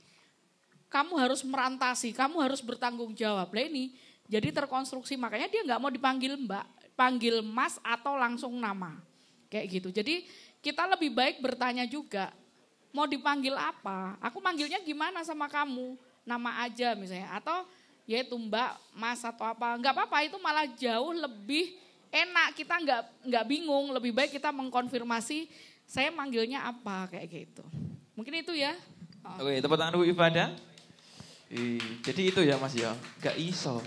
S3: Kamu harus merantasi, kamu harus bertanggung jawab. Lah ini jadi terkonstruksi makanya dia nggak mau dipanggil mbak, panggil mas atau langsung nama. Kayak gitu. Jadi kita lebih baik bertanya juga, mau dipanggil apa? Aku manggilnya gimana sama kamu? Nama aja misalnya. Atau yaitu mbak, mas atau apa. Enggak apa-apa itu malah jauh lebih enak. Kita enggak, enggak bingung. Lebih baik kita mengkonfirmasi saya manggilnya apa kayak gitu. Mungkin itu ya.
S1: Oke, tepuk tangan dulu Ibadah. Jadi itu ya Mas ya, gak iso.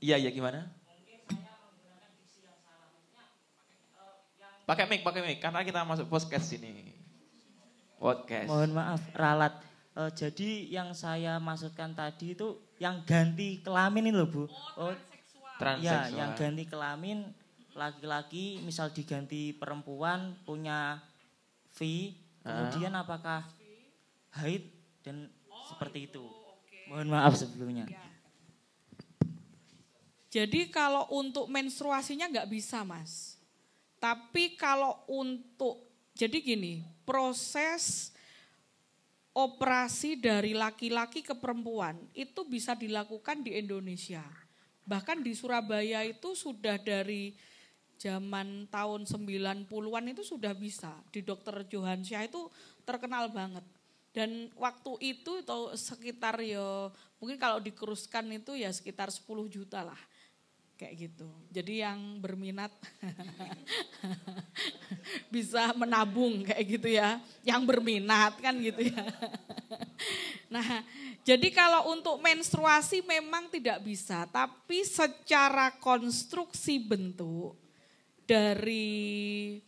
S1: Iya, iya gimana? Pakai mic, pakai mic, karena kita masuk podcast ini. Podcast.
S7: Mohon maaf, ralat. Uh, jadi yang saya maksudkan tadi itu yang ganti kelamin ini loh Bu.
S3: Oh,
S7: oh Ya, yang ganti kelamin laki-laki misal diganti perempuan punya V, kemudian uh. apakah haid dan seperti itu. Okay. Mohon maaf sebelumnya. Ya.
S3: Jadi kalau untuk menstruasinya nggak bisa mas. Tapi kalau untuk, jadi gini, proses operasi dari laki-laki ke perempuan itu bisa dilakukan di Indonesia. Bahkan di Surabaya itu sudah dari zaman tahun 90-an itu sudah bisa. Di dokter Johansyah itu terkenal banget. Dan waktu itu sekitar ya mungkin kalau dikeruskan itu ya sekitar 10 juta lah kayak gitu. Jadi yang berminat *laughs* bisa menabung kayak gitu ya. Yang berminat kan gitu ya. *laughs* nah, jadi kalau untuk menstruasi memang tidak bisa, tapi secara konstruksi bentuk dari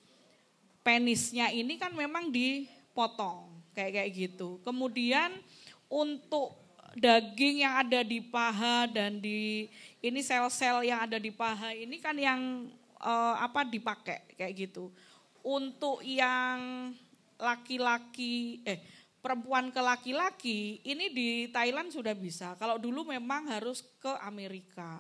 S3: penisnya ini kan memang dipotong kayak kayak gitu. Kemudian untuk daging yang ada di paha dan di ini sel-sel yang ada di paha ini kan yang uh, apa dipakai kayak gitu. Untuk yang laki-laki eh perempuan ke laki-laki ini di Thailand sudah bisa. Kalau dulu memang harus ke Amerika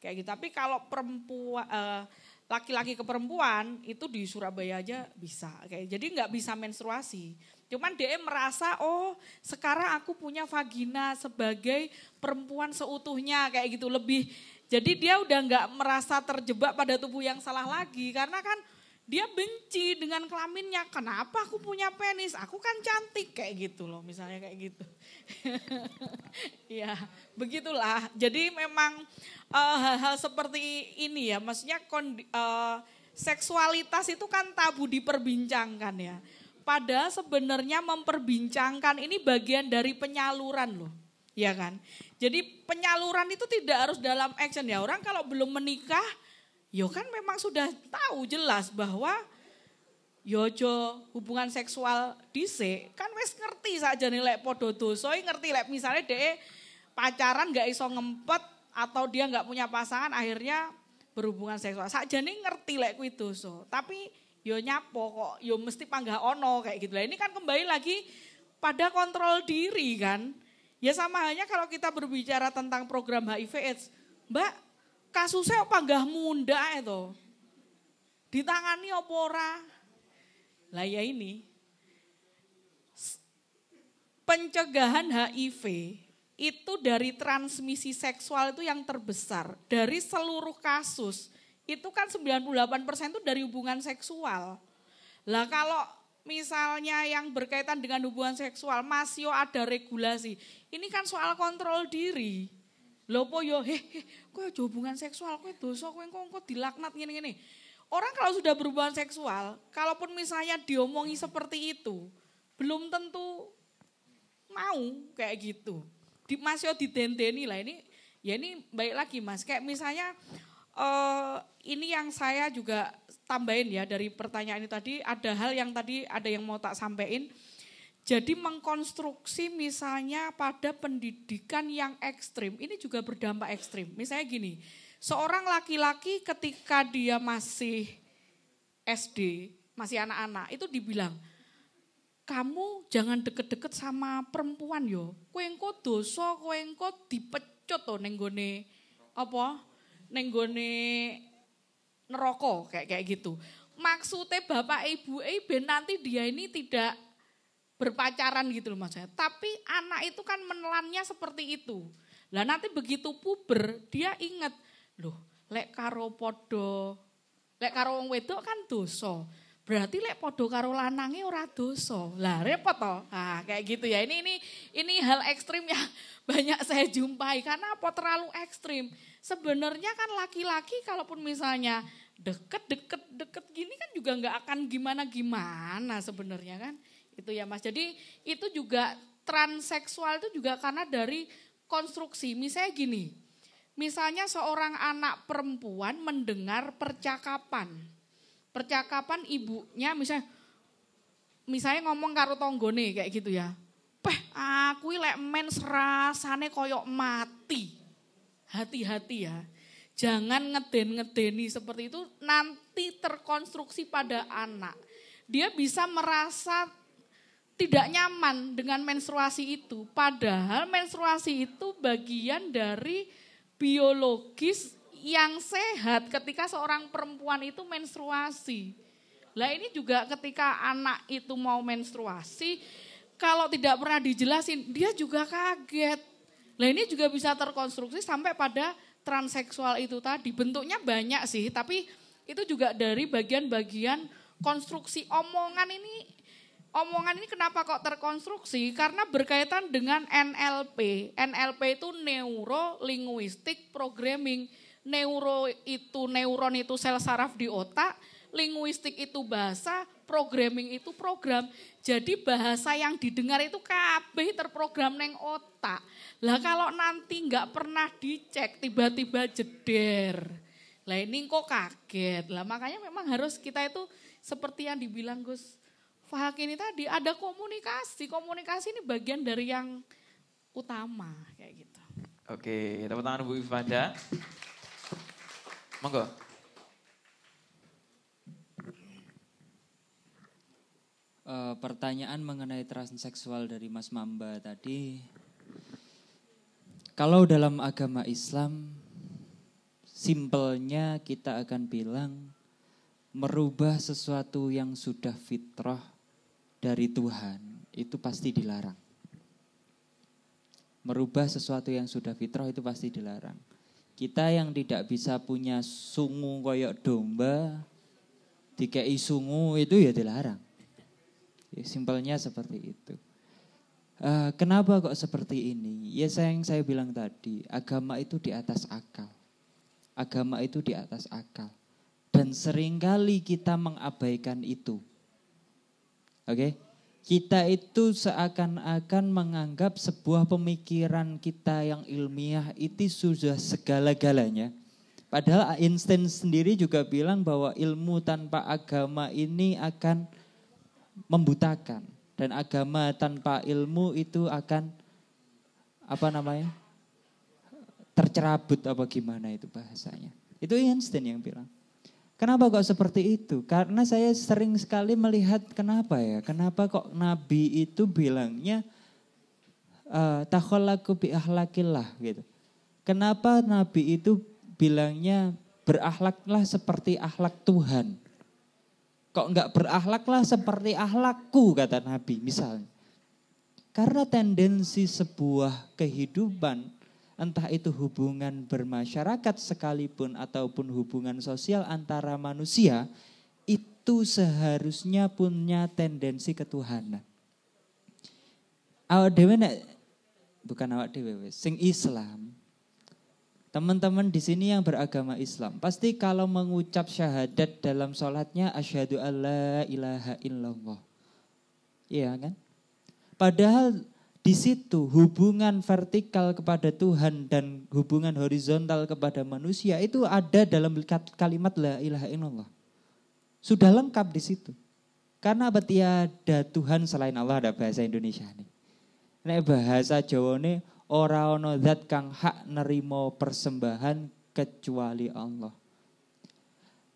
S3: kayak gitu. Tapi kalau perempuan uh, laki-laki ke perempuan itu di Surabaya aja bisa kayak jadi nggak bisa menstruasi cuman dia merasa oh sekarang aku punya vagina sebagai perempuan seutuhnya kayak gitu lebih jadi dia udah nggak merasa terjebak pada tubuh yang salah lagi karena kan dia benci dengan kelaminnya. Kenapa aku punya penis? Aku kan cantik kayak gitu loh, misalnya kayak gitu. *laughs* ya, begitulah. Jadi memang uh, hal-hal seperti ini ya, maksudnya kondi, uh, seksualitas itu kan tabu diperbincangkan ya. Padahal sebenarnya memperbincangkan ini bagian dari penyaluran loh. Ya kan? Jadi penyaluran itu tidak harus dalam action ya. Orang kalau belum menikah Yo kan memang sudah tahu jelas bahwa yojo hubungan seksual dise kan wes ngerti saja nih lek podo dosoi ngerti lek misalnya deh pacaran gak iso ngempet atau dia nggak punya pasangan akhirnya berhubungan seksual saja nih ngerti lek kuwi doso tapi yo nyapo kok yo mesti panggah ono kayak gitu lah ini kan kembali lagi pada kontrol diri kan ya sama halnya kalau kita berbicara tentang program HIV AIDS mbak kasusnya apa gak munda itu. Ditangani apa ora? Lah ya ini. Pencegahan HIV itu dari transmisi seksual itu yang terbesar. Dari seluruh kasus, itu kan 98% itu dari hubungan seksual. Lah kalau misalnya yang berkaitan dengan hubungan seksual masih ada regulasi. Ini kan soal kontrol diri. Lopo yo he, he kowe hubungan seksual kowe dosa kowe engko dilaknat ngene-ngene. Orang kalau sudah berhubungan seksual, kalaupun misalnya diomongi seperti itu, belum tentu mau kayak gitu. Di masih didenteni lah ini ya ini baik lagi Mas. Kayak misalnya uh, ini yang saya juga tambahin ya dari pertanyaan ini tadi ada hal yang tadi ada yang mau tak sampaikan jadi mengkonstruksi misalnya pada pendidikan yang ekstrim, ini juga berdampak ekstrim. Misalnya gini, seorang laki-laki ketika dia masih SD, masih anak-anak, itu dibilang, kamu jangan deket-deket sama perempuan yo. Kowe engko dosa, kowe engko dipecut to nenggone apa? Nenggone neraka kayak kayak gitu. Maksudnya bapak ibu eh ben nanti dia ini tidak berpacaran gitu loh maksudnya. Tapi anak itu kan menelannya seperti itu. Lah nanti begitu puber dia ingat, loh lek karo podo, lek karo wong wedok kan dosa. Berarti lek podo karo lanange ora dosa. Lah repot toh. Nah, kayak gitu ya. Ini ini ini hal ekstrim yang *laughs* banyak saya jumpai karena apa terlalu ekstrim. Sebenarnya kan laki-laki kalaupun misalnya deket deket deket gini kan juga nggak akan gimana gimana sebenarnya kan itu ya Mas. Jadi itu juga transseksual itu juga karena dari konstruksi. Misalnya gini, misalnya seorang anak perempuan mendengar percakapan. Percakapan ibunya misalnya misalnya ngomong karo tonggone kayak gitu ya. Peh, aku lek men serasane koyok mati. Hati-hati ya. Jangan ngeden-ngedeni seperti itu nanti terkonstruksi pada anak. Dia bisa merasa tidak nyaman dengan menstruasi itu. Padahal menstruasi itu bagian dari biologis yang sehat ketika seorang perempuan itu menstruasi. Lah ini juga ketika anak itu mau menstruasi, kalau tidak pernah dijelasin, dia juga kaget. Lah ini juga bisa terkonstruksi sampai pada transseksual itu tadi. Bentuknya banyak sih, tapi itu juga dari bagian-bagian konstruksi omongan ini omongan ini kenapa kok terkonstruksi? Karena berkaitan dengan NLP. NLP itu Neuro Linguistic Programming. Neuro itu neuron itu sel saraf di otak, linguistik itu bahasa, programming itu program. Jadi bahasa yang didengar itu kabeh terprogram neng otak. Lah kalau nanti nggak pernah dicek, tiba-tiba jeder. Lah ini kok kaget. Lah makanya memang harus kita itu seperti yang dibilang Gus Fahak ini tadi ada komunikasi. Komunikasi ini bagian dari yang utama kayak gitu.
S1: Oke, tepuk tangan Bu Ifada. Monggo.
S4: Uh, pertanyaan mengenai transseksual dari Mas Mamba tadi, kalau dalam agama Islam, simpelnya kita akan bilang merubah sesuatu yang sudah fitrah dari Tuhan itu pasti dilarang. Merubah sesuatu yang sudah fitrah itu pasti dilarang. Kita yang tidak bisa punya sungu koyok domba, dikei sungu itu ya dilarang. Ya, simpelnya seperti itu. Uh, kenapa kok seperti ini? Ya saya yang saya bilang tadi, agama itu di atas akal. Agama itu di atas akal. Dan sering kali kita mengabaikan itu. Oke? Okay? Kita itu seakan-akan menganggap sebuah pemikiran kita yang ilmiah itu sudah segala-galanya. Padahal Einstein sendiri juga bilang bahwa ilmu tanpa agama ini akan membutakan. Dan agama tanpa ilmu itu akan apa namanya tercerabut apa gimana itu bahasanya. Itu Einstein yang bilang. Kenapa kok seperti itu? Karena saya sering sekali melihat kenapa ya? Kenapa kok Nabi itu bilangnya uh, bi ahlakillah gitu. Kenapa Nabi itu bilangnya berakhlaklah seperti akhlak Tuhan Kok enggak berakhlaklah seperti akhlakku kata Nabi misalnya. Karena tendensi sebuah kehidupan entah itu hubungan bermasyarakat sekalipun ataupun hubungan sosial antara manusia itu seharusnya punya tendensi ketuhanan. Awak dewe nek bukan awak dewe sing Islam Teman-teman di sini yang beragama Islam, pasti kalau mengucap syahadat dalam sholatnya asyhadu alla ilaha illallah. Iya kan? Padahal di situ hubungan vertikal kepada Tuhan dan hubungan horizontal kepada manusia itu ada dalam kalimat la ilaha illallah. Sudah lengkap di situ. Karena apa tiada Tuhan selain Allah ada bahasa Indonesia nih. Nek bahasa Jawa nih ora ono zat kang hak nerimo persembahan kecuali Allah.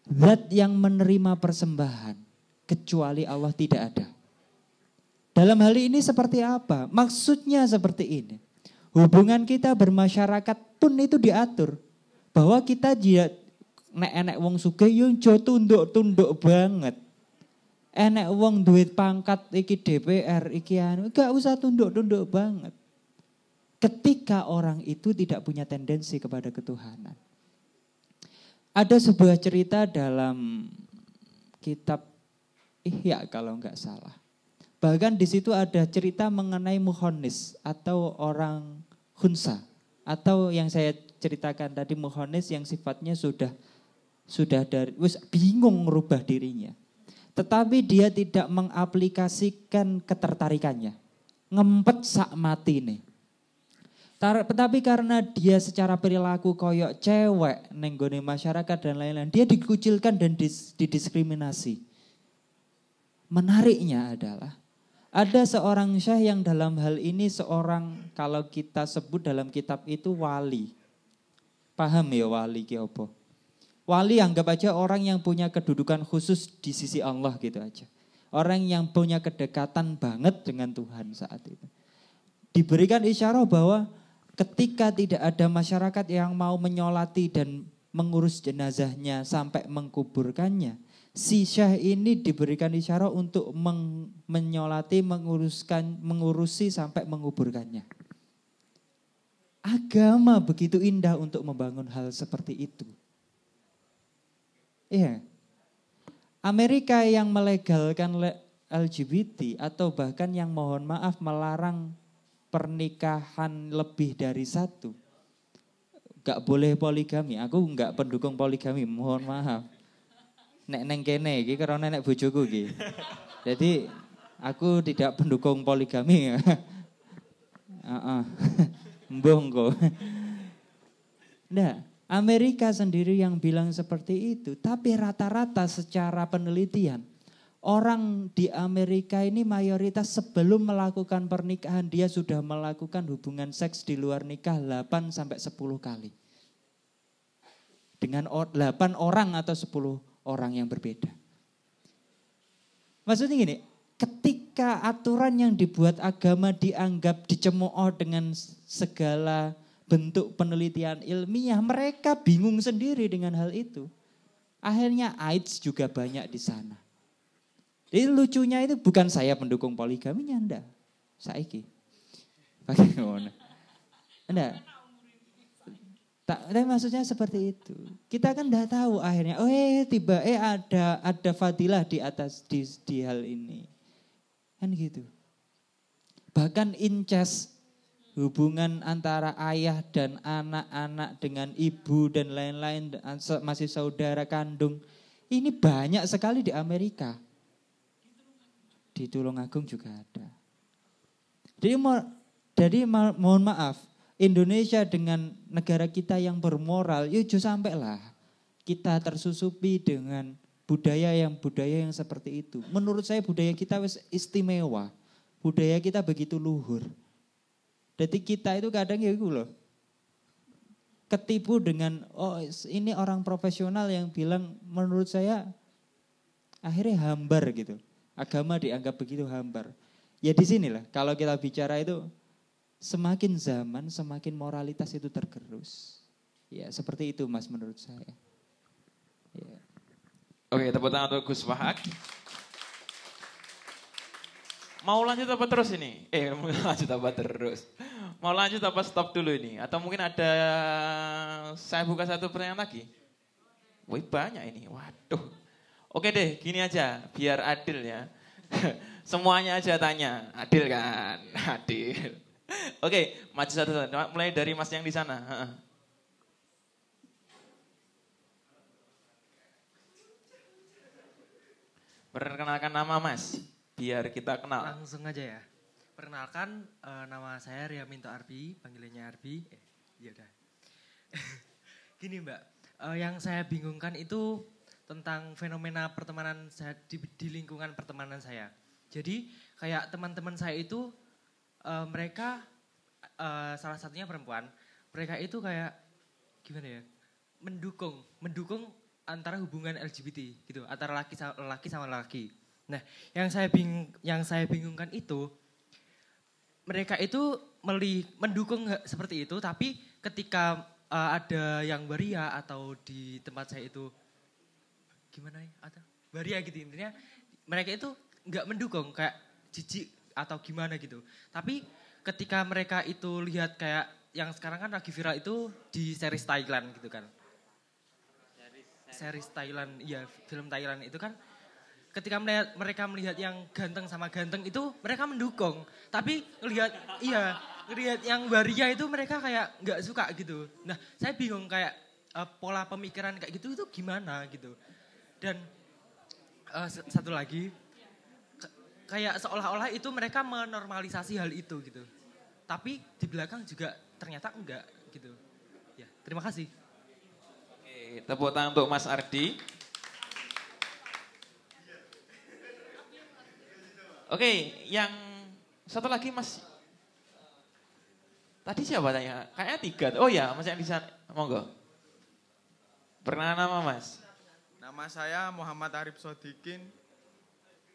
S4: Zat yang menerima persembahan kecuali Allah tidak ada. Dalam hal ini seperti apa? Maksudnya seperti ini. Hubungan kita bermasyarakat pun itu diatur. Bahwa kita dia nek enek wong sugih yo tunduk-tunduk banget. Enek wong duit pangkat iki DPR iki anu gak usah tunduk-tunduk banget ketika orang itu tidak punya tendensi kepada ketuhanan. Ada sebuah cerita dalam kitab Ihya kalau nggak salah. Bahkan di situ ada cerita mengenai muhonis atau orang hunsa atau yang saya ceritakan tadi muhonis yang sifatnya sudah sudah dari wis bingung merubah dirinya. Tetapi dia tidak mengaplikasikan ketertarikannya. Ngempet sak mati nih tapi karena dia secara perilaku koyok cewek nenggone masyarakat dan lain-lain, dia dikucilkan dan dis, didiskriminasi. Menariknya adalah ada seorang syekh yang dalam hal ini seorang kalau kita sebut dalam kitab itu wali. Paham ya wali ki Wali anggap aja orang yang punya kedudukan khusus di sisi Allah gitu aja. Orang yang punya kedekatan banget dengan Tuhan saat itu. Diberikan isyarat bahwa ketika tidak ada masyarakat yang mau menyolati dan mengurus jenazahnya sampai mengkuburkannya, si syekh ini diberikan isyarat untuk meng, menyolati, menguruskan, mengurusi sampai menguburkannya. Agama begitu indah untuk membangun hal seperti itu. Iya. Amerika yang melegalkan LGBT atau bahkan yang mohon maaf melarang pernikahan lebih dari satu. Gak boleh poligami. Aku gak pendukung poligami, mohon maaf. Nek neng kene iki karena nek bojoku iki. Jadi aku tidak pendukung poligami. *laughs* Heeh. Mbong kok. Nah, Amerika sendiri yang bilang seperti itu, tapi rata-rata secara penelitian Orang di Amerika ini mayoritas sebelum melakukan pernikahan dia sudah melakukan hubungan seks di luar nikah 8 sampai 10 kali. Dengan 8 orang atau 10 orang yang berbeda. Maksudnya gini, ketika aturan yang dibuat agama dianggap dicemooh dengan segala bentuk penelitian ilmiah, mereka bingung sendiri dengan hal itu. Akhirnya AIDS juga banyak di sana. Jadi lucunya itu bukan saya pendukung poligami ndak. Saiki. *laughs* Ngono. Enggak. Tak, tapi maksudnya seperti itu. Kita kan udah tahu akhirnya, oh eh tiba eh ada ada fadilah di atas di, di hal ini. Kan gitu. Bahkan incest hubungan antara ayah dan anak-anak dengan ibu dan lain-lain masih saudara kandung. Ini banyak sekali di Amerika di Tulungagung juga ada. Jadi, jadi mohon maaf, Indonesia dengan negara kita yang bermoral, yuk sampai lah kita tersusupi dengan budaya yang budaya yang seperti itu. Menurut saya budaya kita istimewa, budaya kita begitu luhur. Jadi kita itu kadang ya loh, ketipu dengan oh ini orang profesional yang bilang menurut saya akhirnya hambar gitu. Agama dianggap begitu hambar. Ya di sinilah kalau kita bicara itu semakin zaman semakin moralitas itu tergerus. Ya seperti itu mas menurut saya. Ya.
S1: Oke tepuk tangan untuk Gus Fahak. Mau lanjut apa terus ini? Eh *laughs* mau lanjut apa terus? Mau lanjut apa stop dulu ini? Atau mungkin ada saya buka satu pertanyaan lagi? Wih banyak ini, waduh. Oke deh, gini aja, biar adil ya. *laughs* Semuanya aja tanya, adil kan? *laughs* Adil. Oke, maju satu-satu. Mulai dari mas yang di sana. Perkenalkan nama mas, biar kita kenal.
S8: Langsung aja ya. Perkenalkan, uh, nama saya Ria Minto Arbi, panggilannya Arbi. Eh, iya dah. *laughs* Gini mbak, uh, yang saya bingungkan itu tentang fenomena pertemanan di, di lingkungan pertemanan saya. Jadi kayak teman-teman saya itu uh, mereka uh, salah satunya perempuan, mereka itu kayak gimana ya? mendukung, mendukung antara hubungan LGBT gitu, antara laki sama laki sama laki. Nah, yang saya bing yang saya bingungkan itu mereka itu meli, mendukung seperti itu, tapi ketika uh, ada yang waria atau di tempat saya itu gimana ya atau waria gitu. Intinya mereka itu nggak mendukung kayak jijik atau gimana gitu. Tapi ketika mereka itu lihat kayak yang sekarang kan lagi viral itu di series Thailand gitu kan. Series Thailand ya film Thailand itu kan. Ketika melihat mereka melihat yang ganteng sama ganteng itu mereka mendukung. Tapi lihat iya lihat yang waria itu mereka kayak nggak suka gitu. Nah saya bingung kayak uh, pola pemikiran kayak gitu itu gimana gitu dan uh, satu lagi kayak seolah-olah itu mereka menormalisasi hal itu gitu. Tapi di belakang juga ternyata enggak gitu. Ya, terima kasih.
S1: Oke, tepuk tangan untuk Mas Ardi. Oke, yang satu lagi Mas. Tadi siapa tanya? Kayaknya tiga. Oh ya, Mas yang di sana. Monggo. Pernah nama Mas?
S9: Nama saya Muhammad Arif Sodikin.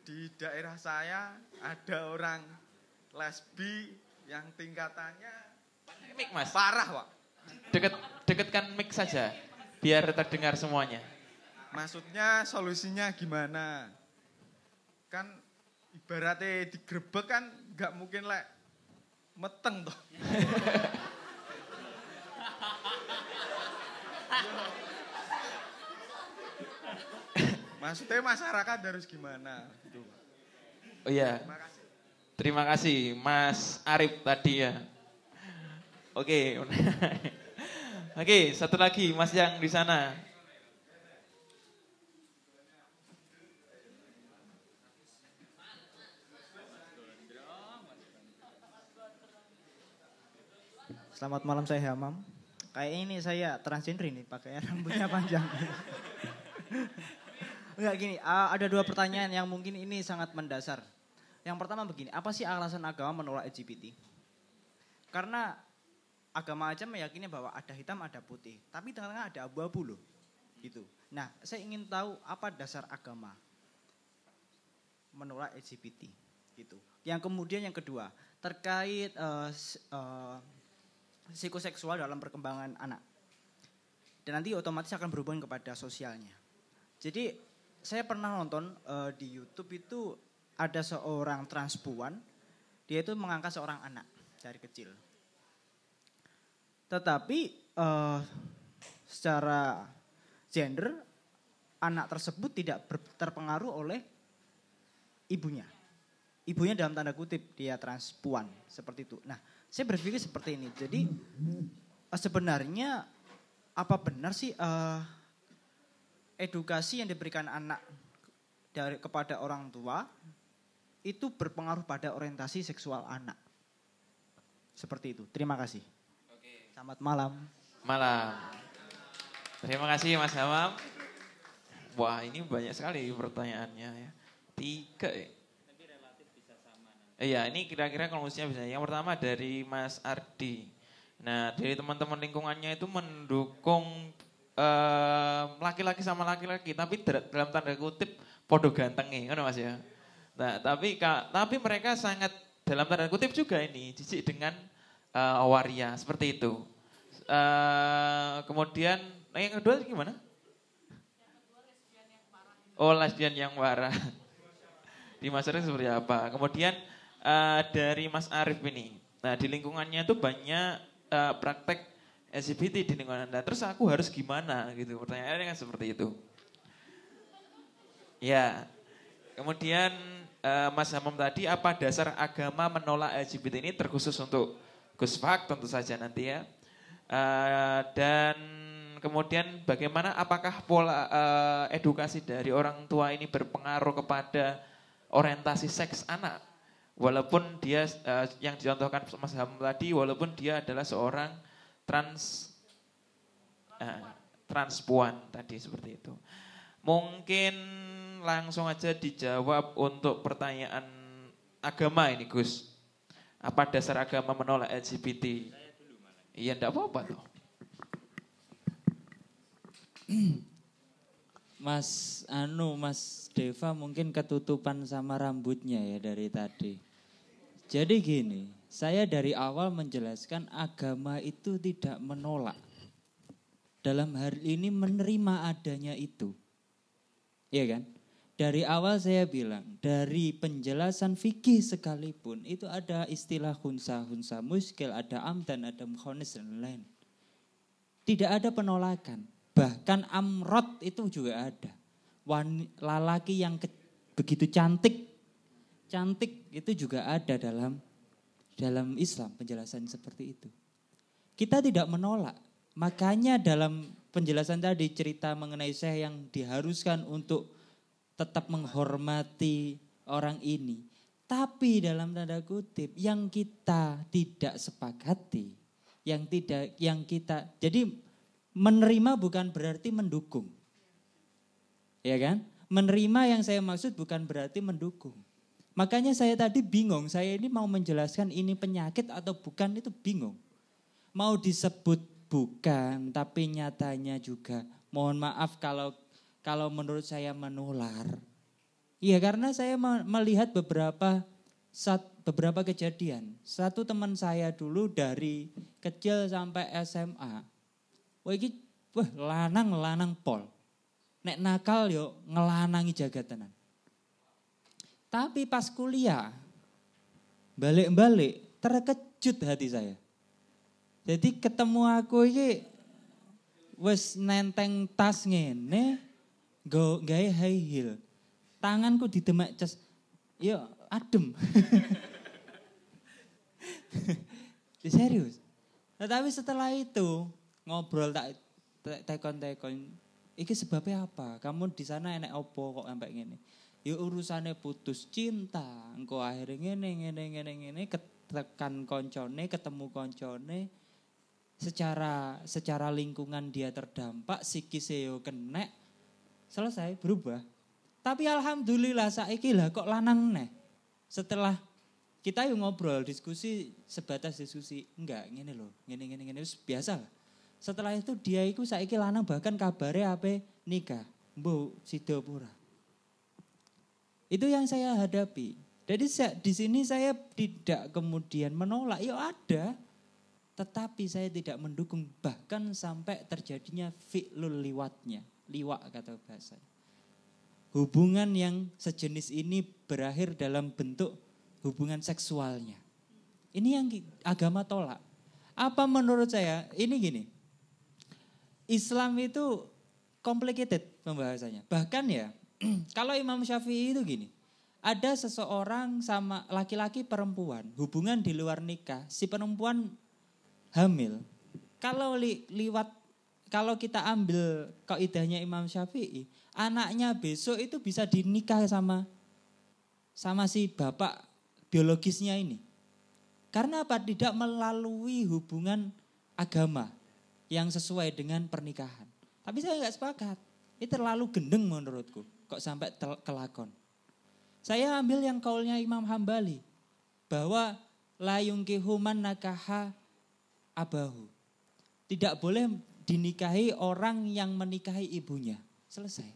S9: Di daerah saya ada orang lesbi yang tingkatannya
S1: mik mas
S9: parah pak.
S1: Deket deketkan mic saja biar terdengar semuanya.
S9: Maksudnya solusinya gimana? Kan ibaratnya digrebek kan nggak mungkin lek meteng toh. *laughs* Maksudnya masyarakat harus gimana? Gitu.
S1: Oh iya. Terima kasih. Terima kasih Mas Arif tadi ya. Oke. *laughs* Oke, satu lagi Mas yang di sana.
S10: Selamat malam saya Hamam. Kayak ini saya transgender ini pakai rambutnya panjang. *laughs* Enggak gini, uh, ada dua pertanyaan yang mungkin ini sangat mendasar. Yang pertama begini, apa sih alasan agama menolak LGBT? Karena agama aja meyakini bahwa ada hitam, ada putih. Tapi tengah-tengah ada abu-abu loh. Gitu. Nah, saya ingin tahu apa dasar agama menolak LGBT gitu. Yang kemudian yang kedua terkait uh, uh, psikoseksual dalam perkembangan anak. Dan nanti otomatis akan berhubungan kepada sosialnya. Jadi saya pernah nonton uh, di YouTube itu ada seorang transpuan, dia itu mengangkat seorang anak dari kecil. Tetapi uh, secara gender anak tersebut tidak terpengaruh oleh ibunya. Ibunya dalam tanda kutip dia transpuan seperti itu. Nah, saya berpikir seperti ini. Jadi uh, sebenarnya apa benar sih uh, edukasi yang diberikan anak dari kepada orang tua itu berpengaruh pada orientasi seksual anak. Seperti itu. Terima kasih. Oke. Selamat malam.
S1: Malam. Terima kasih Mas Hamam. Wah ini banyak sekali pertanyaannya ya. Tiga ya. Iya ini kira-kira kalau bisa. Yang pertama dari Mas Ardi. Nah dari teman-teman lingkungannya itu mendukung laki-laki uh, sama laki-laki. Tapi dalam tanda kutip podo gantengnya. Kan mas ya. Nah tapi tapi mereka sangat dalam tanda kutip juga ini. Jijik dengan uh, waria. Seperti itu. Uh, kemudian Nah yang kedua gimana? Oh lesbian yang marah. *laughs* Di masyarakat seperti apa? Kemudian uh, dari Mas Arief ini. Nah di lingkungannya itu banyak uh, praktek LGBT di lingkungan Anda. Terus aku harus gimana gitu? Pertanyaannya kan seperti itu. Ya. Kemudian uh, Mas Hamam tadi apa dasar agama menolak LGBT ini terkhusus untuk Gus Fak tentu saja nanti ya. Uh, dan Kemudian bagaimana apakah pola uh, edukasi dari orang tua ini berpengaruh kepada orientasi seks anak? Walaupun dia uh, yang dicontohkan Mas Ham tadi, walaupun dia adalah seorang trans uh, transpuan tadi seperti itu. Mungkin langsung aja dijawab untuk pertanyaan agama ini Gus. Apa dasar agama menolak LGBT? Iya, enggak apa-apa tuh.
S4: Mas Anu, Mas Deva mungkin ketutupan sama rambutnya ya dari tadi. Jadi gini, saya dari awal menjelaskan agama itu tidak menolak. Dalam hal ini menerima adanya itu. Iya kan? Dari awal saya bilang, dari penjelasan fikih sekalipun, itu ada istilah hunsa, hunsa muskil, ada amdan, ada mukhonis, dan lain. Tidak ada penolakan. Bahkan amrot itu juga ada. Wan, lalaki yang begitu cantik, cantik itu juga ada dalam dalam Islam penjelasan seperti itu. Kita tidak menolak. Makanya dalam penjelasan tadi cerita mengenai saya yang diharuskan untuk tetap menghormati orang ini. Tapi dalam tanda kutip yang kita tidak sepakati, yang tidak yang kita jadi Menerima bukan berarti mendukung. Ya kan? Menerima yang saya maksud bukan berarti mendukung. Makanya saya tadi bingung, saya ini mau menjelaskan ini penyakit atau bukan itu bingung. Mau disebut bukan, tapi nyatanya juga mohon maaf kalau kalau menurut saya menular. Iya karena saya melihat beberapa saat beberapa kejadian. Satu teman saya dulu dari kecil sampai SMA Wah iki wah lanang-lanang pol. Nek nakal yo ngelanangi jagat tenan. Tapi pas kuliah balik-balik terkejut hati saya. Jadi ketemu aku ini wes nenteng tas ngene go gawe high heel. Tanganku didemak cas yo adem. *laughs* Serius. Tetapi setelah itu ngobrol tak tekon-tekon iki sebabnya apa? Kamu di sana enek opo kok sampai ngene? Ya urusannya putus cinta, engko akhirnya ngene ngene ngene ngene ketekan koncone, ketemu koncone secara secara lingkungan dia terdampak, psikis yo kenek selesai berubah. Tapi alhamdulillah saiki lah kok lanang neh. Setelah kita yuk ngobrol, diskusi sebatas diskusi. Enggak, ngene loh, ngene ngene ngene biasa lah. Setelah itu dia itu saiki lanang bahkan kabarnya apa nikah. Bu, sido pura. Itu yang saya hadapi. Jadi di sini saya tidak kemudian menolak, ya ada. Tetapi saya tidak mendukung bahkan sampai terjadinya fi'lul liwatnya. Liwak kata bahasa hubungan yang sejenis ini berakhir dalam bentuk hubungan seksualnya. Ini yang agama tolak. Apa menurut saya? Ini gini. Islam itu complicated pembahasannya. Bahkan ya, *clears throat* kalau Imam Syafi'i itu gini. Ada seseorang sama laki-laki perempuan, hubungan di luar nikah, si perempuan hamil. Kalau li, liwat kalau kita ambil kaidahnya Imam Syafi'i, anaknya besok itu bisa dinikah sama sama si bapak biologisnya ini. Karena apa? Tidak melalui hubungan agama yang sesuai dengan pernikahan. Tapi saya nggak sepakat. Ini terlalu gendeng menurutku. Kok sampai kelakon. Saya ambil yang kaulnya Imam Hambali. Bahwa layung kehuman nakaha abahu. Tidak boleh dinikahi orang yang menikahi ibunya. Selesai.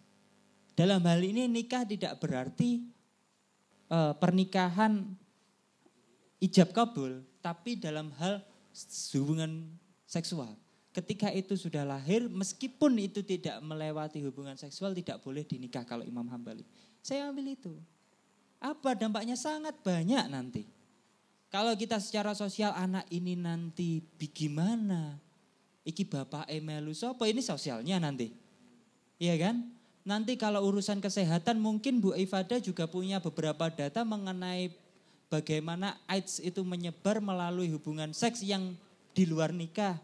S4: Dalam hal ini nikah tidak berarti uh, pernikahan ijab kabul, tapi dalam hal hubungan seksual. Ketika itu sudah lahir, meskipun itu tidak melewati hubungan seksual, tidak boleh dinikah kalau Imam Hambali. Saya ambil itu. Apa dampaknya? Sangat banyak nanti. Kalau kita secara sosial anak ini nanti bagaimana? iki bapak emelu sopo ini sosialnya nanti. Iya kan? Nanti kalau urusan kesehatan mungkin Bu Ifada juga punya beberapa data mengenai bagaimana AIDS itu menyebar melalui hubungan seks yang di luar nikah.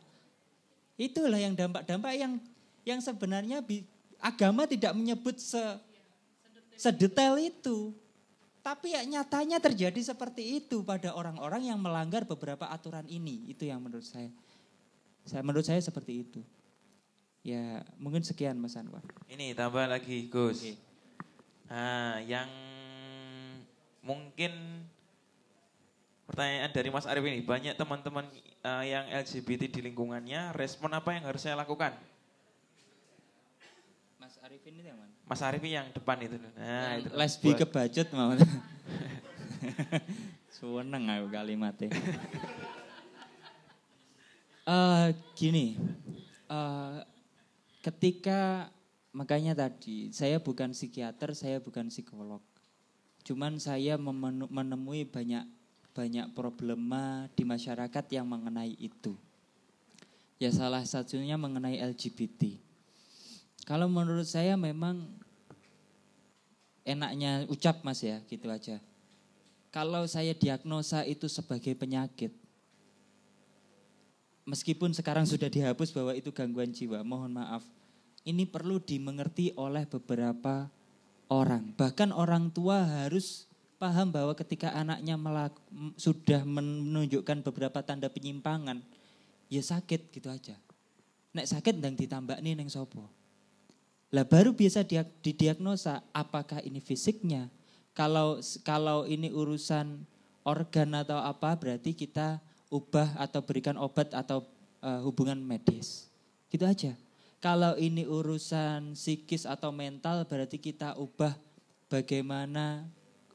S4: Itulah yang dampak-dampak yang yang sebenarnya agama tidak menyebut se, sedetail itu. Tapi ya nyatanya terjadi seperti itu pada orang-orang yang melanggar beberapa aturan ini. Itu yang menurut saya. Saya menurut saya seperti itu. Ya mungkin sekian Mas Anwar.
S1: Ini tambah lagi Gus. Okay. Nah, yang mungkin pertanyaan dari Mas Arif ini banyak teman-teman uh, yang LGBT di lingkungannya respon apa yang harus saya lakukan?
S4: Mas Arif ini yang mana?
S1: Mas Arif yang depan itu.
S4: Nah, itu lesbi kebacut mau. *laughs* Suweneng aku kalimatnya. Uh, *laughs* gini, uh, ketika makanya tadi saya bukan psikiater, saya bukan psikolog. Cuman saya menemui banyak banyak problema di masyarakat yang mengenai itu. Ya salah satunya mengenai LGBT. Kalau menurut saya memang enaknya ucap mas ya gitu aja. Kalau saya diagnosa itu sebagai penyakit, meskipun sekarang sudah dihapus bahwa itu gangguan jiwa, mohon maaf. Ini perlu dimengerti oleh beberapa orang. Bahkan orang tua harus paham bahwa ketika anaknya melaku, sudah menunjukkan beberapa tanda penyimpangan, ya sakit gitu aja. Nek sakit dan ditambah nih neng sopo. Lah baru bisa didiagnosa apakah ini fisiknya. Kalau kalau ini urusan organ atau apa berarti kita ubah atau berikan obat atau uh, hubungan medis. Gitu aja. Kalau ini urusan psikis atau mental berarti kita ubah bagaimana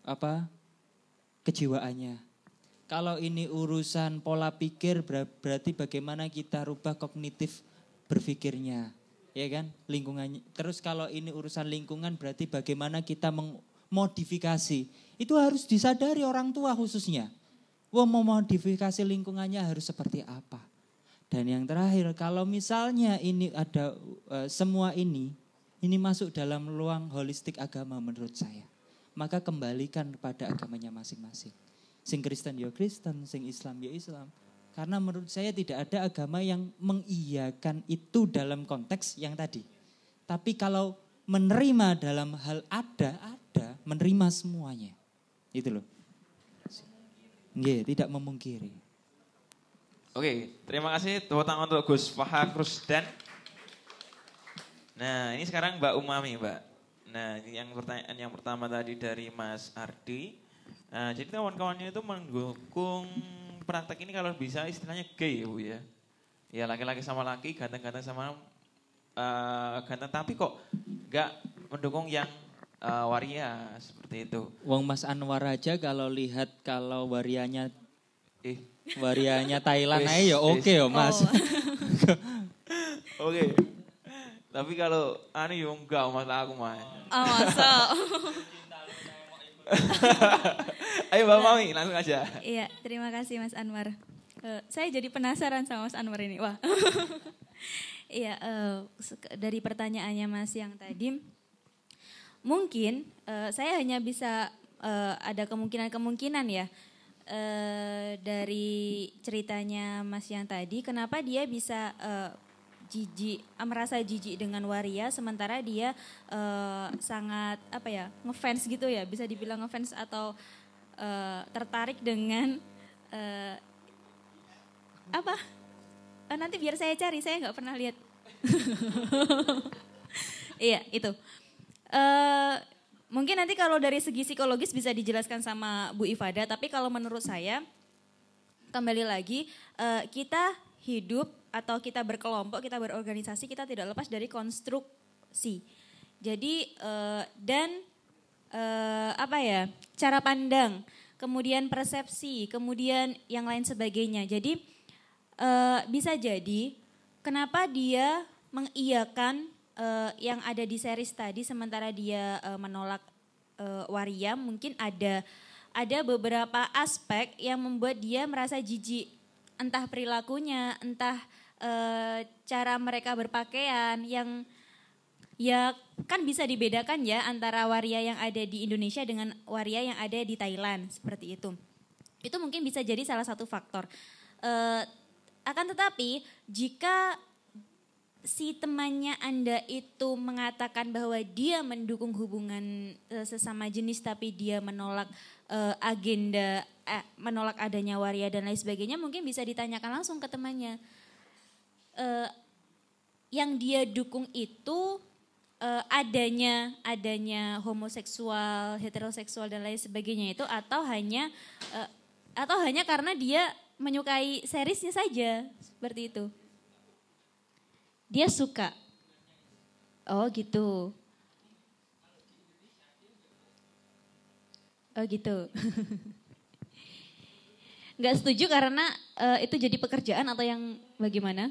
S4: apa kejiwaannya. Kalau ini urusan pola pikir berarti bagaimana kita rubah kognitif berpikirnya. Ya kan? Lingkungannya. Terus kalau ini urusan lingkungan berarti bagaimana kita memodifikasi. Itu harus disadari orang tua khususnya. Wah mau modifikasi lingkungannya harus seperti apa. Dan yang terakhir, kalau misalnya ini ada uh, semua ini, ini masuk dalam ruang holistik agama menurut saya. Maka kembalikan kepada agamanya masing-masing. Sing Kristen ya Kristen, sing Islam ya Islam. Karena menurut saya tidak ada agama yang mengiyakan itu dalam konteks yang tadi. Tapi kalau menerima dalam hal ada, ada, menerima semuanya. Itu loh. Nggih, tidak memungkiri.
S1: Oke, terima kasih tepuk tangan untuk Gus Fahak Rusdan. Nah, ini sekarang Mbak Umami, Mbak. Nah, yang pertanyaan yang pertama tadi dari Mas Ardi. Nah, jadi kawan-kawannya itu mendukung praktek ini kalau bisa istilahnya gay ya Bu ya. Ya laki-laki sama laki, ganteng-ganteng sama uh, ganteng tapi kok nggak mendukung yang uh, waria seperti itu.
S4: Wong Mas Anwar aja kalau lihat kalau warianya eh warianya Thailand *laughs* aja ya oke okay, ya Mas. Oh. *laughs*
S1: oke. Okay. Tapi kalau anu yo enggak masalah aku mah.
S2: Oh, masa. *laughs*
S1: Ayo Mbak Mami, langsung aja.
S2: Iya, terima kasih Mas Anwar. Uh, saya jadi penasaran sama Mas Anwar ini. Wah. *laughs* Iya, uh, dari pertanyaannya Mas yang tadi, mungkin uh, saya hanya bisa uh, ada kemungkinan-kemungkinan ya uh, dari ceritanya Mas yang tadi, kenapa dia bisa uh, jijik merasa jijik dengan waria sementara dia uh, sangat apa ya ngefans gitu ya bisa dibilang ngefans atau uh, tertarik dengan uh, apa? Uh, nanti biar saya cari saya nggak pernah lihat. *laughs* Iya itu. Uh, mungkin nanti kalau dari segi psikologis bisa dijelaskan sama Bu Ifada tapi kalau menurut saya kembali lagi kita hidup atau kita berkelompok, kita berorganisasi, kita tidak lepas dari konstruksi. Jadi uh, dan uh, apa ya cara pandang, kemudian persepsi, kemudian yang lain sebagainya. Jadi uh, bisa jadi kenapa dia mengiyakan yang ada di series tadi, sementara dia menolak uh, waria, mungkin ada ada beberapa aspek yang membuat dia merasa jijik, entah perilakunya, entah e, cara mereka berpakaian yang ya kan bisa dibedakan ya antara waria yang ada di Indonesia dengan waria yang ada di Thailand seperti itu. Itu mungkin bisa jadi salah satu faktor. E, akan tetapi jika si temannya Anda itu mengatakan bahwa dia mendukung hubungan e, sesama jenis tapi dia menolak agenda eh, menolak adanya waria dan lain sebagainya mungkin bisa ditanyakan langsung ke temannya uh, yang dia dukung itu uh, adanya adanya homoseksual, heteroseksual dan lain sebagainya itu atau hanya uh, atau hanya karena dia menyukai seriesnya saja seperti itu. Dia suka. Oh gitu. Oh gitu. *laughs* Gak setuju karena uh, itu jadi pekerjaan atau yang bagaimana?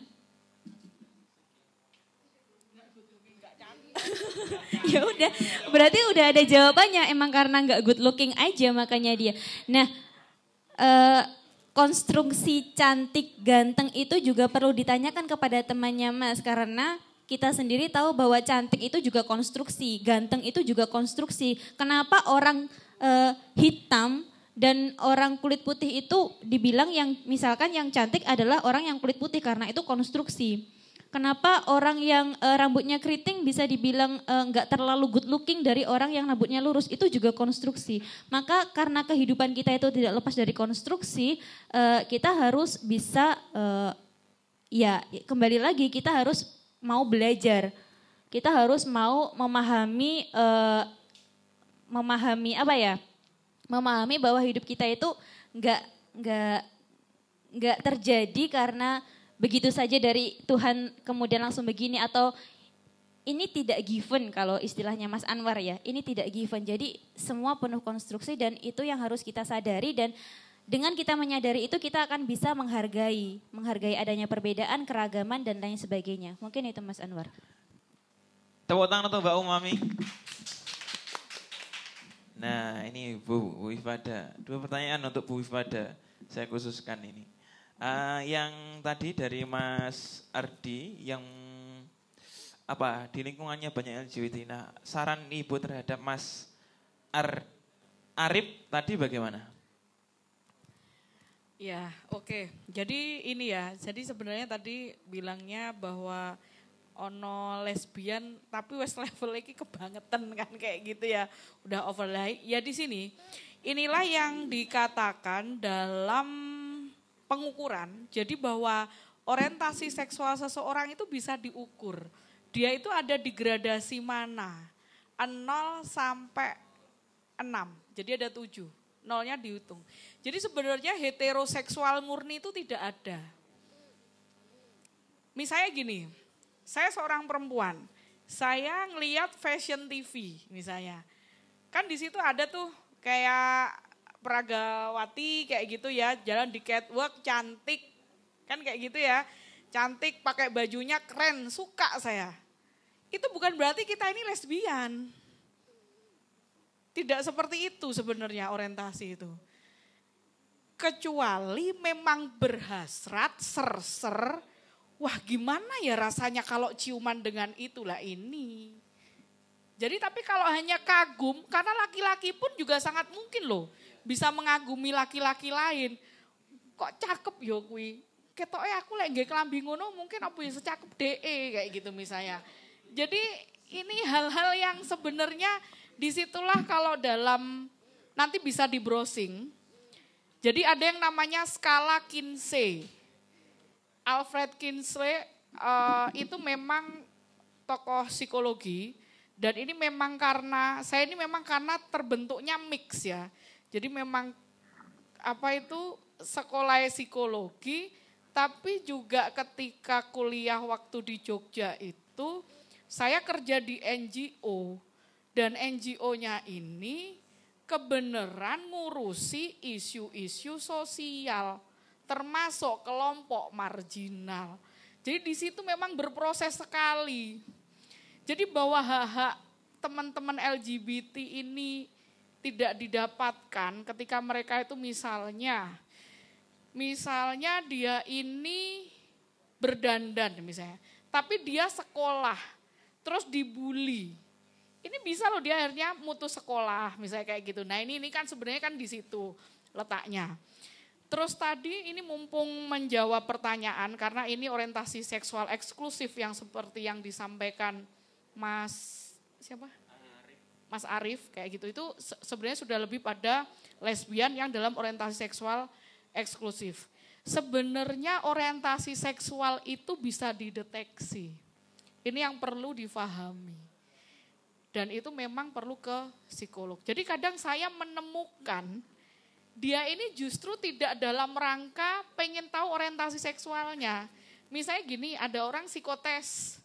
S2: *laughs* ya udah, berarti udah ada jawabannya. Emang karena nggak good looking aja makanya dia. Nah, uh, konstruksi cantik ganteng itu juga perlu ditanyakan kepada temannya Mas karena kita sendiri tahu bahwa cantik itu juga konstruksi, ganteng itu juga konstruksi. Kenapa orang uh, hitam dan orang kulit putih itu dibilang yang misalkan yang cantik adalah orang yang kulit putih karena itu konstruksi. Kenapa orang yang uh, rambutnya keriting bisa dibilang uh, nggak terlalu good looking dari orang yang rambutnya lurus? Itu juga konstruksi. Maka karena kehidupan kita itu tidak lepas dari konstruksi, uh, kita harus bisa uh, ya kembali lagi kita harus mau belajar. Kita harus mau memahami uh, memahami apa ya? Memahami bahwa hidup kita itu nggak nggak nggak terjadi karena begitu saja dari Tuhan kemudian langsung begini atau ini tidak given kalau istilahnya Mas Anwar ya. Ini tidak given. Jadi semua penuh konstruksi dan itu yang harus kita sadari dan dengan kita menyadari itu kita akan bisa menghargai, menghargai adanya perbedaan, keragaman dan lain sebagainya. Mungkin itu Mas Anwar.
S1: Tepuk tangan untuk Mbak Umami. Nah ini Bu, Bu Ifada. Dua pertanyaan untuk Bu Ifada. Saya khususkan ini. Uh, yang tadi dari Mas Ardi yang apa di lingkungannya banyak LGBT. Nah, saran Ibu terhadap Mas Ar Arif tadi bagaimana?
S3: Ya, oke. Okay. Jadi ini ya, jadi sebenarnya tadi bilangnya bahwa ono lesbian tapi wes level lagi kebangetan kan kayak gitu ya. Udah overlay. Ya di sini inilah yang dikatakan dalam pengukuran. Jadi bahwa orientasi seksual seseorang itu bisa diukur. Dia itu ada di gradasi mana? 0 sampai 6. Jadi ada 7. Nolnya dihitung. Jadi sebenarnya heteroseksual murni itu tidak ada. Misalnya gini, saya seorang perempuan, saya ngeliat fashion TV misalnya. Kan di situ ada tuh kayak peragawati kayak gitu ya, jalan di catwalk cantik, kan kayak gitu ya. Cantik pakai bajunya keren, suka saya. Itu bukan berarti kita ini lesbian. Tidak seperti itu sebenarnya orientasi itu. Kecuali memang berhasrat, ser-ser, wah gimana ya rasanya kalau ciuman dengan itulah ini. Jadi tapi kalau hanya kagum, karena laki-laki pun juga sangat mungkin loh bisa mengagumi laki-laki lain. Kok cakep yo kui. Ketoknya aku lagi kelambi ngono mungkin apa ya secakep DE kayak gitu misalnya. Jadi ini hal-hal yang sebenarnya di situlah kalau dalam nanti bisa di browsing. Jadi ada yang namanya skala Kinsey. Alfred Kinsey uh, itu memang tokoh psikologi dan ini memang karena saya ini memang karena terbentuknya mix ya. Jadi memang apa itu sekolah psikologi tapi juga ketika kuliah waktu di Jogja itu saya kerja di NGO dan NGO-nya ini kebenaran ngurusi isu-isu sosial termasuk kelompok marginal. Jadi di situ memang berproses sekali. Jadi bahwa hak-hak teman-teman LGBT ini tidak didapatkan ketika mereka itu misalnya misalnya dia ini berdandan misalnya, tapi dia sekolah terus dibully. Ini bisa loh dia akhirnya mutus sekolah misalnya kayak gitu. Nah ini ini kan sebenarnya kan di situ letaknya. Terus tadi ini mumpung menjawab pertanyaan karena ini orientasi seksual eksklusif yang seperti yang disampaikan Mas siapa? Mas Arif kayak gitu itu sebenarnya sudah lebih pada lesbian yang dalam orientasi seksual eksklusif. Sebenarnya orientasi seksual itu bisa dideteksi. Ini yang perlu difahami. Dan itu memang perlu ke psikolog. Jadi kadang saya menemukan dia ini justru tidak dalam rangka pengen tahu orientasi seksualnya. Misalnya gini, ada orang psikotes,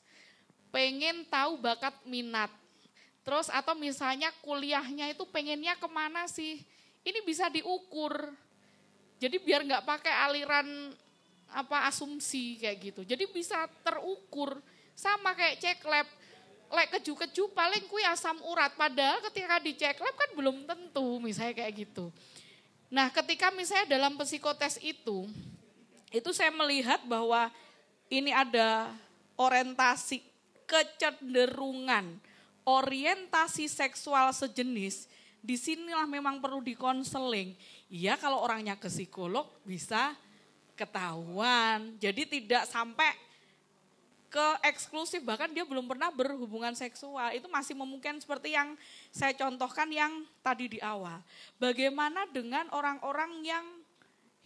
S3: pengen tahu bakat minat. Terus atau misalnya kuliahnya itu pengennya ke mana sih? Ini bisa diukur. Jadi biar nggak pakai aliran apa asumsi kayak gitu. Jadi bisa terukur. Sama kayak cek lab. Lek keju-keju paling kui asam urat. Padahal ketika dicek lab kan belum tentu misalnya kayak gitu. Nah ketika misalnya dalam psikotes itu, itu saya melihat bahwa ini ada orientasi kecenderungan, orientasi seksual sejenis, di sinilah memang perlu dikonseling. Iya kalau orangnya ke psikolog bisa ketahuan. Jadi tidak sampai ke eksklusif bahkan dia belum pernah berhubungan seksual itu masih memungkinkan seperti yang saya contohkan yang tadi di awal. Bagaimana dengan orang-orang yang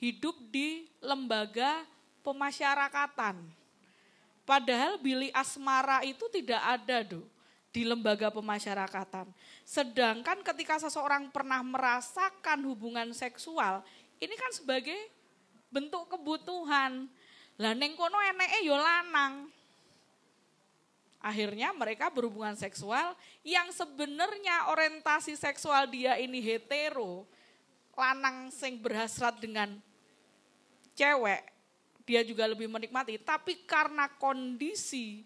S3: hidup di lembaga pemasyarakatan? Padahal Billy asmara itu tidak ada do di lembaga pemasyarakatan. Sedangkan ketika seseorang pernah merasakan hubungan seksual, ini kan sebagai bentuk kebutuhan. Lah neng kono eneke yo lanang. Akhirnya mereka berhubungan seksual yang sebenarnya orientasi seksual dia ini hetero. Lanang sing berhasrat dengan cewek, dia juga lebih menikmati. Tapi karena kondisi,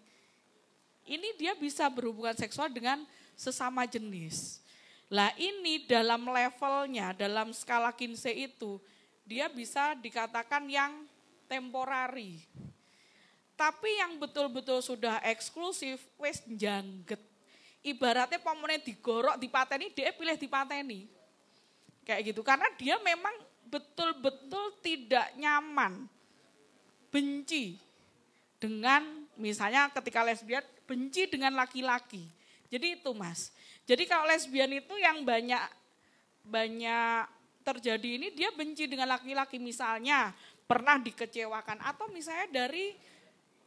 S3: ini dia bisa berhubungan seksual dengan sesama jenis. Lah ini dalam levelnya, dalam skala Kinsey itu, dia bisa dikatakan yang temporari tapi yang betul-betul sudah eksklusif, wes jangget. Ibaratnya pomone digorok, dipateni, dia pilih dipateni. Kayak gitu, karena dia memang betul-betul tidak nyaman, benci dengan misalnya ketika lesbian benci dengan laki-laki. Jadi itu mas. Jadi kalau lesbian itu yang banyak banyak terjadi ini dia benci dengan laki-laki misalnya pernah dikecewakan atau misalnya dari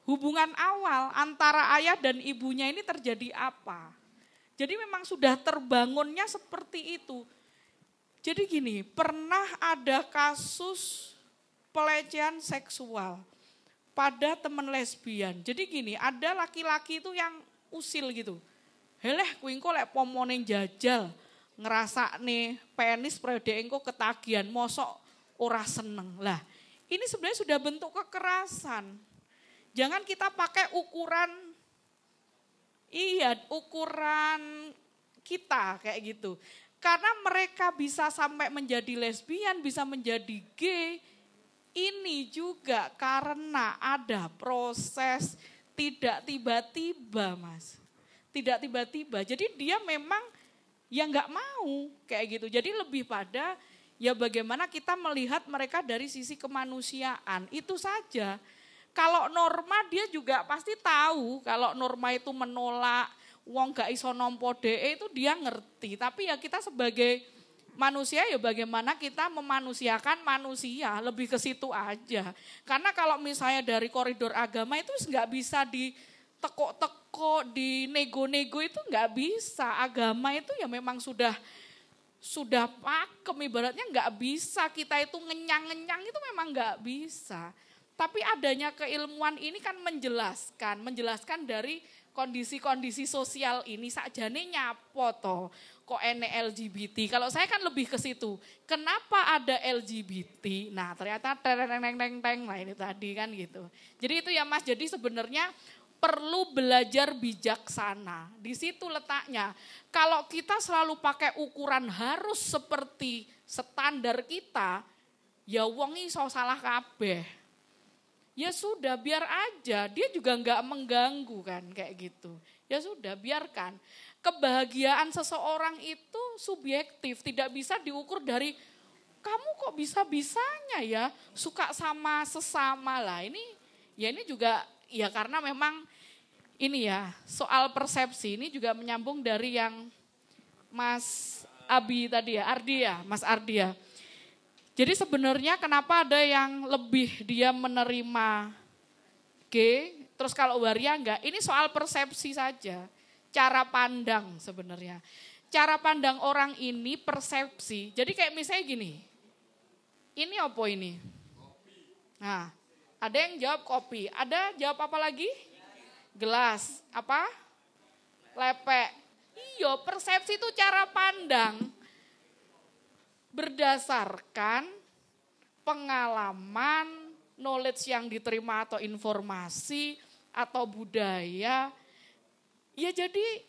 S3: hubungan awal antara ayah dan ibunya ini terjadi apa. Jadi memang sudah terbangunnya seperti itu. Jadi gini, pernah ada kasus pelecehan seksual pada teman lesbian. Jadi gini, ada laki-laki itu yang usil gitu. Heleh kuingko lek pomone jajal ngerasa nih penis periode engko ketagihan mosok ora seneng. Lah, ini sebenarnya sudah bentuk kekerasan. Jangan kita pakai ukuran iya, ukuran kita kayak gitu. Karena mereka bisa sampai menjadi lesbian, bisa menjadi gay, ini juga karena ada proses tidak tiba-tiba mas. Tidak tiba-tiba, jadi dia memang ya nggak mau kayak gitu. Jadi lebih pada ya bagaimana kita melihat mereka dari sisi kemanusiaan, itu saja. Kalau norma dia juga pasti tahu kalau norma itu menolak, wong gak iso nompo DE itu dia ngerti. Tapi ya kita sebagai manusia ya bagaimana kita memanusiakan manusia lebih ke situ aja. Karena kalau misalnya dari koridor agama itu nggak bisa di teko-teko di nego-nego itu nggak bisa. Agama itu ya memang sudah sudah pakem ibaratnya nggak bisa kita itu ngenyang-ngenyang itu memang nggak bisa. Tapi adanya keilmuan ini kan menjelaskan, menjelaskan dari kondisi-kondisi sosial ini sakjane nyapo toh kok ene LGBT. Kalau saya kan lebih ke situ. Kenapa ada LGBT? Nah, ternyata teng teng teng teng nah ini tadi kan gitu. Jadi itu ya Mas, jadi sebenarnya perlu belajar bijaksana. Di situ letaknya. Kalau kita selalu pakai ukuran harus seperti standar kita, ya wong iso salah kabeh ya sudah biar aja. Dia juga nggak mengganggu kan kayak gitu. Ya sudah biarkan. Kebahagiaan seseorang itu subjektif tidak bisa diukur dari kamu kok bisa bisanya ya? Suka sama sesama. Lah ini ya ini juga ya karena memang ini ya soal persepsi. Ini juga menyambung dari yang Mas Abi tadi ya Ardi ya Mas Ardi ya jadi sebenarnya kenapa ada yang lebih dia menerima G, terus kalau waria enggak? Ini soal persepsi saja, cara pandang sebenarnya. Cara pandang orang ini persepsi. Jadi kayak misalnya gini, ini apa ini? Nah, ada yang jawab kopi, ada jawab apa lagi? Gelas, apa? Lepek. Iya, persepsi itu cara pandang berdasarkan pengalaman, knowledge yang diterima atau informasi atau budaya. Ya jadi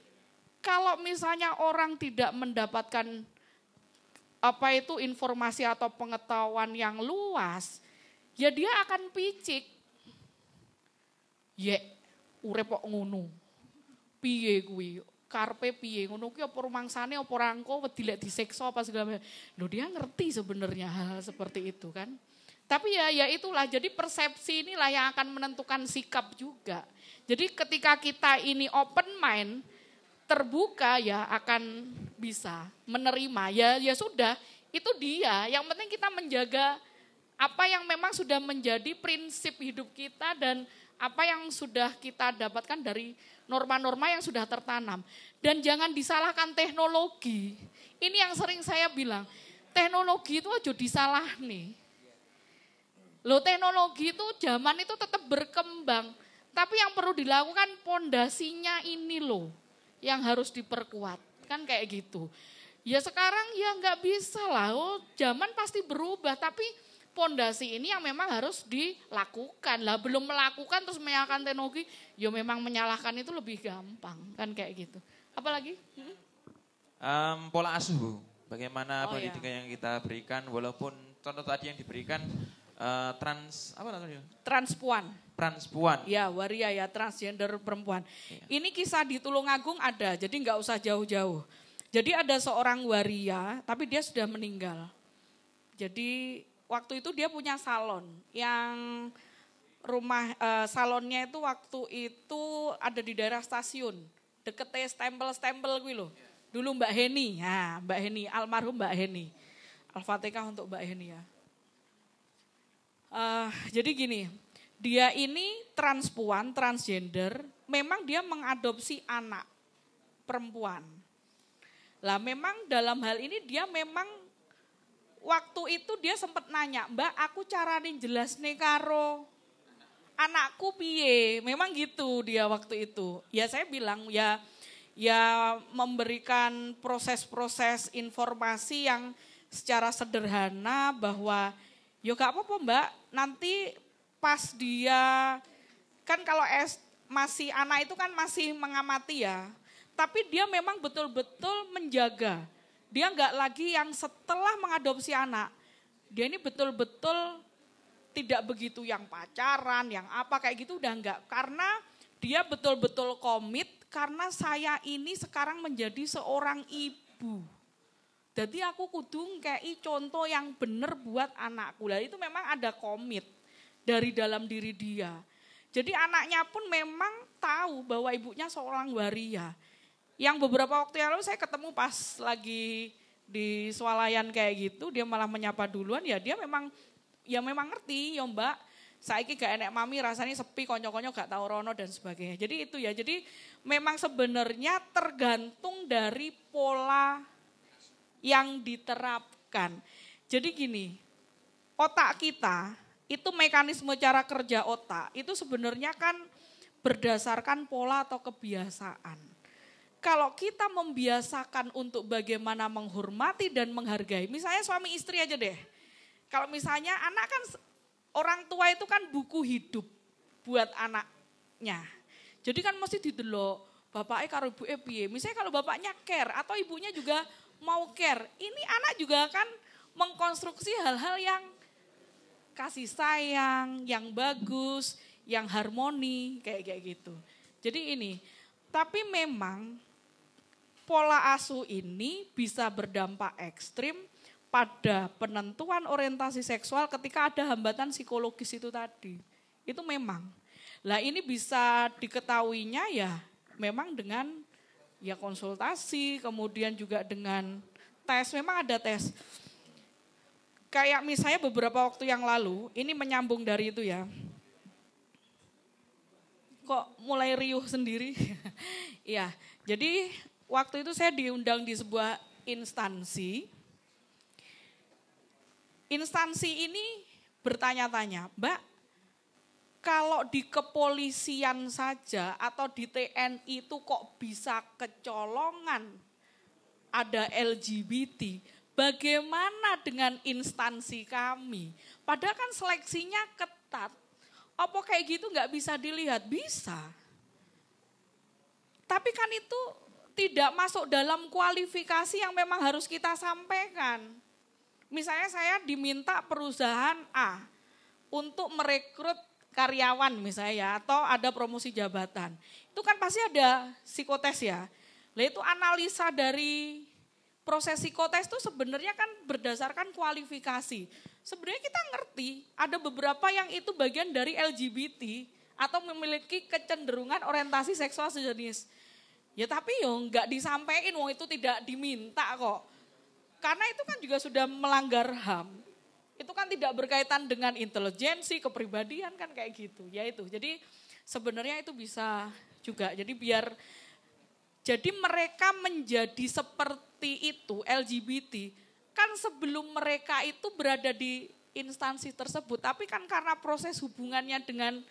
S3: kalau misalnya orang tidak mendapatkan apa itu informasi atau pengetahuan yang luas, ya dia akan picik. Ye, urep kok ngono. Piye kuwi? Karpe piye ngono ki apa rumangsane apa rangko wedi lek disiksa apa segala macam. Loh dia ngerti sebenarnya hal, hal seperti itu kan. Tapi ya ya itulah jadi persepsi inilah yang akan menentukan sikap juga. Jadi ketika kita ini open mind, terbuka ya akan bisa menerima. Ya ya sudah, itu dia. Yang penting kita menjaga apa yang memang sudah menjadi prinsip hidup kita dan apa yang sudah kita dapatkan dari norma-norma yang sudah tertanam. Dan jangan disalahkan teknologi. Ini yang sering saya bilang, teknologi itu aja disalah nih. Loh teknologi itu zaman itu tetap berkembang. Tapi yang perlu dilakukan pondasinya ini loh. Yang harus diperkuat. Kan kayak gitu. Ya sekarang ya nggak bisa lah. Oh, zaman pasti berubah. Tapi pondasi ini yang memang harus dilakukan. Lah belum melakukan terus menyalahkan teknologi, ya memang menyalahkan itu lebih gampang kan kayak gitu. Apalagi? Hmm?
S1: Um, pola asuh, bagaimana oh, pendidikan iya. yang kita berikan, walaupun contoh tadi yang diberikan uh, trans apa namanya?
S3: Transpuan.
S1: Transpuan.
S3: Ya, waria ya transgender perempuan. Iya. Ini kisah di Tulungagung ada, jadi nggak usah jauh-jauh. Jadi ada seorang waria, tapi dia sudah meninggal. Jadi waktu itu dia punya salon yang rumah uh, salonnya itu waktu itu ada di daerah stasiun deket stempel-stempel gue loh. Dulu Mbak Heni, ya Mbak Heni, almarhum Mbak Heni. Al-Fatihah untuk Mbak Heni ya. Uh, jadi gini, dia ini transpuan, transgender, memang dia mengadopsi anak. perempuan. Lah memang dalam hal ini dia memang waktu itu dia sempat nanya, Mbak aku carane jelas nih karo anakku piye. Memang gitu dia waktu itu. Ya saya bilang ya ya memberikan proses-proses informasi yang secara sederhana bahwa yo gak apa-apa mbak nanti pas dia kan kalau es, masih anak itu kan masih mengamati ya tapi dia memang betul-betul menjaga dia nggak lagi yang setelah mengadopsi anak dia ini betul-betul tidak begitu yang pacaran yang apa kayak gitu udah enggak karena dia betul-betul komit karena saya ini sekarang menjadi seorang ibu. Jadi aku kudung kayak contoh yang benar buat anakku. Lah itu memang ada komit dari dalam diri dia. Jadi anaknya pun memang tahu bahwa ibunya seorang waria. Yang beberapa waktu yang lalu saya ketemu pas lagi di swalayan kayak gitu, dia malah menyapa duluan ya dia memang ya memang ngerti ya mbak saiki gak enek mami rasanya sepi konyo-konyo gak tahu rono dan sebagainya. Jadi itu ya. Jadi memang sebenarnya tergantung dari pola yang diterapkan. Jadi gini, otak kita itu mekanisme cara kerja otak itu sebenarnya kan berdasarkan pola atau kebiasaan. Kalau kita membiasakan untuk bagaimana menghormati dan menghargai, misalnya suami istri aja deh. Kalau misalnya anak kan orang tua itu kan buku hidup buat anaknya. Jadi kan mesti didelok bapaknya karo ibu piye. Misalnya kalau bapaknya care atau ibunya juga mau care. Ini anak juga kan mengkonstruksi hal-hal yang kasih sayang, yang bagus, yang harmoni, kayak kayak gitu. Jadi ini, tapi memang pola asuh ini bisa berdampak ekstrim pada penentuan orientasi seksual ketika ada hambatan psikologis itu tadi. Itu memang. Lah ini bisa diketahuinya ya memang dengan ya konsultasi, kemudian juga dengan tes, memang ada tes. Kayak misalnya beberapa waktu yang lalu, ini menyambung dari itu ya. Kok mulai riuh sendiri? *laughs* Iya, jadi waktu itu saya diundang di sebuah instansi, instansi ini bertanya-tanya, Mbak, kalau di kepolisian saja atau di TNI itu kok bisa kecolongan ada LGBT, bagaimana dengan instansi kami? Padahal kan seleksinya ketat. Apa kayak gitu nggak bisa dilihat? Bisa. Tapi kan itu tidak masuk dalam kualifikasi yang memang harus kita sampaikan. Misalnya saya diminta perusahaan A untuk merekrut karyawan misalnya ya, atau ada promosi jabatan. Itu kan pasti ada psikotes ya. Nah itu analisa dari proses psikotes itu sebenarnya kan berdasarkan kualifikasi. Sebenarnya kita ngerti ada beberapa yang itu bagian dari LGBT atau memiliki kecenderungan orientasi seksual sejenis. Ya tapi yo nggak disampaikan, wong itu tidak diminta kok. Karena itu kan juga sudah melanggar HAM. Itu kan tidak berkaitan dengan intelijensi, kepribadian kan kayak gitu. Ya itu. Jadi sebenarnya itu bisa juga. Jadi biar jadi mereka menjadi seperti itu LGBT kan sebelum mereka itu berada di instansi tersebut. Tapi kan karena proses hubungannya dengan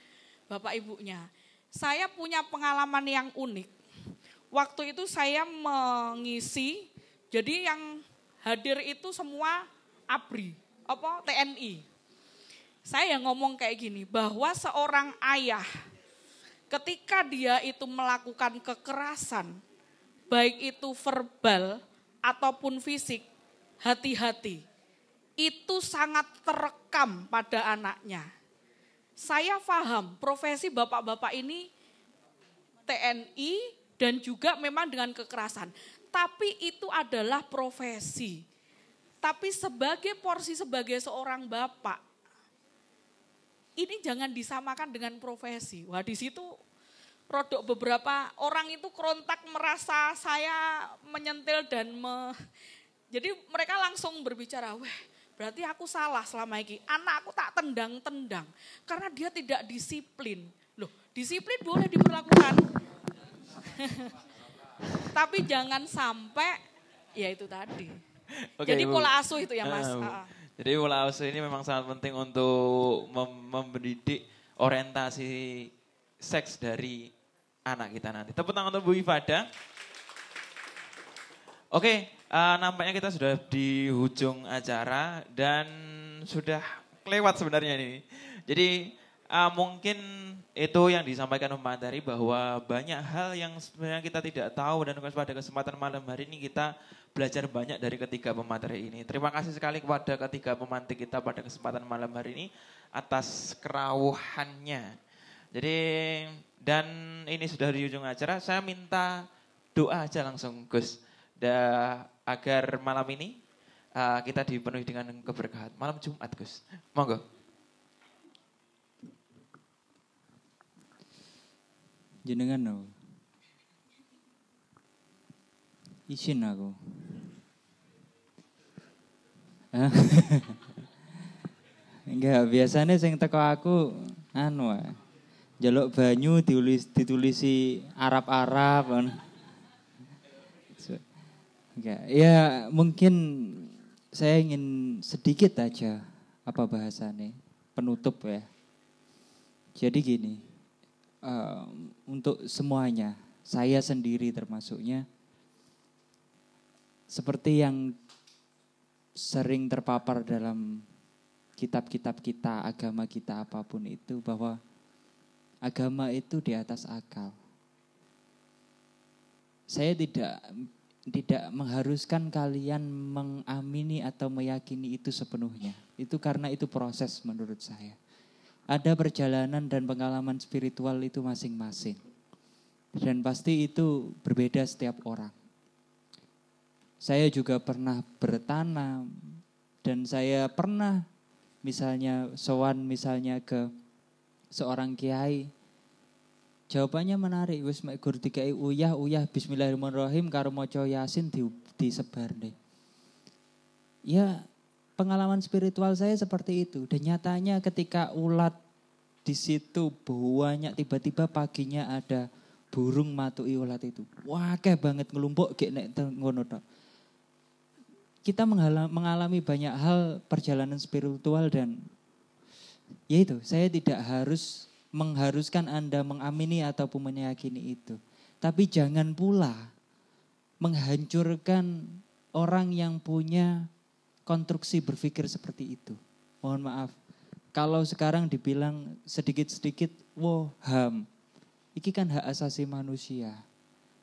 S3: bapak ibunya. Saya punya pengalaman yang unik. Waktu itu saya mengisi, jadi yang hadir itu semua ABRI, apa TNI. Saya ngomong kayak gini, bahwa seorang ayah ketika dia itu melakukan kekerasan, baik itu verbal ataupun fisik, hati-hati. Itu sangat terekam pada anaknya. Saya paham profesi bapak-bapak ini TNI dan juga memang dengan kekerasan tapi itu adalah profesi. Tapi sebagai porsi sebagai seorang bapak, ini jangan disamakan dengan profesi. Wah di situ rodok beberapa orang itu kerontak merasa saya menyentil dan me, jadi mereka langsung berbicara, wah berarti aku salah selama ini. Anakku tak tendang-tendang karena dia tidak disiplin. Loh, disiplin boleh diperlakukan. *laughs* tapi jangan sampai ya itu tadi.
S1: Oke,
S3: Jadi
S1: Ibu.
S3: pola asuh itu ya Mas.
S1: Ah. Jadi pola asuh ini memang sangat penting untuk mem- mendidik orientasi seks dari anak kita nanti. Tepuk tangan untuk Bu Ifada. Oke, eh, nampaknya kita sudah di ujung acara dan sudah lewat sebenarnya ini. Jadi eh, mungkin itu yang disampaikan pemateri bahwa banyak hal yang sebenarnya kita tidak tahu dan pada kesempatan malam hari ini kita belajar banyak dari ketiga pemateri ini. Terima kasih sekali kepada ketiga pemantik kita pada kesempatan malam hari ini atas kerawuhannya. Jadi dan ini sudah di ujung acara, saya minta doa aja langsung Gus. Da, agar malam ini uh, kita dipenuhi dengan keberkahan. Malam Jumat Gus. Monggo.
S4: Jenengan no. Isin aku. *laughs* Enggak, biasanya sing teko aku anu wae. Jaluk banyu ditulis ditulisi Arab-Arab. Enggak, ya mungkin saya ingin sedikit aja apa bahasanya penutup ya. Jadi gini, eh, untuk semuanya, saya sendiri termasuknya, seperti yang sering terpapar dalam kitab-kitab kita, agama kita apa pun itu, bahwa agama itu di atas akal. Saya tidak tidak mengharuskan kalian mengamini atau meyakini itu sepenuhnya. Itu karena itu proses menurut saya. Ada perjalanan dan pengalaman spiritual itu masing-masing. Dan pasti itu berbeda setiap orang. Saya juga pernah bertanam dan saya pernah misalnya sowan misalnya ke seorang kiai Jawabannya menarik, wis mek gur dikai uyah uyah bismillahirrahmanirrahim karo maca yasin di, disebar deh. Ya, pengalaman spiritual saya seperti itu. Dan nyatanya ketika ulat di situ banyak tiba-tiba paginya ada burung matui ulat itu. Wah, kayak banget ngelumpuk kayak nek ngono. Kita mengalami banyak hal perjalanan spiritual dan ya itu, saya tidak harus mengharuskan Anda mengamini ataupun meyakini itu. Tapi jangan pula menghancurkan orang yang punya konstruksi berpikir seperti itu. Mohon maaf. Kalau sekarang dibilang sedikit-sedikit, wow ham. Iki kan hak asasi manusia.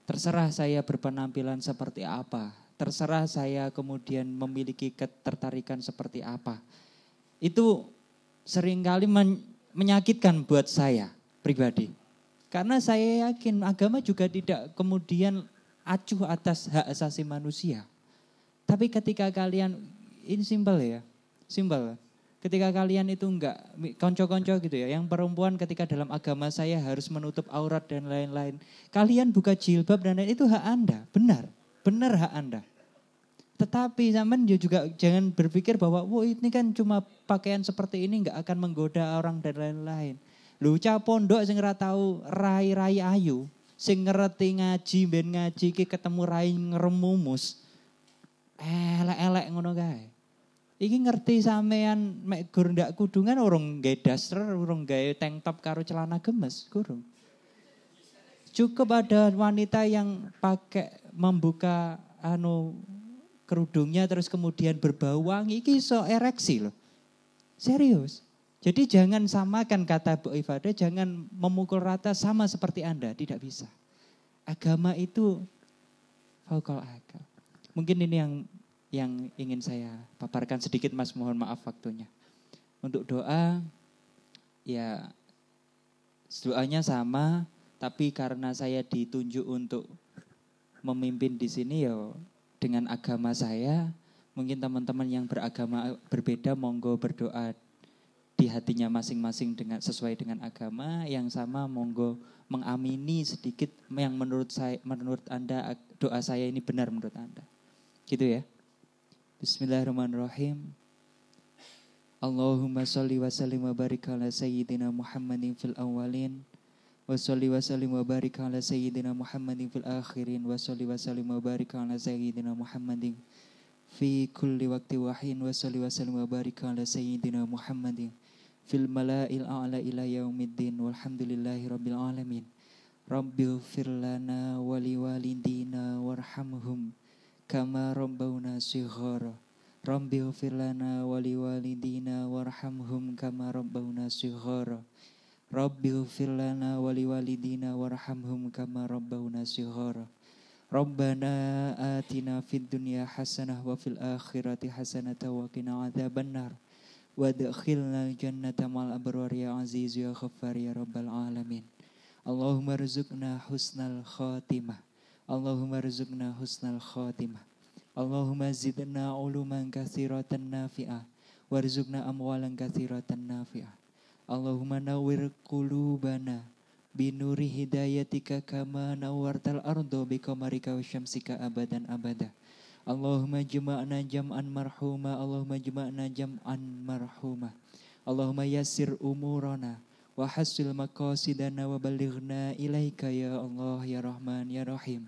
S4: Terserah saya berpenampilan seperti apa. Terserah saya kemudian memiliki ketertarikan seperti apa. Itu sering kali men- menyakitkan buat saya pribadi. Karena saya yakin agama juga tidak kemudian acuh atas hak asasi manusia. Tapi ketika kalian, ini simpel ya, simpel. Ketika kalian itu enggak, konco-konco gitu ya, yang perempuan ketika dalam agama saya harus menutup aurat dan lain-lain. Kalian buka jilbab dan lain itu hak Anda, benar, benar hak Anda. Tetapi zaman juga jangan berpikir bahwa wah ini kan cuma pakaian seperti ini nggak akan menggoda orang dan lain-lain. Lu pondok sing ora tahu rai-rai ayu, sing ngerti ngaji ben ngaji ketemu rai ngeremumus. Elek-elek ngono kae. Iki ngerti sampean mek gur ndak kudungan urung gawe daster, urung gawe tank top karo celana gemes, kurung. Cukup ada wanita yang pakai membuka anu kerudungnya terus kemudian berbau wangi, iki iso ereksi loh. Serius. Jadi jangan samakan kata Bu Ifadah, jangan memukul rata sama seperti Anda, tidak bisa. Agama itu faukal akal. Mungkin ini yang yang ingin saya paparkan sedikit Mas, mohon maaf waktunya. Untuk doa, ya doanya sama, tapi karena saya ditunjuk untuk memimpin di sini ya dengan agama saya, mungkin teman-teman yang beragama berbeda monggo berdoa di hatinya masing-masing dengan sesuai dengan agama yang sama monggo mengamini sedikit yang menurut saya menurut Anda doa saya ini benar menurut Anda. Gitu ya. Bismillahirrahmanirrahim. Allahumma salli wa sallim wa barik ala sayyidina Muhammadin fil awalin, wa salli wa sallim wa barik ala sayyidina Muhammadin fil akhirin wa salli wa sallim wa barik ala sayyidina Muhammadin fi kulli waqti wahin wa salli wa sallim wa barik ala sayyidina Muhammadin fil mala'il a'la ila yaumiddin walhamdulillahi rabbil alamin Rabbil lana wa liwalidina warhamhum kama rabbauna sighara rabbi ighfir lana wa liwalidina warhamhum kama rabbauna sighara rabbi ighfir lana wa liwalidina warhamhum kama rabbauna sighara Rabbana atina fid dunya hasanah wa fil akhirati hasanah wa wa adkhilna jannata mal abrar ya aziz ya, ya alamin. Allahumma rzuqna husnal khatimah. Allahumma rizukna husnal khotimah. Allahumma zidna uluman kathiratan nafi'ah. Warizukna amwalan kathiratan nafi'ah. Allahumma nawir kulubana. binuri hidayatika kama nawartal ardo biqamarika wa syamsika abadan abada. Allahumma jema'na jam'an marhumah. Allahumma jema'na jam'an marhumah. Allahumma yasir umurana wa hasil maqasidana wa balighna ilaika ya Allah ya Rahman ya Rahim.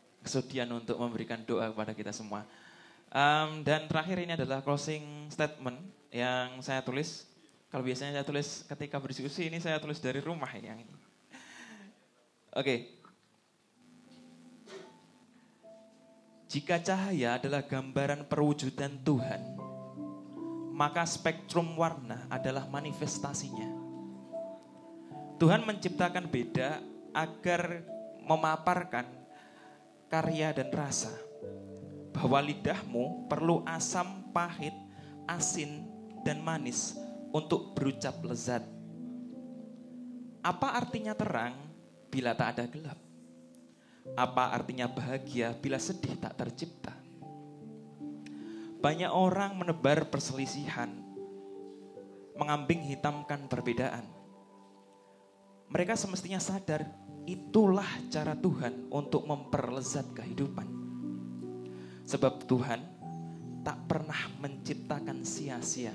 S1: kesediaan untuk memberikan doa kepada kita semua. Um, dan terakhir ini adalah closing statement yang saya tulis. Kalau biasanya saya tulis ketika berdiskusi, ini saya tulis dari rumah ini yang ini. Oke. Okay. Jika cahaya adalah gambaran perwujudan Tuhan, maka spektrum warna adalah manifestasinya. Tuhan menciptakan beda agar memaparkan karya dan rasa. Bahwa lidahmu perlu asam, pahit, asin, dan manis untuk berucap lezat. Apa artinya terang bila tak ada gelap? Apa artinya bahagia bila sedih tak tercipta? Banyak orang menebar perselisihan, mengambing hitamkan perbedaan mereka semestinya sadar itulah cara Tuhan untuk memperlezat kehidupan. Sebab Tuhan tak pernah menciptakan sia-sia.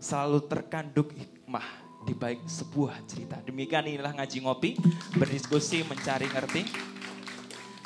S1: Selalu terkandung hikmah di baik sebuah cerita. Demikian inilah ngaji ngopi, berdiskusi mencari ngerti.